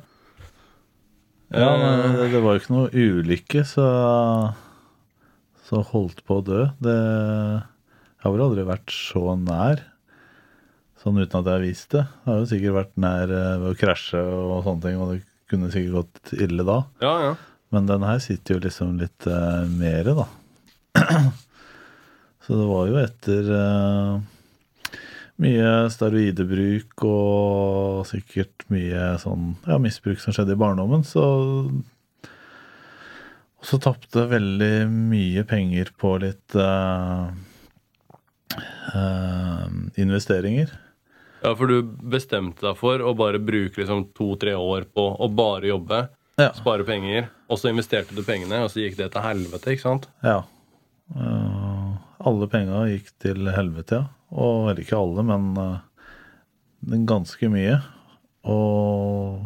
Ja, Eh, men det, det var jo ikke noe ulykke, så Så holdt på å dø. Det jeg har vel aldri vært så nær, sånn uten at jeg har vist det. Jeg har jo sikkert vært nær eh, ved å krasje og sånne ting, og det kunne sikkert gått ille da. ja, ja. Men den her sitter jo liksom litt uh, mere, da. Så det var jo etter uh, mye steroidebruk og sikkert mye sånn ja, misbruk som skjedde i barndommen, så Og så tapte veldig mye penger på litt uh, uh, investeringer. Ja, for du bestemte deg for å bare bruke liksom to-tre år på å bare jobbe, Ja. spare penger, og så investerte du pengene, og så gikk det til helvete, ikke sant? Ja. Uh, alle penga gikk til helvete, ja. Og eller ikke alle, men uh, ganske mye. Og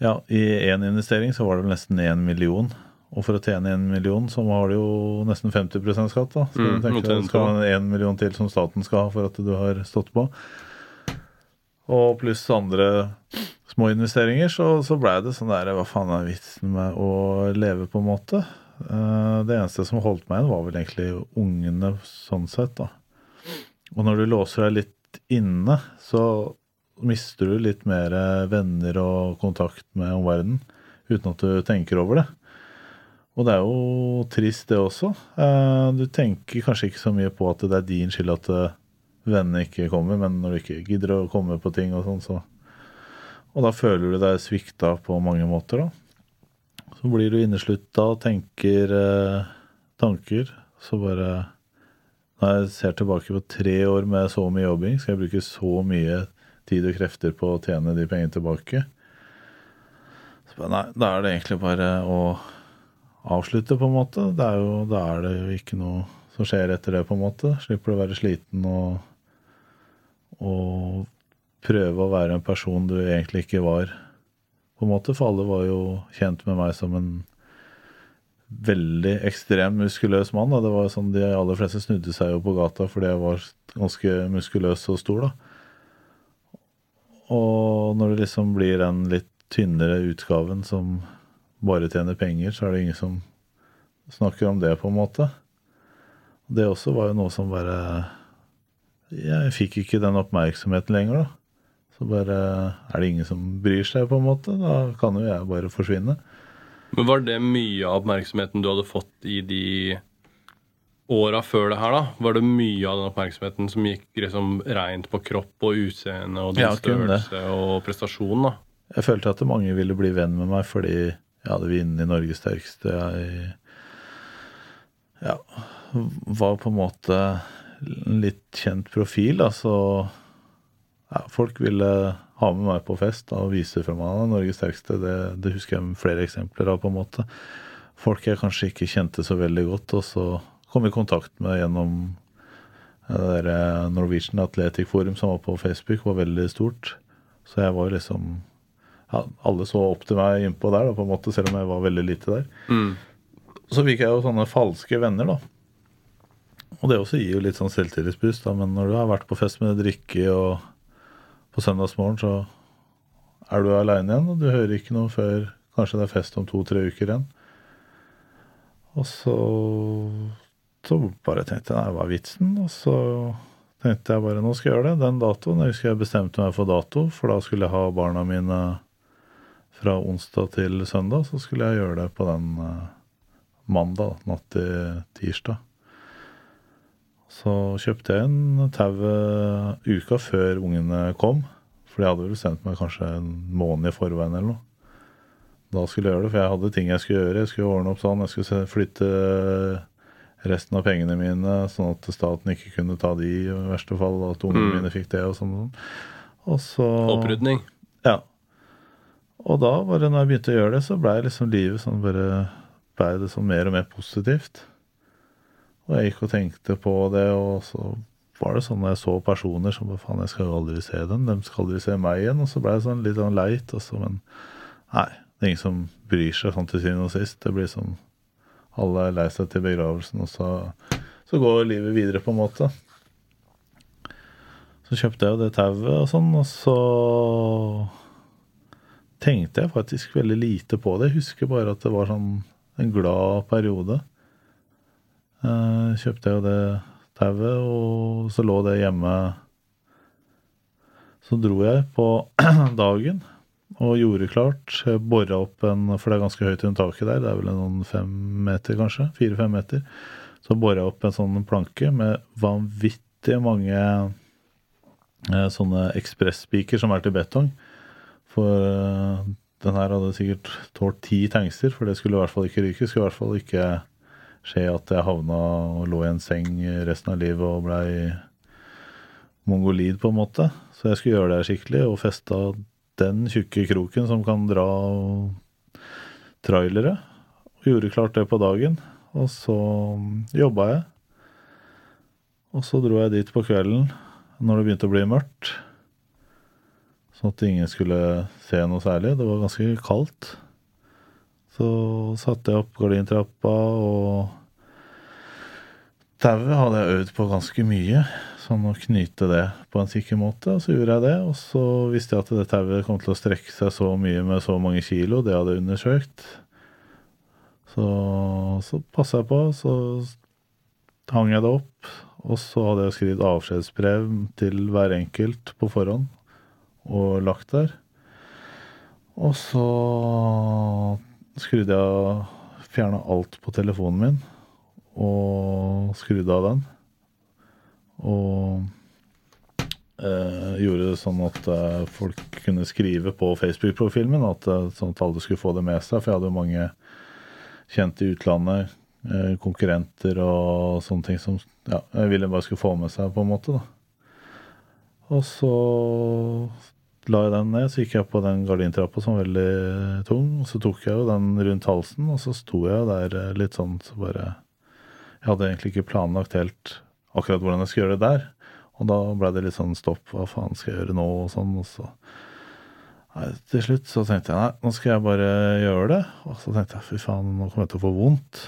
ja, i én investering så var det nesten én million. Og for å tjene en million, så har du jo nesten 50 skatt. da. Så Mm, du tenker det skal ha en million til som staten skal ha for at du har stått på. Og pluss andre små investeringer, så, så blei det sånn der Hva faen er vitsen med å leve, på en måte? Eh, Det eneste som holdt meg igjen, var vel egentlig ungene, sånn sett, da. Og når du låser deg litt inne, så mister du litt mer venner og kontakt med omverdenen uten at du tenker over det. Og det er jo trist, det også. Eh, Du tenker kanskje ikke så mye på at det er din skyld at eh, vennene ikke kommer, men når du ikke gidder å komme på ting og sånn, så Og da føler du deg svikta på mange måter, da. Så blir du inneslutta og tenker eh, tanker. Så bare Når jeg ser tilbake på tre år med så mye jobbing, skal jeg bruke så mye tid og krefter på å tjene de pengene tilbake? Så bare, nei, da er det egentlig bare å avslutte, på en måte. Det er jo, da er det jo ikke noe som skjer etter det, på en måte. Slipper du å være sliten og, og prøve å være en person du egentlig ikke var, på en måte. For alle var jo kjent med meg som en veldig ekstrem muskuløs mann. Da. Det var sånn De aller fleste snudde seg jo på gata fordi jeg var ganske muskuløs og stor. da. Og når det liksom blir den litt tynnere utgaven som bare tjener penger, så er det ingen som snakker om det, på en måte. Det også var jo noe som bare Jeg fikk ikke den oppmerksomheten lenger, da. Så bare er det ingen som bryr seg, på en måte. Da kan jo jeg bare forsvinne. Men var det mye av oppmerksomheten du hadde fått i de åra før det her, da? Var det mye av den oppmerksomheten som gikk liksom rent på kropp og utseende og din Ja, størrelse og prestasjon, da? Jeg følte at mange ville bli venn med meg fordi jeg hadde vunnet Norges sterkeste. Jeg ja, var på en måte en litt kjent profil, da, så ja, folk ville ha med meg på fest da, og vise fra meg Norges sterkeste. Det, det husker jeg flere eksempler av, på en måte. Folk jeg kanskje ikke kjente så veldig godt, og så kom i kontakt med gjennom det der eh, Norwegian Athletic Forum som var på Facebook, var veldig stort. Så jeg var liksom Alle så opp til meg innpå der, da, på en måte, selv om jeg var veldig lite der. Så fikk jeg jo sånne falske venner, da. Og det også gir jo litt sånn selvtillitsboost, da. Men når du har vært på fest med drikke, og på søndagsmorgen så er du aleine igjen, og du hører ikke noe før kanskje det er fest om to-tre uker igjen. Og så så bare tenkte jeg nei, hva er vitsen? Og så tenkte jeg bare nå skal jeg gjøre det. Den datoen. Jeg husker jeg bestemte meg for dato, for da skulle jeg ha barna mine fra onsdag til søndag. Så skulle jeg gjøre det på den eh, mandag, natt til tirsdag. Så kjøpte jeg en tau eh, uka før ungene kom. For de hadde vel sendt meg kanskje en måned i forveien eller noe. da skulle jeg gjøre det. For jeg hadde ting jeg skulle gjøre. Jeg skulle ordne opp sånn. Jeg skulle flytte resten av pengene mine, sånn at staten ikke kunne ta de i verste fall. og At ungene mine fikk det og sånn. Og så Opprydning. Og da, bare når jeg begynte å gjøre det, så blei liksom livet sånn bare Blei det sånn mer og mer positivt. Og jeg gikk og tenkte på det, og så var det sånn når jeg så personer som bare faen, jeg skal jo aldri se dem, de skal aldri se meg igjen. Og så blei det sånn litt sånn leit, og så, men nei, det er ingen som bryr seg sånn til syvende og sist. Det blir sånn alle er lei seg til begravelsen, og så, så går livet videre, på en måte. Så kjøpte jeg jo det tauet og sånn, og så tenkte jeg faktisk veldig lite på det. Jeg husker bare at det var sånn en glad periode. Eh, kjøpte jeg jo det tauet, og så lå det hjemme. Så dro jeg på dagen og gjorde klart. Bora opp en For det er ganske høyt under taket der. Det er vel en sånn fem meter, kanskje. Fire-fem meter. Så bora jeg opp en sånn planke med vanvittig mange eh, sånne ekspresspiker som er til betong. For eh, den her hadde sikkert tålt ti tankster, for det skulle i hvert fall ikke ryke. Det skulle i hvert fall ikke skje at jeg havna og lå i en seng resten av livet og blei mongolid, på en måte. Så jeg skulle gjøre det skikkelig, og festa den tjukke kroken som kan dra trailere. Og gjorde klart det på dagen. Og så jobba jeg. Og så dro jeg dit på kvelden når det begynte å bli mørkt. Sånn at ingen skulle se noe særlig. Det var ganske kaldt. Så satte jeg opp gardintrappa, og tauet hadde jeg øvd på ganske mye. Sånn å knyte det på en sikker måte. Og så gjorde jeg det. Og så visste jeg at det tauet kom til å strekke seg så mye med så mange kilo. Det hadde jeg undersøkt. Så, så passa jeg på. Så hang jeg det opp. Og så hadde jeg skrevet avskjedsbrev til hver enkelt på forhånd og lagt der. Og så skrudde jeg av Fjerna alt på telefonen min og skrudde av den. Og eh, gjorde det sånn at eh, folk kunne skrive på Facebook-profilen min, at, eh, sånn at alle skulle få det med seg. For jeg hadde jo mange kjente i utlandet, eh, konkurrenter og sånne ting som ja, jeg ville bare skulle få med seg, på en måte. da. Og så la jeg den ned, så gikk jeg på den gardintrappa som var veldig tung. Og så tok jeg jo den rundt halsen, og så sto jeg der eh, litt sånn så bare Jeg hadde egentlig ikke planlagt helt akkurat hvordan jeg skulle gjøre det der. Og da ble det litt sånn stopp, hva faen skal jeg gjøre nå, og sånn. Og så nei, Til slutt så tenkte jeg nei, nå skal jeg bare gjøre det. Og så tenkte jeg fy faen, nå kommer jeg til å få vondt.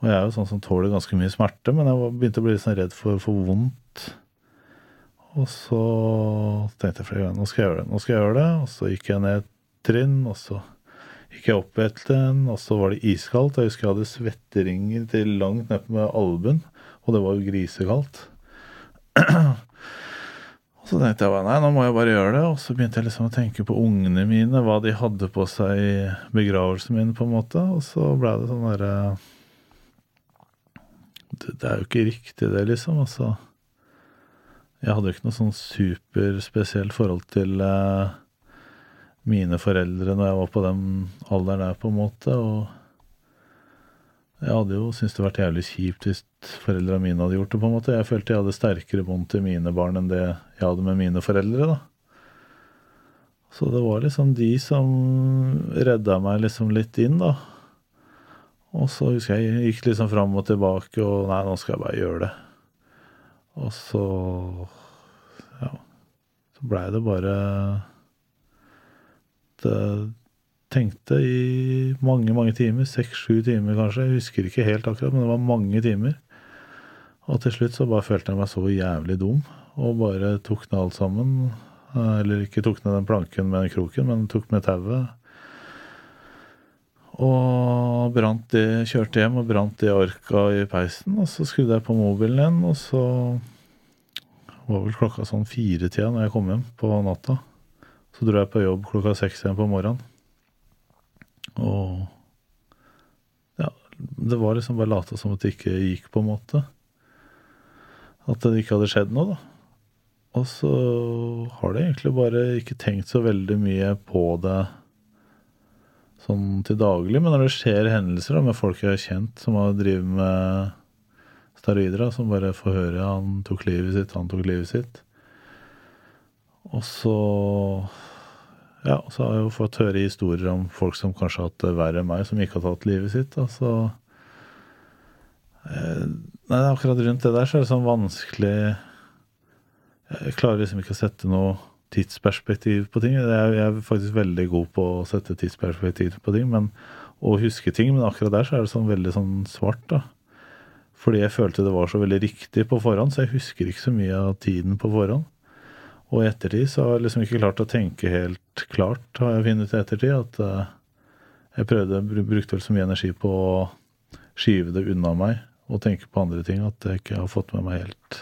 Og jeg er jo sånn som tåler ganske mye smerte, men jeg begynte å bli litt sånn redd for å få vondt. Og så tenkte jeg flere ganger nå skal jeg gjøre det. nå skal jeg gjøre det, Og så gikk jeg ned et trinn, og så gikk jeg opp et trinn, og så var det iskaldt. Jeg husker jeg hadde svetteringer til langt ned med albuen, og det var jo grisekaldt. Og så tenkte jeg nei, nå må jeg bare gjøre det. Og så begynte jeg liksom å tenke på ungene mine, hva de hadde på seg i begravelsen min, på en måte. Og så ble det sånn derre det, det er jo ikke riktig, det, liksom. Altså jeg hadde jo ikke noe sånn superspesielt forhold til eh, mine foreldre når jeg var på den alderen der, på en måte. Og jeg hadde jo syntes det vært jævlig kjipt hvis foreldra mine hadde gjort det, på en måte. Jeg følte jeg hadde sterkere bånd til mine barn enn det jeg hadde med mine foreldre, da. Så det var liksom de som redda meg liksom litt inn, da. Og så husker jeg jeg gikk liksom fram og tilbake, og nei, nå skal jeg bare gjøre det. Og så ja, så blei det bare det, Tenkte i mange, mange timer. Seks-sju timer kanskje. Jeg husker ikke helt akkurat, men det var mange timer. Og til slutt så bare følte jeg meg så jævlig dum, og bare tok ned alt sammen. Eh, Eller ikke tok ned den planken med den kroken, men tok med tauet. Og brant det, kjørte hjem og brant det arka i peisen. Og så skrudde jeg på mobilen igjen, og så var vel klokka sånn fire-tida når jeg kom hjem på natta. Så dro jeg på jobb klokka seks igjen på morgenen. Og ja, det var liksom bare lata som at det ikke gikk, på en måte. At det ikke hadde skjedd noe, da. Og så har det egentlig bare ikke tenkt så veldig mye på det sånn til daglig. Men når det skjer hendelser da, med folk jeg har kjent som har drevet med steroider, da, som bare får høre han tok livet sitt, han tok livet sitt. Og så ja, så har jeg jo fått høre historier om folk som kanskje har hatt det verre enn meg, som ikke har tatt livet sitt. Da, så eh, Nei, akkurat rundt det der så er det sånn vanskelig Jeg klarer liksom ikke å sette noe tidsperspektiv på ting. Jeg er, faktisk veldig god på å sette tidsperspektiv på ting men, og huske ting, men akkurat der så er det sånn veldig sånn svart. da. Fordi jeg følte det var så veldig riktig på forhånd, så jeg husker ikke så mye av tiden på forhånd. Og i ettertid så har jeg liksom ikke klart å tenke helt klart, har jeg funnet ut i ettertid. At eh, jeg prøvde, brukte vel så mye energi på å skyve det unna meg og tenke på andre ting at jeg ikke har fått med meg helt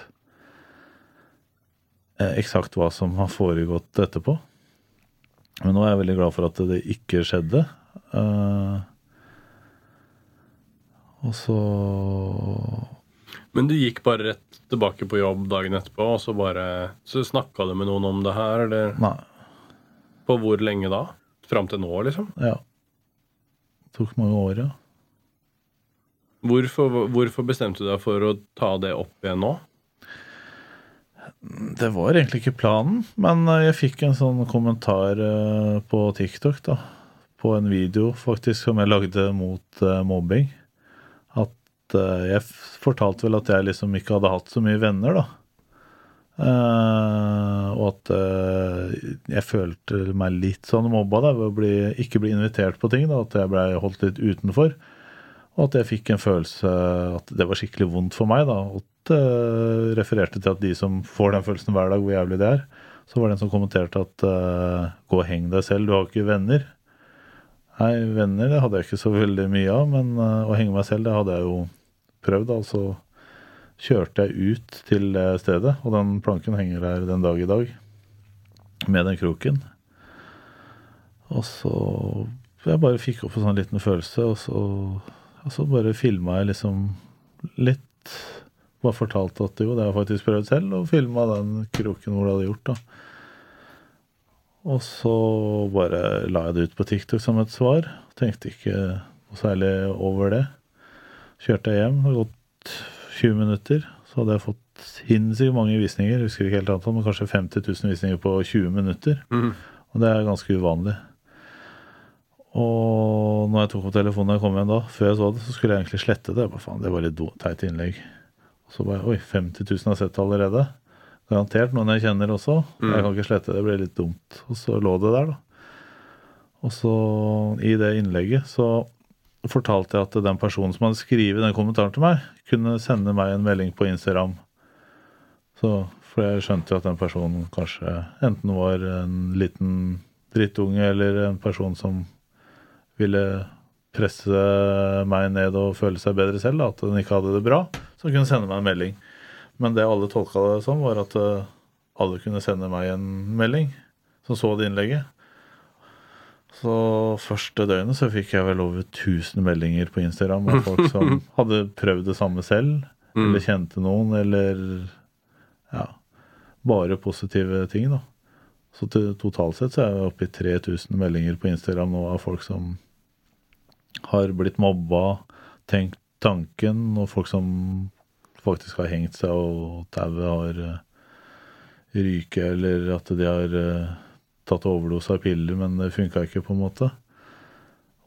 eksakt hva som har foregått etterpå. Men nå er jeg veldig glad for at det ikke skjedde. Eh, og så Men du gikk bare rett tilbake på jobb dagen etterpå, og så bare Så snakka du med noen om det her, eller Nei. på hvor lenge da? Fram til nå, liksom? Ja. Det tok mange år, ja. Hvorfor, hvorfor bestemte du deg for å ta det opp igjen nå? Det var egentlig ikke planen, men eh, jeg fikk en sånn kommentar eh, på TikTok, da. På en video faktisk som jeg lagde mot eh, mobbing. At jeg fortalte vel at jeg liksom ikke hadde hatt så mye venner, da. Og at jeg følte meg litt sånn mobba da, ved å bli, ikke bli invitert på ting. da, At jeg blei holdt litt utenfor. Og at jeg fikk en følelse at det var skikkelig vondt for meg. da, det refererte til at de som får den følelsen hver dag, hvor jævlig det er. Så var det en som kommenterte at eh, gå og heng deg selv, du har ikke venner. Nei, venner det hadde jeg ikke så veldig mye av, men eh, å henge meg selv, det hadde jeg jo prøvd. Altså kjørte jeg ut til det stedet, og den planken henger der den dag i dag. Med den kroken. Og så Jeg bare fikk opp en sånn liten følelse, og så, og så bare filma jeg liksom litt. Bare fortalte at jo, det har jeg faktisk prøvd selv, og filma den kroken hvor det hadde gjort, da. Og så bare la jeg det ut på TikTok som et svar. Tenkte ikke noe særlig over det. Kjørte jeg hjem, det hadde gått 20 minutter, så hadde jeg fått sinnssykt mange visninger. Jeg husker ikke helt antall, men kanskje 50 000 visninger på 20 minutter. Og det er ganske uvanlig. Og når jeg tok opp telefonen og jeg kom hjem da, før jeg så det, så skulle jeg egentlig slette det. Jeg bare, faen, det var litt teit innlegg. Så bare Oi, 50 000 har sett allerede. Garantert noen jeg kjenner også. Jeg kan ikke slette det, det ble litt dumt. Og så lå det der, da. Og så, i det innlegget, så fortalte jeg at den personen som hadde skrevet den kommentaren til meg, kunne sende meg en melding på Instagram. Så, for jeg skjønte jo at den personen kanskje enten var en liten drittunge eller en person som ville presse meg ned og føle seg bedre selv, da, at den ikke hadde det bra, så kunne sende meg en melding. Men det alle tolka det som, var at eh, alle kunne sende meg en melding som så det innlegget. Så første døgnet så fikk jeg vel over 1000 meldinger på Instagram av folk som hadde prøvd det samme selv, eller kjente noen, eller ja, bare positive ting, da. Så til, totalt sett så er jeg oppe i 3000 meldinger på Instagram nå av folk som har blitt mobba, tenkt tanken, og folk som faktisk har hengt seg og tauet har uh, ryket, eller at de har eh, tatt overdose av piller, men det funka ikke, på en måte.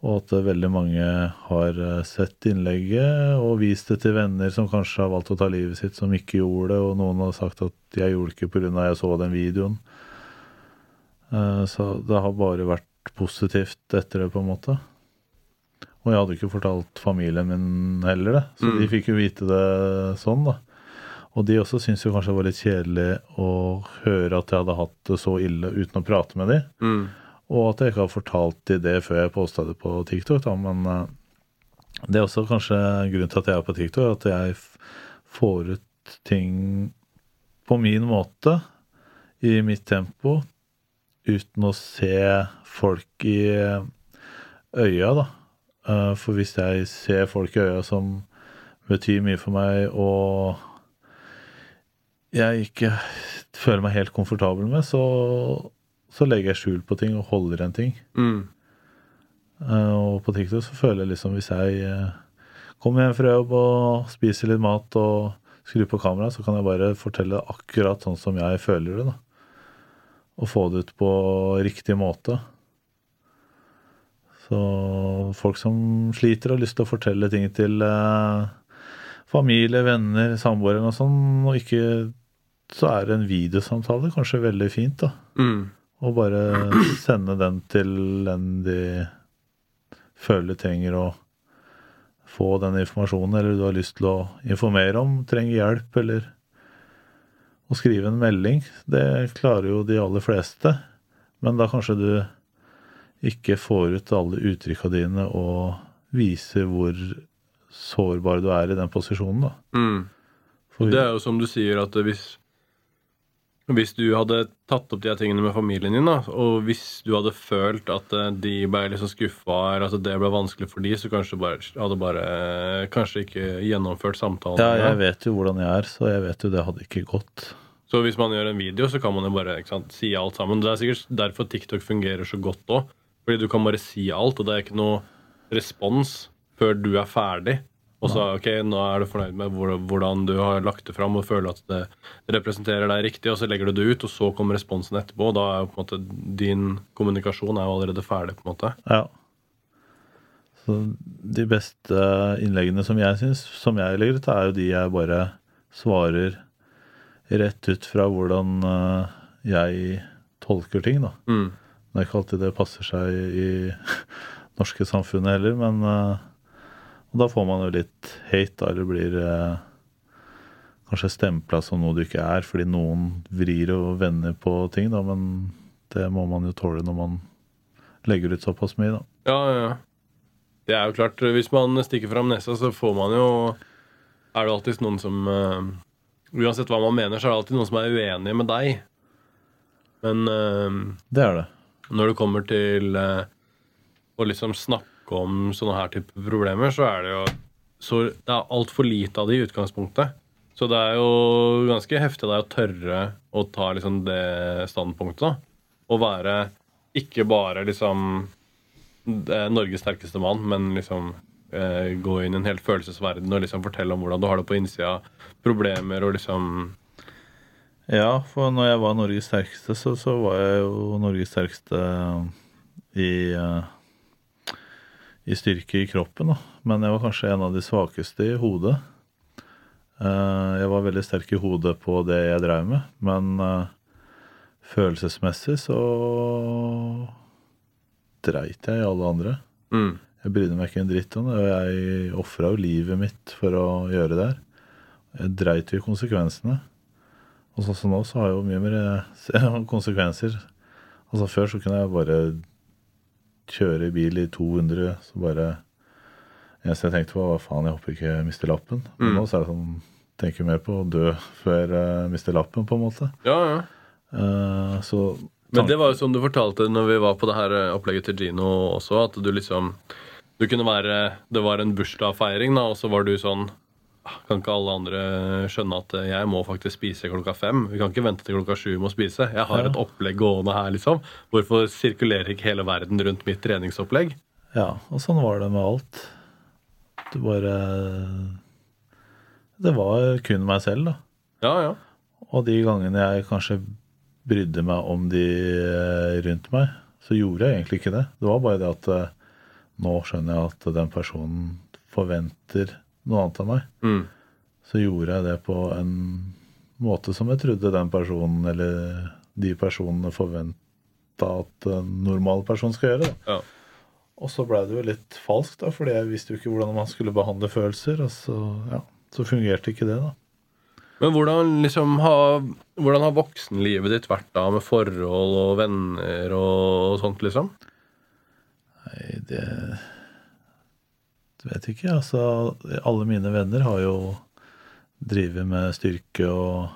Og at eh, veldig mange har eh, sett innlegget og vist det til venner som kanskje har valgt å ta livet sitt, som ikke gjorde det, og noen har sagt at jeg gjorde det ikke pga. jeg så den videoen. Eh, Så det har bare vært positivt etter det, på en måte. Og jeg hadde ikke fortalt familien min heller det, så de fikk jo vite det sånn, da. Og de også syntes jo kanskje det var litt kjedelig å høre at jeg hadde hatt det så ille uten å prate med dem. Og at jeg ikke har fortalt de det før jeg posta det på TikTok, da. Men eh, det er også kanskje grunnen til at jeg er på TikTok, at jeg får ut ting på min måte, i mitt tempo, uten å se folk i øya, da. Eh, For hvis jeg ser folk i øya som betyr mye for meg, og jeg ikke føler meg helt komfortabel med, så, så legger jeg skjul på ting og holder en ting. Mm. Eh, og på TikTok så føler jeg liksom hvis jeg eh, kommer hjem fra jobb og spiser litt mat og skrur på kamera, så kan jeg bare fortelle akkurat sånn som jeg føler det. da. Og få det ut på riktig måte. Så folk som sliter og har lyst til å fortelle ting til eh, familie, venner, samboere og sånn, og ikke så er en videosamtale kanskje veldig fint, da. Mm. Og bare sende den til den de føler trenger å få den informasjonen, eller du har lyst til å informere om, trenger hjelp, eller å skrive en melding. Det klarer jo de aller fleste, men da kanskje du ikke får ut alle uttrykka dine og viser hvor sårbar du er i den posisjonen, da. Mm. Det er jo som du sier, at hvis hvis du hadde tatt opp de her tingene med familien din, da, og hvis du hadde følt at eh, de ble liksom skuffa, eller at det ble vanskelig for de, så kanskje bare, hadde bare eh, kanskje ikke gjennomført samtalen. ja, jeg vet jo hvordan jeg er, så jeg vet jo det hadde ikke gått. Så hvis man gjør en video, så kan man jo bare sant, si alt sammen. Det er sikkert derfor TikTok fungerer så godt òg. Fordi du kan bare si alt, og det er ikke noe respons før du er ferdig. Og så ok, nå er du fornøyd med hvordan du har lagt det fram og føler at det representerer deg riktig, og så legger du det ut, og så kommer responsen etterpå. Og da er jo på en måte din kommunikasjon er jo allerede ferdig. på en måte. Ja. Så de beste innleggene som jeg syns, som jeg legger ut, er jo de jeg bare svarer rett ut fra hvordan eh, jeg tolker ting, da. Mm. Det er ikke alltid det passer seg i norske samfunnet heller, men eh, Og da får man jo litt hate, da, eller blir eh, kanskje stempla som noe du ikke er, fordi noen vrir og vender på ting, da, men det må man jo tåle når man legger ut såpass mye, da. Ja, ja, ja. Det er jo klart, hvis man stikker fram nesa, så får man jo Er det alltid noen som eh, Uansett hva man mener, så er det alltid noen som er uenige med deg. Men uh, Det er det. Når det kommer til eh, å liksom snakke om sånne her type problemer, så er det jo så Det er altfor lite av det i utgangspunktet. Så det er jo ganske heftig det å tørre å ta liksom det standpunktet. da. Å være ikke bare liksom er Norges sterkeste mann, men liksom eh, gå inn i en helt følelsesverden og liksom fortelle om hvordan du har det på innsida. Problemer og liksom Ja, for når jeg var Norges sterkeste, så, så var jeg jo Norges sterkeste i, eh, i styrke i kroppen, da. Men jeg var kanskje en av de svakeste i hodet. Eh, Jeg var veldig sterk i hodet på det jeg drev med, men eh, følelsesmessig så dreit jeg i alle andre. mm, Jeg brydde meg ikke en dritt om det, og jeg ofra jo livet mitt for å gjøre det her. Jeg dreit jo i konsekvensene. Og sånn som nå, så har jeg jo mye mer eh, konsekvenser. Altså Før så kunne jeg bare kjøre bil i 200, så bare Eneste jeg tenkte på, var faen, jeg håper ikke jeg mister lappen. Men Mm. nå så er det sånn Tenker mer på å dø før jeg mister lappen, på en måte. Ja, ja. Uh, så Men det var jo som du fortalte når vi var på det her eh, opplegget til Gino også, at du liksom Du kunne være Det var en bursdagsfeiring, da, og så var du sånn «Ah, Kan ikke alle andre skjønne at jeg må faktisk spise klokka fem? Vi kan ikke vente til klokka sju med å spise. Jeg har Ja. et opplegg gående her, liksom. Hvorfor sirkulerer ikke hele verden rundt mitt treningsopplegg? Ja, og sånn var det med alt. Det bare Det var kun meg selv, da. Ja, ja. Og de gangene jeg kanskje brydde meg om de eh, rundt meg, så gjorde jeg egentlig ikke det. Det var bare det at eh, nå skjønner jeg at den personen forventer noe annet enn meg. Mm. Så gjorde jeg det på en måte som jeg trodde den personen eller de personene forventa at en normal person skal gjøre. Ja. Og så blei det jo litt falskt, da, fordi jeg visste jo ikke hvordan man skulle behandle følelser. Og så, ja, så fungerte ikke det, da. Men hvordan, liksom, har, hvordan har voksenlivet ditt vært da, med forhold og venner og sånt, liksom? Nei, det vet ikke. Altså, alle mine venner har jo drevet med styrke og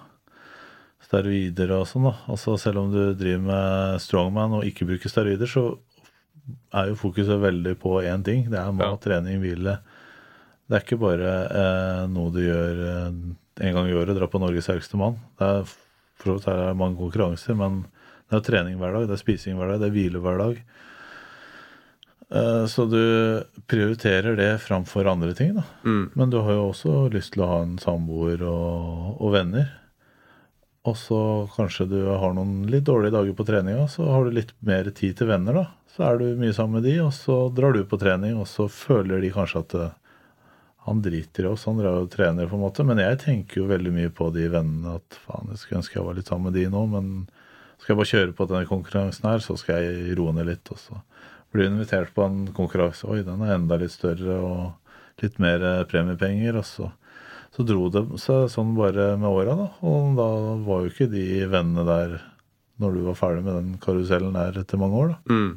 steroider og sånn, da. Altså, selv om du driver med strongman og ikke bruker steroider, så er jo fokuset veldig på én ting. Det er mat, Ja. trening, hvile. Det er ikke bare eh, noe du gjør eh, en gang i året, dra på Norges sterkeste mann. Det er for så vidt er det mange konkurranser, men det er trening hver dag, det er spising hver dag, det er hvile hver dag. Eh, Så du prioriterer det framfor andre ting, da. Mm. Men du har jo også lyst til å ha en samboer og, og venner. Og så kanskje du har noen litt dårlige dager på treninga, så har du litt mer tid til venner, da. Så er du mye sammen med de, og så drar du på trening, og så føler de kanskje at eh, han driter i oss, han drar og trener, på en måte. Men jeg tenker jo veldig mye på de vennene at faen, jeg skulle ønske jeg var litt sammen med de nå, men skal jeg bare kjøre på denne konkurransen her, så skal jeg roe ned litt. Og så blir invitert på en konkurranse, oi, den er enda litt større og litt mer premiepenger, og så så dro det seg sånn bare med åra, da. Og da var jo ikke de vennene der når du var ferdig med den karusellen der etter mange år, da. Mm.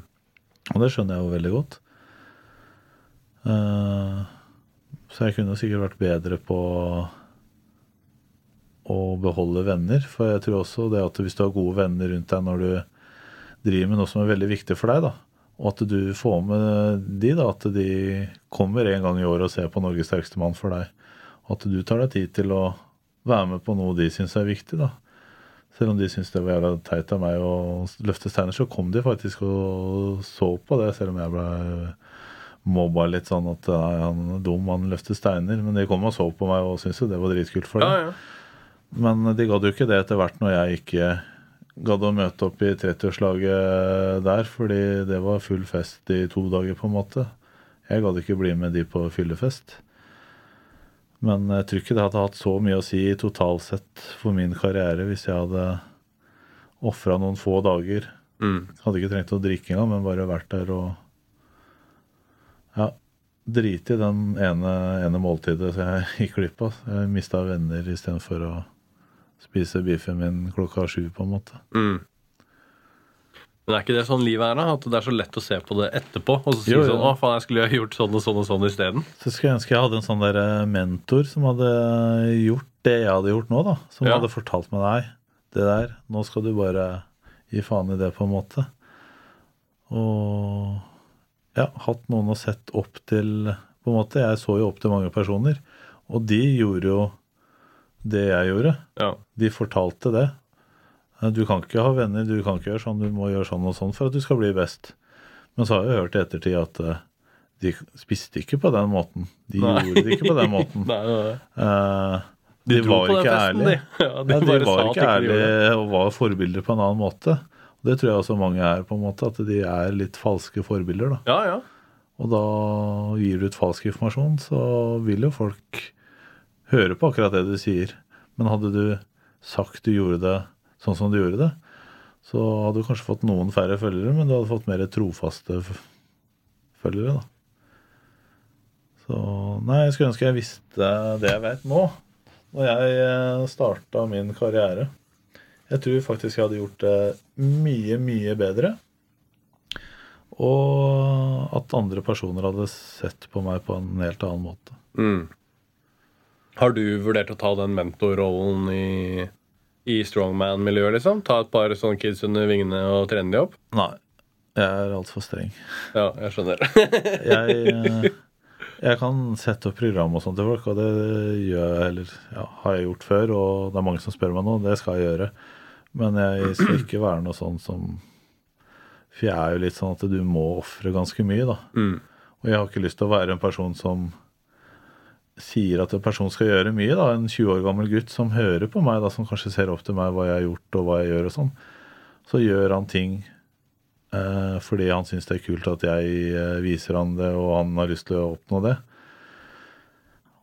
Og det skjønner jeg jo veldig godt. Uh, så jeg kunne sikkert vært bedre på å beholde venner. For jeg tror også det at hvis du har gode venner rundt deg når du driver med noe som er veldig viktig for deg, da, og at du får med de, da, at de kommer en gang i året og ser på Norges sterkeste mann for deg, og at du tar deg tid til å være med på noe de syns er viktig, da. Selv om de syntes det var jævla teit av meg å løfte steiner, så kom de faktisk og så på det, selv om jeg ble mobba litt sånn at nei, han er dum, han løfter steiner. Men de kom og så på meg og syntes jo det var dritkult for Ja, dem. ja. Men de gadd jo ikke det etter hvert når jeg ikke gadd å møte opp i 30-årslaget der, fordi det var full fest i to dager, på en måte. Jeg gadd ikke bli med de på fyllefest. Men jeg tror ikke det hadde hatt så mye å si totalt sett for min karriere hvis jeg hadde ofra noen få dager. Mm. Hadde ikke trengt å drikke engang, men bare vært der og ja, drite i den ene, ene måltidet så jeg gikk glipp av. Jeg mista venner istedenfor å spise biffen min klokka sju, på en måte. Mm. Men er ikke det sånn livet er, da? At det er så lett å se på det etterpå? Og så si Jo, jo. sånn Å, faen, jeg skulle ha gjort sånn og sånn og sånn isteden. Så skulle jeg ønske jeg hadde en sånn der eh, mentor som hadde gjort det jeg hadde gjort nå, da. Som Ja. hadde fortalt meg nei, det der, nå skal du bare gi faen i det, på en måte. Og ja, hatt noen å sette opp til, på en måte. Jeg så jo opp til mange personer, og de gjorde jo det jeg gjorde. Ja. De fortalte det. Eh, Du kan ikke ha venner, du kan ikke gjøre sånn, du må gjøre sånn og sånn for at du skal bli best. Men så har jeg hørt i ettertid at eh, de spiste ikke på den måten. De Nei. gjorde det ikke på den måten. Nei, nei, nei. Eh, De, de, var ikke ærlige. de. Ja, de de var ikke de ærlige og var forbilder på en annen måte. Og det tror jeg også mange er, på en måte, at de er litt falske forbilder. da. Ja, ja. Og da gir du ut falsk informasjon, så vil jo folk høre på akkurat det du sier. Men hadde du sagt du gjorde det sånn som du gjorde det, så hadde du kanskje fått noen færre følgere, men du hadde fått mer trofaste følgere, da. Så nei, jeg skulle ønske jeg visste det jeg vet nå, når jeg starta min karriere. Jeg tror faktisk jeg hadde gjort det mye, mye bedre. Og at andre personer hadde sett på meg på en helt annen måte. Mm. Har du vurdert å ta den mentorrollen i, i strongman-miljøet, liksom? Ta et par sånne kids under vingene og trene de opp? Nei, jeg er altfor streng. Ja, jeg skjønner. Jeg, eh, jeg kan sette opp program og sånt til folk, og det gjør jeg heller, ja, har jeg gjort før. Og det er mange som spør meg nå, det skal jeg gjøre. Men jeg skal ikke være noe sånn som For jeg er jo litt sånn at du må ofre ganske mye, da. Mm. Og jeg har ikke lyst til å være en person som sier at en person skal gjøre mye. da, En 20 år gammel gutt som hører på meg, da, som kanskje ser opp til meg hva jeg har gjort og hva jeg gjør og sånn. Så gjør han ting eh, fordi han syns det er kult at jeg eh, viser han det, og han har lyst til å oppnå det.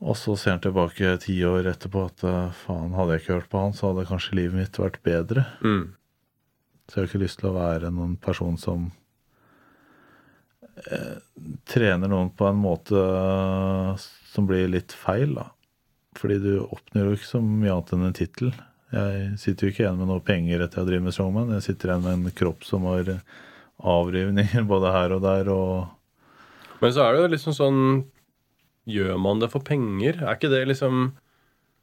Og så ser han tilbake ti år etterpå at eh, faen, hadde jeg ikke hørt på han, så hadde kanskje livet mitt vært bedre. Mm. Så jeg har ikke lyst til å være noen person som eh, trener noen på en måte eh, som blir litt feil, da. Fordi du oppnår jo ikke så mye annet enn en tittel. Jeg sitter jo ikke igjen med noe penger etter jeg drevet med strongman. Jeg sitter igjen med en kropp som har avrivninger både her og der, og Men så er det jo liksom sånn Gjør man det for penger? Er ikke det liksom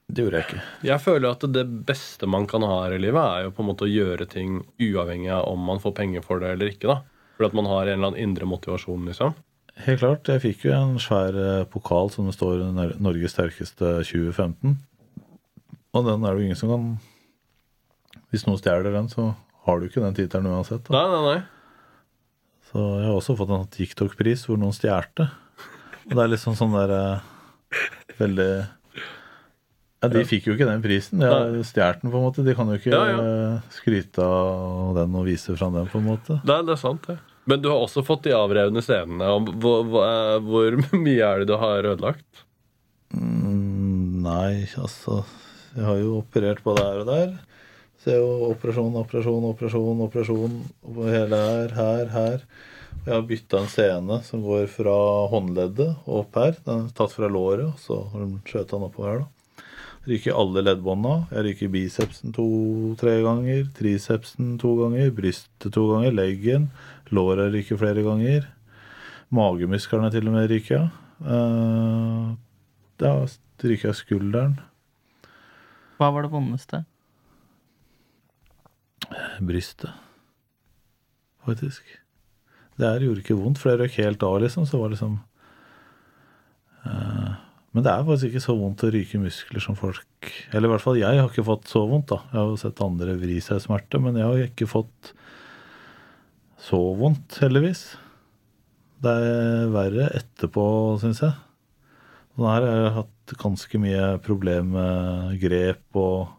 det gjorde jeg ikke. Jeg føler at det beste man kan ha her i livet, er jo på en måte å gjøre ting uavhengig av om man får penger for det eller ikke. da. Fordi at man har en eller annen indre motivasjon, liksom. Helt klart. Jeg fikk jo en svær eh, pokal som det står Nor- Norges sterkeste 2015. Og den er det jo ingen som kan Hvis noen stjeler den, så har du ikke den tittelen uansett. Da. Nei, nei, nei. Så jeg har også fått en TikTok-pris hvor noen stjerte. Og det er liksom sånn der eh, veldig Ja, de fikk jo ikke den prisen. De stjålet den, på en måte. De kan jo ikke Ja, ja. eh, skryte av den og vise fram den, på en måte. Nei, det er sant, det. Men du har også fått de avrevne scenene. Hvor, hvor, mye er det du har ødelagt? Mm, nei, altså Jeg har jo operert både her og der. Så jeg har jo operasjon, operasjon, operasjon, operasjon hele her, her, her. Jeg har bytta en scene som går fra håndleddet og opp her. Den er tatt fra låret, og så har de skjøt den oppover her, da. Ryker alle leddbånda. Jeg ryker bicepsen to-tre ganger. Tricepsen to ganger. Brystet to ganger. Leggen. Låret ryker flere ganger. Magemusklene til og med ryker. Uh, da ryker jeg skulderen. Hva var det vondeste? brystet, faktisk. Det her gjorde ikke vondt, for det røk helt av, liksom. Så var liksom uh, Men det er faktisk ikke så vondt å ryke muskler som folk Eller i hvert fall jeg har ikke fått så vondt, da. Jeg har jo sett andre vri seg i smerte, men jeg har ikke fått så vondt, heldigvis. Det er verre etterpå, syns jeg. Sånn her har jeg hatt ganske mye problem med grep og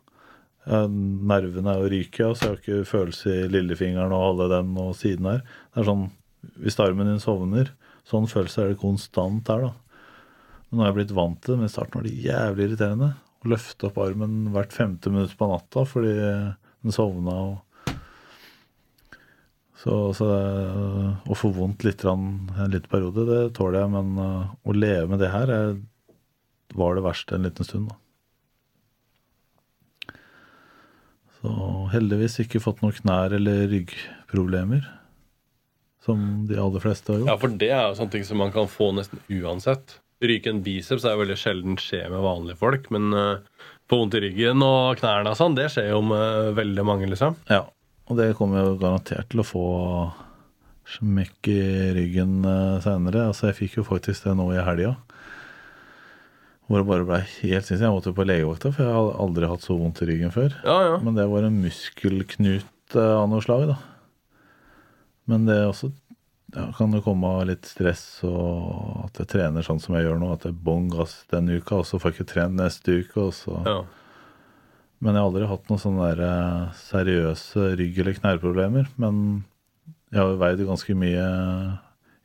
ja, nervene er jo ryke, og så jeg har ikke følelse i lillefingeren og alle den og siden her. Det er sånn, Hvis armen din sovner, sånn følelse er det konstant her, da. Men nå har jeg blitt vant til det, men i starten var det jævlig irriterende å løfte opp armen hvert femte minutt på natta fordi den sovna og Så, så det, å få vondt litt en liten periode, det tåler jeg, men uh, å leve med det her er, var det verste en liten stund, da. Så heldigvis ikke fått noen knær- eller ryggproblemer. Som de aller fleste har gjort. Ja, for det er jo sånne ting som man kan få nesten uansett. Ryke en biceps er jo veldig sjelden skjer med vanlige folk, men uh, få vondt i ryggen og knærne og sånn, det skjer jo med veldig mange, liksom. Ja, og det kommer jo garantert til å få smekk i ryggen uh, seinere. Altså, jeg fikk jo faktisk det nå i helga. Hvor det bare ble helt sinnssykt. Jeg måtte jo på legevakta, for jeg har aldri hatt så vondt i ryggen før. Ja, ja. Men det var en muskelknut eh, av noe slag, da. Men det er også ja, kan det komme av litt stress og at jeg trener sånn som jeg gjør nå. At jeg bånn gass denne uka, og så får jeg ikke trent neste uke. Og så. ja. Men jeg har aldri hatt noen sånne der, eh, seriøse rygg- eller knærproblemer. Men jeg har veid ganske mye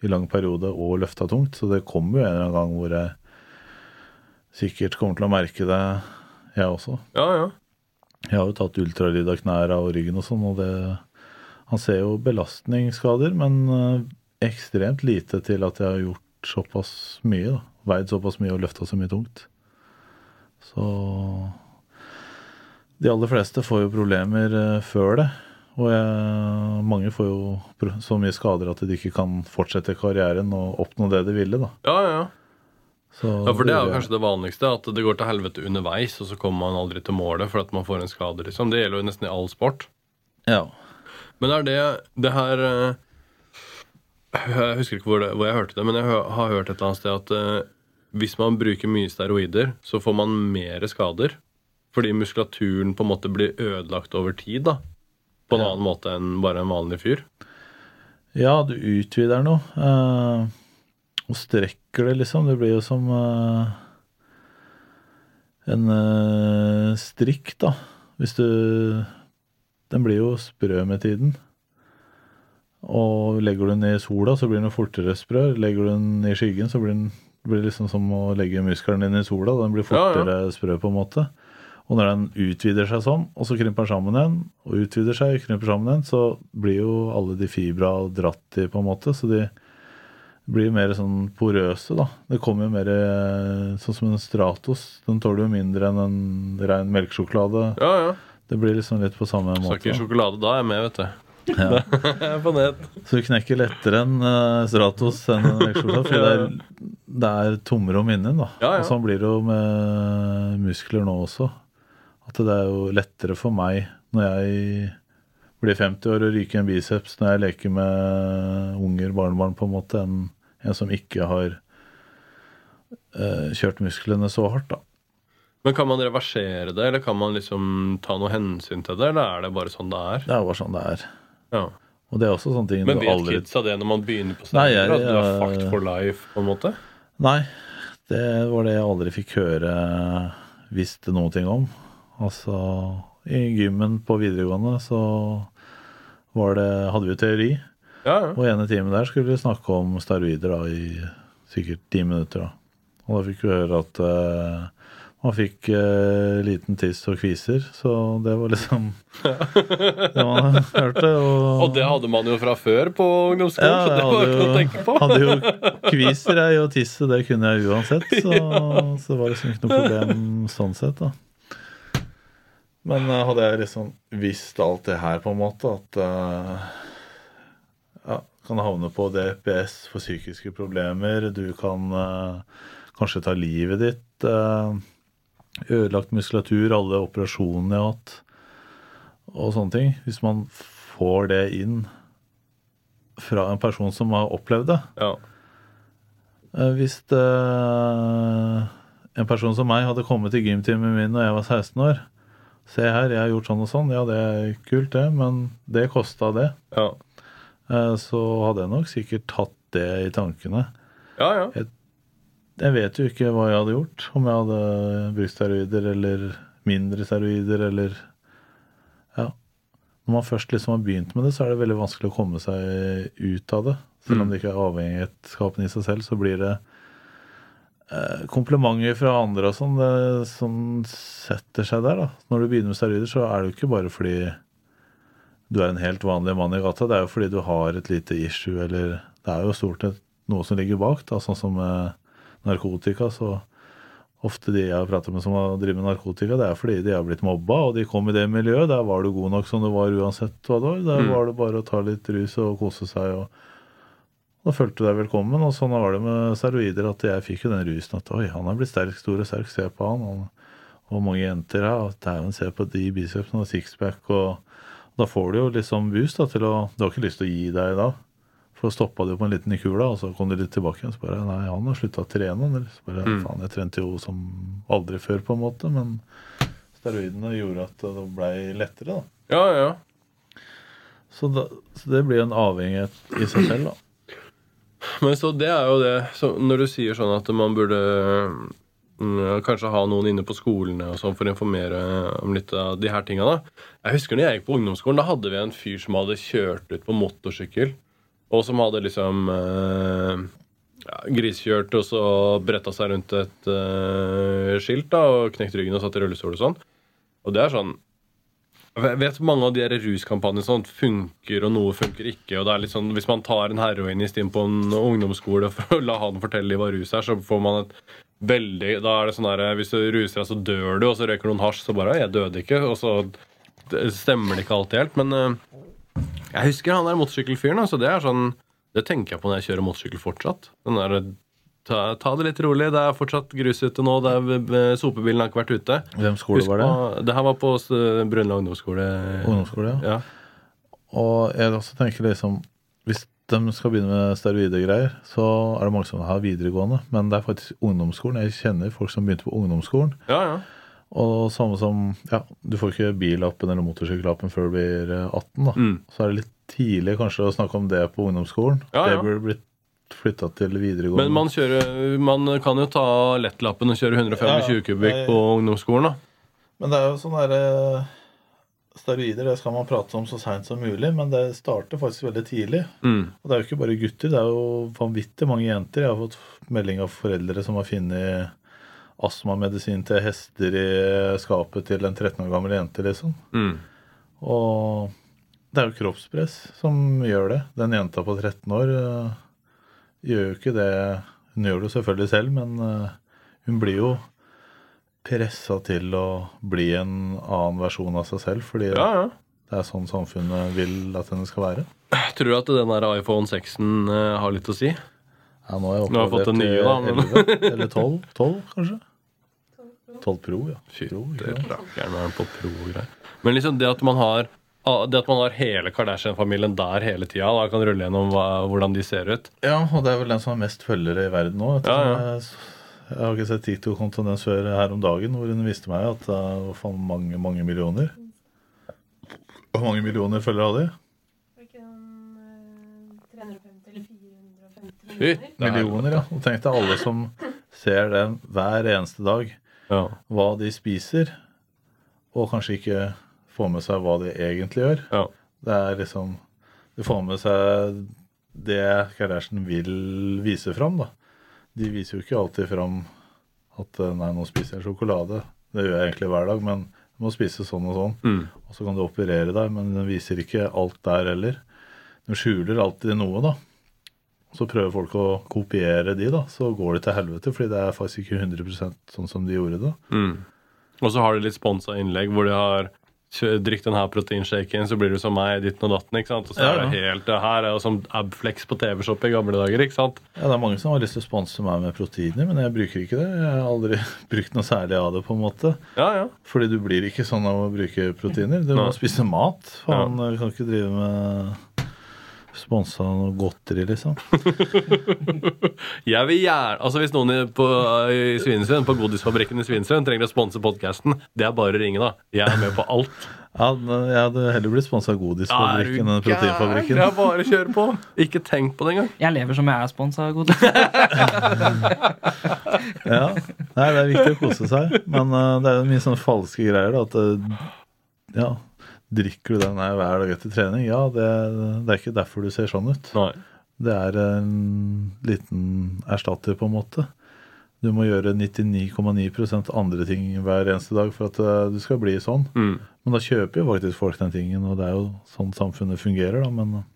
i lang periode og løfta tungt, så det kommer jo en eller annen gang hvor jeg sikkert kommer til å merke det, jeg også. ja, ja. Jeg har jo tatt ultralyd av knærne og ryggen og sånn, og det Han ser jo belastningsskader, men eh, ekstremt lite til at jeg har gjort såpass mye, da. Veid såpass mye og løfta så mye tungt. Så De aller fleste får jo problemer eh, før det. Og jeg, mange får jo så mye skader at de ikke kan fortsette karrieren og oppnå det de ville, da. ja, ja. Så Ja, for det er jo kanskje det vanligste, at det går til helvete underveis, og så kommer man aldri til målet for at man får en skade, liksom. Det gjelder jo nesten i all sport. Ja. Men er det det her eh, Jeg husker ikke hvor, det, hvor jeg hørte det, men jeg har hørt et eller annet sted at eh, hvis man bruker mye steroider, så får man mer skader. Fordi muskulaturen på en måte blir ødelagt over tid, da. På en annen måte enn bare en vanlig fyr. Ja, du utvider noe. eh, og strekker det, liksom. Det blir jo som eh, en eh, strikk, da. Hvis du Den blir jo sprø med tiden. Og legger du den i sola, så blir den fortere sprø. Legger du den i skyggen, så blir den blir liksom som å legge muskelen din i sola. Den blir Ja, ja. fortere sprø, på en måte. Og når den utvider seg sånn, og så krymper den sammen igjen, og utvider seg, krymper sammen igjen, så blir jo alle de fibra dratt i, på en måte. Så de blir mer sånn porøse, da. Det kommer jo mer eh, sånn som en Stratos. Den tåler jo mindre enn en rein melkesjokolade. Ja, ja. Det blir liksom litt på samme måte. ikke sjokolade da, er jeg med, vet du. Ja. Så du knekker lettere enn uh, Stratos enn en melkesjokolade, for det er, det er tomrom inni den, da. Ja, ja. Og sånn blir det jo med muskler nå også. At det er jo lettere for meg når jeg blir 50 år og ryker en biceps når jeg leker med unger, barnebarn, på en måte, enn en som ikke har eh, kjørt musklene så hardt, da. Men kan man reversere det, eller kan man liksom ta noe hensyn til det, eller er det bare sånn det er? Det er bare sånn det er. Ja. Og det er også sånne ting Men vet aldri kidsa det når man begynner på Nei, at du er jeg- fucked for life, på en måte? Nei, det var det jeg aldri fikk høre visste noen ting om. Altså, i gymmen på videregående så var det, hadde vi teori, Ja, ja. og ene timen der skulle vi snakke om steroider da, i sikkert ti minutter. da. Og da fikk vi høre at eh, man fikk eh, liten tiss og kviser, så det var liksom det man hørte. Og, Og det hadde man jo fra før på ungdomsskolen, ja, så det var hadde ikke noe å jo, tenke på. hadde jo kviser jeg, og tisse, det kunne jeg uansett. Så, så det var liksom ikke noe problem sånn sett, da. Men eh, hadde jeg liksom visst alt det her, på en måte, at uh, ja, kan havne på DPS for psykiske problemer, du kan uh, kanskje ta livet ditt, uh, ødelagt muskulatur, alle operasjonene jeg har hatt, og sånne ting. Hvis man får det inn fra en person som har opplevd det. Ja. Hvis det, en person som meg hadde kommet til gymtimen min når jeg var 16 år Se her, jeg har gjort sånn og sånn. Ja, det er kult, det, men det kosta det. Ja. Eh, Så hadde jeg nok sikkert tatt det i tankene. ja, ja. Jeg vet jo ikke hva jeg hadde gjort. Om jeg hadde brukt steroider eller mindre steroider eller Ja. Når man først liksom har begynt med det, så er det veldig vanskelig å komme seg ut av det. Selv om det ikke er avhengighetsskapende i seg selv, så blir det komplimenter fra andre og sånn som setter seg der. da. Når du begynner med steroider, så er det jo ikke bare fordi du er en helt vanlig mann i gata. Det er jo fordi du har et lite issue, eller Det er jo stort sett noe som ligger bak, da, sånn som eh, narkotika. Så ofte de jeg har pratet med som har drevet med narkotika, det er fordi de har blitt mobba, og de kom i det miljøet. Der var du god nok som du var uansett hva det var. Der var det bare å ta litt rus og kose seg. og da følte du deg velkommen, og sånn var det med steroider. At jeg fikk jo den rusen at oi, han er blitt sterk, stor og sterk, se på han. Og og mange jenter her. og Dæven, se på de bicepsene og sixpack. Og da får du jo liksom boost da, til å Du har ikke lyst til å gi deg da. For stoppa du på en liten i kula, og så kom du litt tilbake igjen. Så bare Nei, han har slutta å trene. Eller så bare Faen, jeg trente jo som aldri før, på en måte. Men steroidene gjorde at det blei lettere, da. ja, ja. Så, da, så det blir en avhengighet i seg selv, da. Men så det er jo det så Når du sier sånn at man burde mm, kanskje ha noen inne på skolene og sånn for å informere om litt av de her tinga. Jeg husker når jeg gikk på ungdomsskolen, da hadde vi en fyr som hadde kjørt ut på motorsykkel, og som hadde liksom eh, ja, grisekjørt og så bretta seg rundt et eh, skilt da, og knekt ryggen og satt i rullestol og sånn. Og det er sånn jeg vet mange av de ruskampanjene sånn funker, og noe funker ikke. og det er litt sånn, Hvis man tar en heroinist inn på en ungdomsskole for å la han fortelle hva rus er, så får man et veldig Da er det sånn der, Hvis du ruser deg, så dør du, og så røyker noen hasj, så bare 'Jeg døde ikke', og så stemmer det ikke alltid helt. Men eh, jeg husker han der motorsykkelfyren. Altså, det er sånn Det tenker jeg på når jeg kjører motorsykkel fortsatt. Den der, ta, ta det litt rolig. Det er fortsatt grus ute nå. Er, sopebilen har ikke vært ute. Hvem skole Husk var det? På, det her var på eh, Brønnøy ungdomsskole. Ungdomsskole, ja. Ja. Og jeg også tenker liksom Hvis de skal begynne med steroidegreier, så er det mange som har videregående. Men det er faktisk ungdomsskolen. Jeg kjenner folk som begynte på ungdomsskolen. ja, ja. Og samme som Ja, du får ikke billappen eller motorsykkellappen før du blir eh, 18, da. Mm. Så er det litt tidlig kanskje å snakke om det på ungdomsskolen. Ja, ja. Det burde blitt flytta til videregående. Men man, kjører, man kan jo ta lettlappen og kjøre 125 Ja, kubikk på ungdomsskolen. da. Men det er jo sånn derre Steroider det skal man prate om så seint som mulig, men det starter faktisk veldig tidlig. Mm. Og det er jo ikke bare gutter, det er jo vanvittig mange jenter. Jeg har fått melding av foreldre som har funnet astmamedisin til hester i skapet til en 13 år gammel jente, liksom. Mm. Og det er jo kroppspress som gjør det. Den jenta på 13 år øh, gjør jo ikke det Hun gjør det selvfølgelig selv, men øh, hun blir jo pressa til å bli en annen versjon av seg selv, fordi Ja, ja. det er sånn samfunnet vil at henne skal være. Tror du at den der iPhone 6-en eh, har litt å si? Ja, nå har jeg Nå har jeg fått den nye, da, men- 11, eller 12, 12 kanskje? 12 Pro, ja. Pro, sant? rakkeren er på pro-greier. Men liksom det at man har det at man har hele Kardashian-familien der hele tida, da kan rulle gjennom hva, hvordan de ser ut. Ja, og det er vel den som har mest følgere i verden nå. Ja, ja. Jeg, har ikke sett TikTok-kontoen hennes før her om dagen, hvor hun viste meg at det var faen mange, mange millioner. Hvor mange millioner følgere hadde de? Fytti Millioner, ja. Og tenk deg alle som ser den hver eneste dag, Ja. hva de spiser, og kanskje ikke får med seg hva de egentlig gjør. Ja. Det er liksom De får med seg det Kardashian vil vise fram, da. De viser jo ikke alltid fram at eh, nei, nå spiser jeg sjokolade. Det gjør jeg egentlig hver dag, men du må spise sånn og sånn. Mm. Og så kan du operere deg, men den viser ikke alt der heller. Den skjuler alltid noe, da. Så prøver folk å kopiere de, da. Så går det til helvete, fordi det er faktisk ikke 100% sånn som de gjorde det. Mm. Og så har de litt sponsa innlegg hvor de har drikk denne proteinshaken, så blir du som meg, ditten og datten. ikke sant? Og så Ja, er det helt det her er jo som Abflex på TV-shop i gamle dager. ikke sant? Ja, Det er mange som har lyst til å sponse meg med proteiner, men jeg bruker ikke det. Jeg har aldri brukt noe særlig av det, på en måte. Ja, ja. Fordi du blir ikke sånn av å bruke proteiner. Du må spise mat. Faen, du kan ikke drive med sponsa noe godteri, liksom. Jeg vil gjerne, altså Hvis noen i- på, i Svinesund, på Godisfabrikken i Svinesund trenger å sponse podkasten, det er bare å ringe, da. Jeg er med på alt. Ja, jeg hadde heller blitt sponsa av Godisfabrikken enn? Proteinfabrikken. Det er bare å kjøre på. Ikke tenk på det engang. Jeg lever som jeg er sponsa av godis. Ja. Nei, det er viktig å kose seg, men uh, det er jo mye sånne falske greier. Da, at uh, ja, drikker du den hver dag etter trening? Ja, det, det er ikke derfor du ser sånn ut. Nei. Det er en liten erstatter, på en måte. Du må gjøre 99,9% andre ting hver eneste dag for at eh, du skal bli sånn. Mm. Men da kjøper jo faktisk folk den tingen, og det er jo sånn samfunnet fungerer, da. Men eh,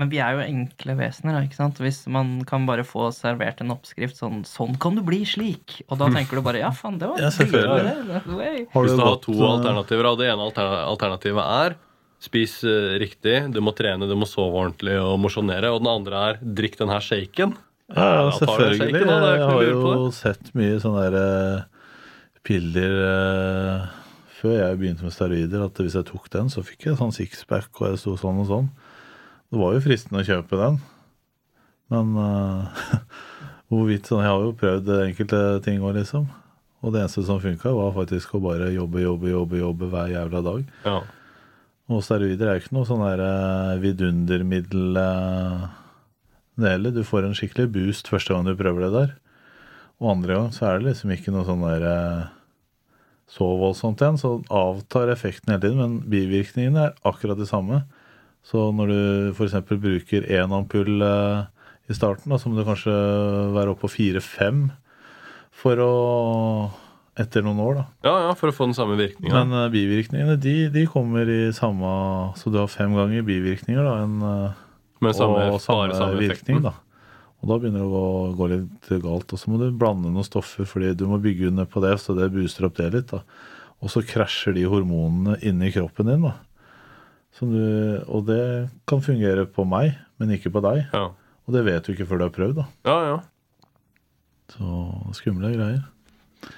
Men vi er jo enkle vesener, ikke sant? Hvis man kan bare få servert en oppskrift sånn Sånn kan du bli slik! Og da tenker du bare ja, faen, det var Ja, selvfølgelig. Hvis du har to alternativer, og det ene alternativet er spis eh, riktig, du må trene, du må sove ordentlig og mosjonere, og den andre er drikk den her shaken. Ja, ja, selvfølgelig. shaken, da. Jeg har jo sett mye sånne der eh, piller eh, før jeg begynte med steroider, at hvis jeg tok den, så fikk jeg sånn sixpack, og jeg sto sånn og sånn. Det var jo fristende å kjøpe den, men uh, hvorvidt sånn Jeg har jo prøvd enkelte ting òg, liksom. Og det eneste som funka, var faktisk å bare jobbe, jobbe, jobbe, jobbe hver jævla dag. Ja. Og steroider er jo ikke noe sånn der eh, vidundermiddel eh, det heller. Du får en skikkelig boost første gang du prøver det der. Og andre gang så er det liksom ikke noe sånn der eh, så voldsomt igjen. Så avtar effekten hele tiden, men bivirkningene er akkurat de samme. Så når du f.eks. bruker én ampull eh, i starten, da, så må du kanskje være oppe på fire-fem for å Etter noen år, da. ja, ja, for å få den samme virkninga. Men uh, bivirkningene de, de kommer i samme Så du har fem ganger bivirkninger da, en, eh, Med samme, og samme, samme virkning. effekten. da. Og da begynner det å gå, gå litt galt. Og så må du blande noen stoffer, fordi du må bygge under på det, så det booster opp det litt. da. Og så krasjer de hormonene inni kroppen din. da. Som du, og det kan fungere på meg, men ikke på deg. Ja. Og det vet du ikke før du har prøvd. da. ja, ja. Så skumle greier.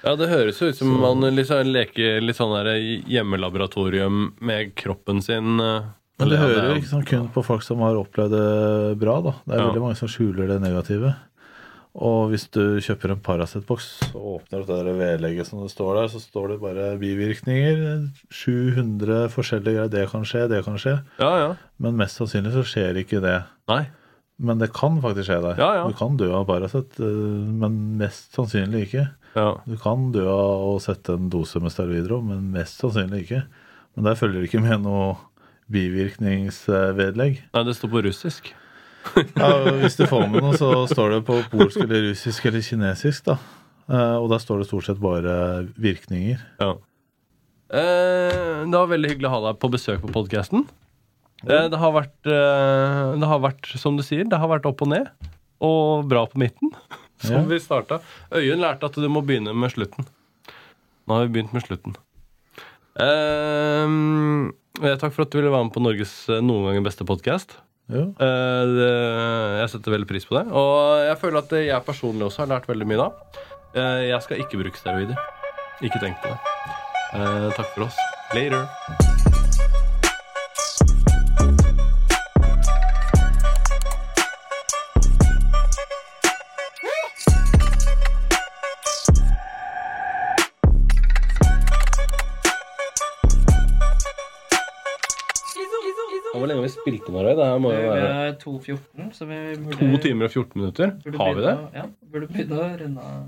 Ja, det høres jo ut som man liksom leker litt sånn der hjemmelaboratorium med kroppen sin. eh, Men det hører er jo ikke sånn kun på folk som har opplevd det bra. da. Det er veldig mange som skjuler det negative. Og hvis du kjøper en Paracet-boks og åpner opp det der vedlegget som det står der, så står det bare bivirkninger. 700 forskjellige greier. Det kan skje, det kan skje. Ja, ja. Men mest sannsynlig så skjer ikke det. Nei. Men det kan faktisk skje deg. Ja, ja. Du kan dø av Paracet, eh, men mest sannsynlig ikke. Ja. Du kan dø av å sette en dose med steroider òg, men mest sannsynlig ikke. Men der følger det ikke med noe bivirkningsvedlegg. Nei, det står på russisk. Ja, hvis du får med noe, så står det på polsk eller russisk eller kinesisk, da. Eh, Og der står det stort sett bare virkninger. Ja. Eh, det var veldig hyggelig å ha deg på besøk på podkasten. Eh, det, har vært, eh, det har vært, som du sier, det har vært opp og ned. Og bra på midten, som Ja. vi starta. Øyunn lærte at du må begynne med slutten. Nå har vi begynt med slutten. Eh, takk for at du ville være med på Norges eh, noen ganger beste podkast. Jo. Eh, det- jeg setter veldig pris på det. Og jeg føler at jeg personlig også har lært veldig mye da. Eh, jeg skal ikke bruke steroider. Ikke tenk på det. Eh, takk for oss. Later. Hvor lenge har vi spilt inn, Roy? Det her må jo være er 2.14, så vi burde 2 timer og 14 minutter. burde Har vi det? å- Ja, burde begynne å runde av.